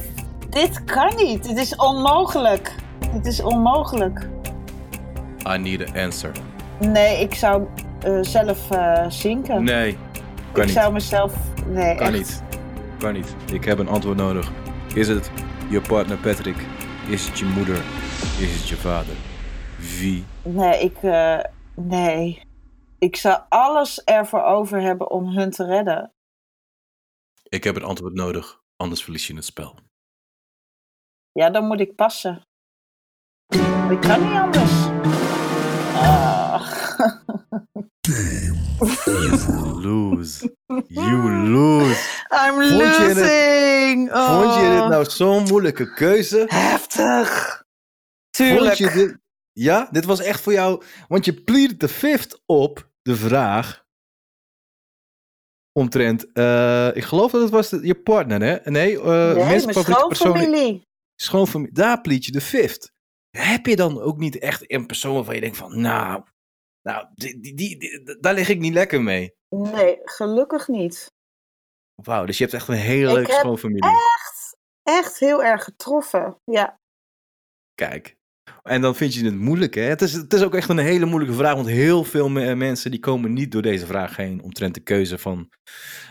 Speaker 4: dit kan niet. Dit is onmogelijk. Dit is onmogelijk.
Speaker 3: I need an answer.
Speaker 4: Nee, ik zou eh, zelf eh, zinken.
Speaker 3: Nee, kan
Speaker 4: ik
Speaker 3: niet.
Speaker 4: zou mezelf. Nee,
Speaker 3: Kan
Speaker 4: echt.
Speaker 3: niet. Kan niet. Ik heb een antwoord nodig. Is het je partner Patrick? Is het je moeder? Is het je vader? Wie?
Speaker 4: Nee, ik. eh, nee. Ik zou alles ervoor over hebben om hun te redden.
Speaker 3: Ik heb een antwoord nodig, anders verlies je het spel.
Speaker 4: Ja, dan moet ik passen. Ik kan niet anders. Ah.
Speaker 3: Lose. You lose.
Speaker 4: I'm
Speaker 3: Vond
Speaker 4: losing. Oh.
Speaker 3: Vond je dit nou zo'n moeilijke keuze?
Speaker 4: Heftig. Tuurlijk.
Speaker 3: Vond je dit... Ja, dit was echt voor jou... Want je pleaded de fifth op de vraag... Omtrent... eh, ik geloof dat het was de- je partner, hè? Nee, eh
Speaker 4: nee, mijn
Speaker 3: persoon...
Speaker 4: schoonfamilie.
Speaker 3: Schoonfamilie. Daar plead je de fifth. Heb je dan ook niet echt een persoon waarvan je denkt van... Nou, nou die, die, die, daar lig ik niet lekker mee.
Speaker 4: Nee, gelukkig niet.
Speaker 3: Wauw, dus je hebt echt een hele
Speaker 4: Ik
Speaker 3: leuke
Speaker 4: heb
Speaker 3: schoonfamilie.
Speaker 4: Echt, echt heel erg getroffen. Ja.
Speaker 3: Kijk. En dan vind je het moeilijk, hè? Het is, het is ook echt een hele moeilijke vraag, want heel veel me- mensen die komen niet door deze vraag heen omtrent de keuze van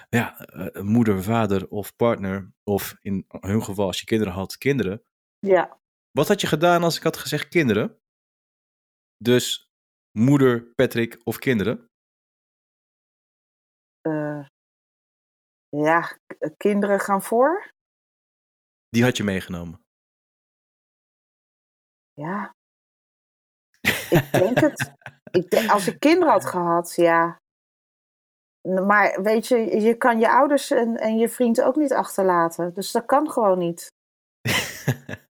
Speaker 3: ja, eh, moeder, vader of partner, of in hun geval als je kinderen had, kinderen.
Speaker 4: Ja.
Speaker 3: Wat had je gedaan als ik had gezegd kinderen? Dus moeder, Patrick of kinderen?
Speaker 4: eh, ja, k- kinderen gaan voor.
Speaker 3: Die had je meegenomen.
Speaker 4: Ja. Ik denk het. Ik denk, als ik kinderen had gehad, ja. Maar weet je, je kan je ouders en, en je vriend ook niet achterlaten. Dus dat kan gewoon niet.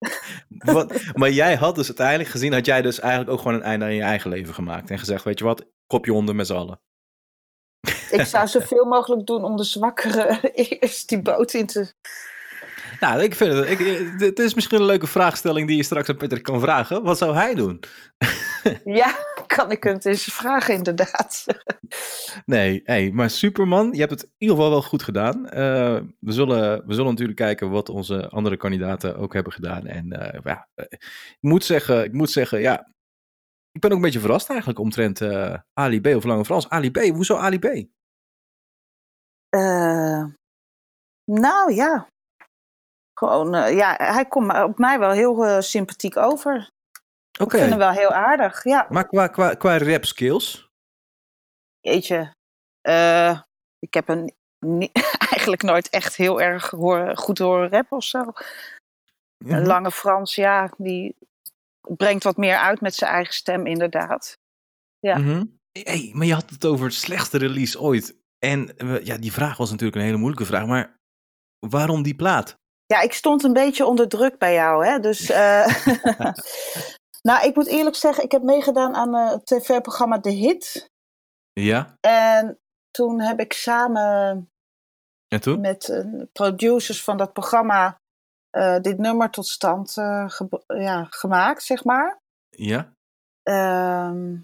Speaker 3: Wat, maar jij had dus uiteindelijk gezien, had jij dus eigenlijk ook gewoon een einde aan je eigen leven gemaakt. En gezegd, weet je wat, kopje onder met z'n allen.
Speaker 4: Ik zou zoveel mogelijk doen om de zwakkere eerst die boot in te...
Speaker 3: Nou, ik vind het. Ik, het is misschien een leuke vraagstelling die je straks aan Patrick kan vragen. Wat zou hij doen?
Speaker 4: Ja, kan ik het eens vragen inderdaad.
Speaker 3: Nee, hey, maar Superman, je hebt het in ieder geval wel goed gedaan. Eh, we, zullen, we zullen natuurlijk kijken wat onze andere kandidaten ook hebben gedaan. En eh, ja, eh, ik moet zeggen, ik moet zeggen, ja, ik ben ook een beetje verrast eigenlijk omtrent eh, Ali B of Lange Frans. Ali B, hoezo Ali B?
Speaker 4: Nou ja, Gewoon, eh, ja, hij komt op mij wel heel eh, sympathiek over.
Speaker 3: Oké.
Speaker 4: Ik vind hem wel heel aardig, ja.
Speaker 3: Maar qua, qua, qua rap skills?
Speaker 4: Jeetje, eh, ik heb hem eigenlijk nooit echt heel erg goed horen rappen of zo.
Speaker 3: Mhm.
Speaker 4: Lange Frans, ja, die brengt wat meer uit met zijn eigen stem, inderdaad. ja.
Speaker 3: Mhm. Hey, maar je had het over het slechtste release ooit. En ja, die vraag was natuurlijk een hele moeilijke vraag. Maar waarom die plaat?
Speaker 4: Ja, ik stond een beetje onder druk bij jou, hè. Dus, eh, nou, ik moet eerlijk zeggen, ik heb meegedaan aan eh, het tv-programma De Hit.
Speaker 3: Ja,
Speaker 4: En toen heb ik samen
Speaker 3: en toen?
Speaker 4: met eh, producers van dat programma dit nummer tot stand ge- ja, gemaakt, zeg maar.
Speaker 3: Ja?
Speaker 4: Ehm,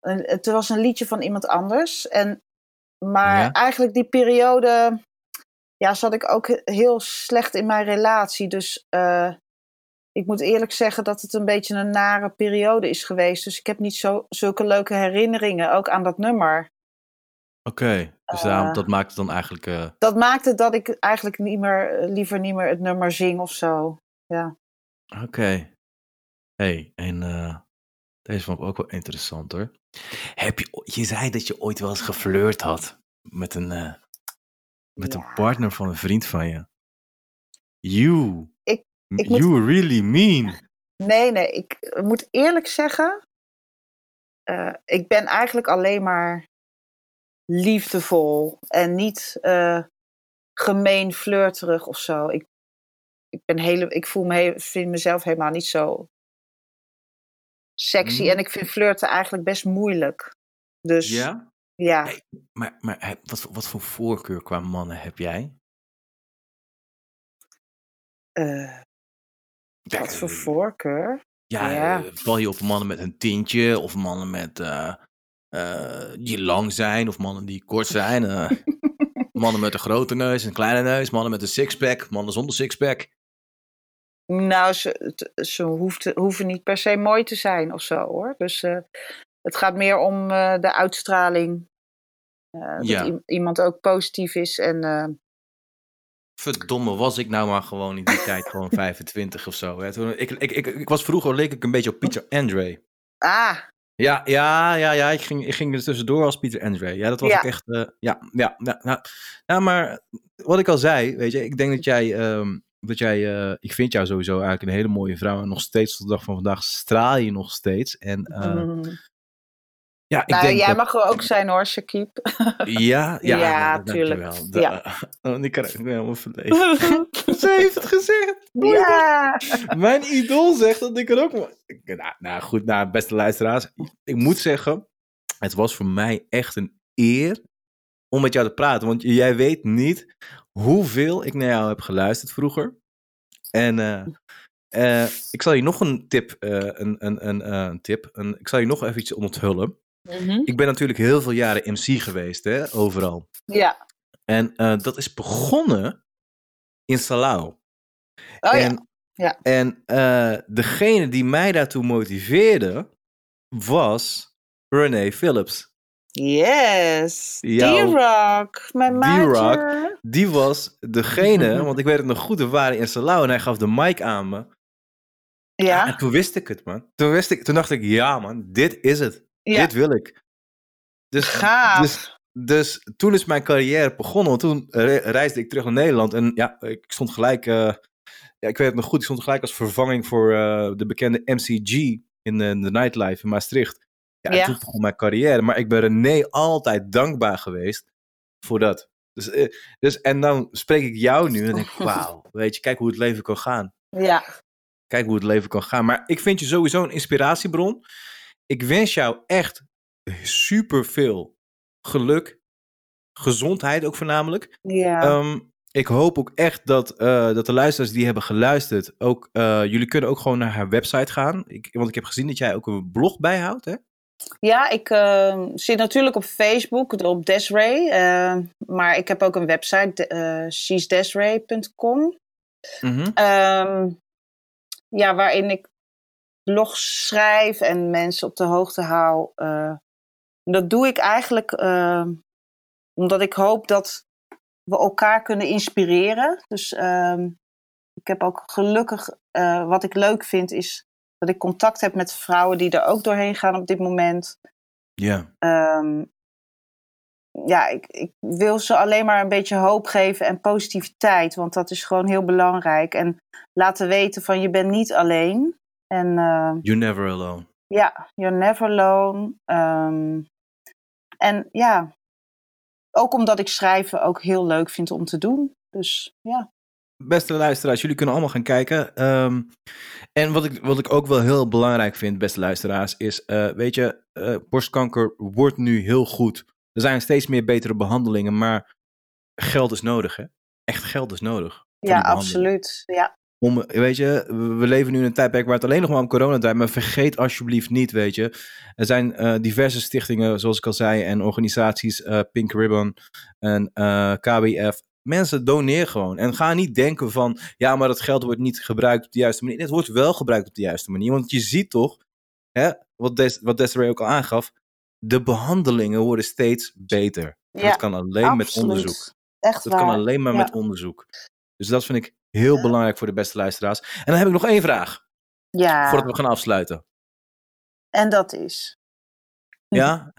Speaker 4: en het was een liedje van iemand anders. En, maar
Speaker 3: Ja.
Speaker 4: eigenlijk die periode ja, zat ik ook he- heel slecht in mijn relatie. Dus eh, ik moet eerlijk zeggen dat het een beetje een nare periode is geweest. Dus ik heb niet zo, zulke leuke herinneringen ook aan dat nummer.
Speaker 3: Oké, dus
Speaker 4: Eh.
Speaker 3: daarom, dat maakt het dan eigenlijk... eh,
Speaker 4: Dat maakte dat ik eigenlijk niet meer, liever niet meer het nummer zing of zo. Ja.
Speaker 3: Oké. hey, en deze vond ik ook wel interessant hoor. Heb je, je zei dat je ooit wel eens geflirt had met een, met een partner van een vriend van je. You.
Speaker 4: Ik- ik moet-
Speaker 3: you really mean.
Speaker 4: Nee, nee, ik moet eerlijk zeggen. eh, ik ben eigenlijk alleen maar liefdevol en niet eh, gemeen flirterig of zo. Ik, ik, ben hele, ik voel me vind mezelf helemaal niet zo sexy
Speaker 3: Mm.
Speaker 4: en ik vind flirten eigenlijk best moeilijk. Dus ja,
Speaker 3: Ja? Hey, Maar, maar wat, voor- wat voor voorkeur qua mannen heb jij?
Speaker 4: eh,
Speaker 3: Ja,
Speaker 4: wat voor
Speaker 3: eh,
Speaker 4: voorkeur?
Speaker 3: Ja,
Speaker 4: Ja.
Speaker 3: eh, val je op mannen met een tintje of mannen met, die lang zijn of mannen die kort zijn? mannen met een grote neus, een kleine neus, mannen met een sixpack, mannen zonder sixpack.
Speaker 4: Nou, ze, ze hoeft, hoeven niet per se mooi te zijn of zo hoor. Dus het gaat meer om eh, de uitstraling. Eh,
Speaker 3: Ja.
Speaker 4: Dat iemand ook positief is. En eh,
Speaker 3: Verdomme, was ik nou maar gewoon in die tijd gewoon 25 of zo. Hè? Toen, ik, ik, ik, ik was vroeger, leek ik een beetje op Pieter Andre.
Speaker 4: ah,
Speaker 3: Ja, ja, ja, ja. Ik ging, ik ging er tussendoor als Pieter Andre. Ja, dat was
Speaker 4: Ja.
Speaker 3: ook echt. ja, ja, ja. Ja, maar wat ik al zei, weet je, ik denk dat jij. ehm, dat jij ik vind jou sowieso eigenlijk een hele mooie vrouw. En nog steeds tot de dag van vandaag straal je nog steeds. En
Speaker 4: mm.
Speaker 3: Ja, ik
Speaker 4: nou,
Speaker 3: denk
Speaker 4: jij
Speaker 3: dat,
Speaker 4: mag er ook zijn hoor, Shakib.
Speaker 3: Ja, ja,
Speaker 4: Ja, tuurlijk. Ja.
Speaker 3: Oh, ik kan ik ben helemaal verlegen. Ze heeft het gezegd.
Speaker 4: ja.
Speaker 3: Mijn idool zegt dat ik er ook... Nou, nou goed, nou, beste luisteraars. Ik moet zeggen, het was voor mij echt een eer om met jou te praten. Want jij weet niet hoeveel ik naar jou heb geluisterd vroeger. En eh, eh, ik zal je nog een tip, eh, een, een, een, eh, een tip, een, ik zal je nog even iets onthullen.
Speaker 4: Mhm.
Speaker 3: Ik ben natuurlijk heel veel jaren MC geweest, hè, overal.
Speaker 4: ja.
Speaker 3: En eh, dat is begonnen in Salau.
Speaker 4: Oh ja.
Speaker 3: en
Speaker 4: Ja.
Speaker 3: en eh, degene die mij daartoe motiveerde was Renee Phillips.
Speaker 4: Yes. D-Rock. Mijn
Speaker 3: D-Rock. Die was degene, want ik weet het nog goed, we waren in Salau en hij gaf de mic aan me.
Speaker 4: Ja.
Speaker 3: En toen wist ik het, man. Toen, wist ik, toen dacht ik, ja man, dit is het.
Speaker 4: Ja.
Speaker 3: Dit wil ik. Dus,
Speaker 4: Gaaf.
Speaker 3: dus, dus toen is mijn carrière begonnen. Want toen re- reisde ik terug naar Nederland. En ja, ik stond gelijk... eh, ja, ik weet het nog goed. Ik stond gelijk als vervanging voor eh, de bekende MCG in eh, de nightlife in Maastricht. Ja, en
Speaker 4: Ja.
Speaker 3: toen begon mijn carrière. Maar ik ben René altijd dankbaar geweest voor dat. Dus, dus, en dan spreek ik jou nu en denk ik, wauw, weet je, kijk hoe het leven kan gaan.
Speaker 4: ja.
Speaker 3: Kijk hoe het leven kan gaan. Maar ik vind je sowieso een inspiratiebron. Ik wens jou echt super veel geluk, gezondheid ook voornamelijk.
Speaker 4: Ja.
Speaker 3: Ehm, ik hoop ook echt dat, eh, dat de luisteraars die hebben geluisterd, ook, eh, jullie kunnen ook gewoon naar haar website gaan. Ik, want ik heb gezien dat jij ook een blog bijhoudt, hè?
Speaker 4: Ja, ik eh, zit natuurlijk op Facebook, op Desiree. eh, maar ik heb ook een website, eh she'sdesiree.com.
Speaker 3: Mhm.
Speaker 4: Ehm, ja, waarin ik blogs schrijf en mensen op de hoogte hou. eh. dat doe ik eigenlijk eh, omdat ik hoop dat we elkaar kunnen inspireren. Dus ehm, ik heb ook gelukkig, uh, wat ik leuk vind, is dat ik contact heb met vrouwen die er ook doorheen gaan op dit moment.
Speaker 3: Ja.
Speaker 4: Ehm, ja, ik, ik wil ze alleen maar een beetje hoop geven en positiviteit, want dat is gewoon heel belangrijk. En laten weten van je bent niet alleen. En, uh,
Speaker 3: you're never alone.
Speaker 4: Ja, you're never alone. Um, en ja, ook omdat ik schrijven ook heel leuk vind om te doen. Dus ja.
Speaker 3: Beste luisteraars, jullie kunnen allemaal gaan kijken. Um, en wat ik, wat ik ook wel heel belangrijk vind, beste luisteraars, is, uh, weet je, uh, borstkanker wordt nu heel goed. Er zijn steeds meer betere behandelingen, maar geld is nodig, hè? Echt geld is nodig.
Speaker 4: Ja, absoluut. Ja.
Speaker 3: Om, weet je, we leven nu in een tijdperk waar het alleen nog maar om corona draait, maar vergeet alsjeblieft niet, weet je. Er zijn uh, diverse stichtingen, zoals ik al zei, en organisaties, uh, Pink Ribbon en uh, KWF. Mensen, doneer gewoon. En ga niet denken van, ja, maar dat geld wordt niet gebruikt op de juiste manier. Het wordt wel gebruikt op de juiste manier, want je ziet toch, hè, wat, Des wat Desiree ook al aangaf, de behandelingen worden steeds beter. Ja, dat kan alleen absoluut. met onderzoek.
Speaker 4: Echt
Speaker 3: dat
Speaker 4: waar.
Speaker 3: kan alleen maar
Speaker 4: ja.
Speaker 3: met onderzoek. Dus dat vind ik heel belangrijk voor de beste luisteraars. En dan heb ik nog één vraag.
Speaker 4: Ja.
Speaker 3: Voordat we gaan afsluiten.
Speaker 4: En dat is?
Speaker 3: Ja?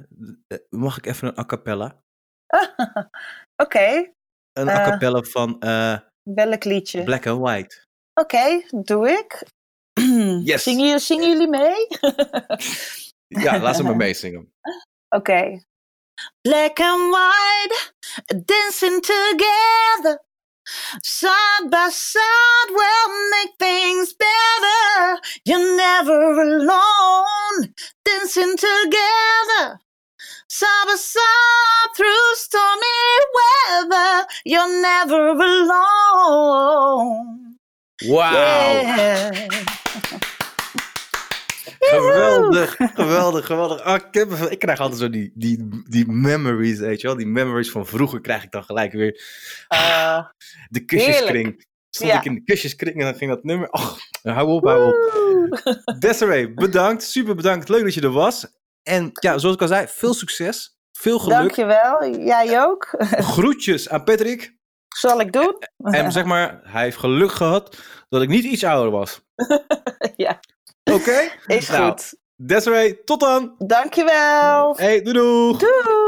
Speaker 3: Mag ik even een a cappella?
Speaker 4: Oké. Okay.
Speaker 3: Een a cappella uh, van... Uh,
Speaker 4: welk liedje?
Speaker 3: Black and White.
Speaker 4: Oké, okay, doe ik.
Speaker 3: Yes.
Speaker 4: Zingen, zingen jullie mee?
Speaker 3: ja, laat ze maar meezingen.
Speaker 4: Oké. Okay. Black and white, dancing together. Side by side, we'll make things better. You're never alone, dancing together. Side by side through stormy weather. You're never alone.
Speaker 3: Wow.
Speaker 4: Yeah.
Speaker 3: Geweldig, geweldig, geweldig. Ah, ik, heb, ik, krijg altijd zo die, die, die memories, weet je wel. Die memories van vroeger krijg ik dan gelijk weer.
Speaker 4: Uh,
Speaker 3: de kusjeskring. Stond ja. ik in de kusjeskring en dan ging dat nummer. Och, hou op, hou op. Desiree, bedankt. Super bedankt. Leuk dat je er was. En ja, zoals ik al zei, veel succes. Veel geluk.
Speaker 4: Dankjewel. Jij ook.
Speaker 3: Groetjes aan Patrick.
Speaker 4: Zal ik doen.
Speaker 3: En zeg maar, hij heeft geluk gehad dat ik niet iets ouder was.
Speaker 4: ja.
Speaker 3: Oké?
Speaker 4: Okay? Is
Speaker 3: nou,
Speaker 4: goed.
Speaker 3: Desiree, tot dan.
Speaker 4: Dankjewel.
Speaker 3: Hey, doei doei.
Speaker 4: Doei.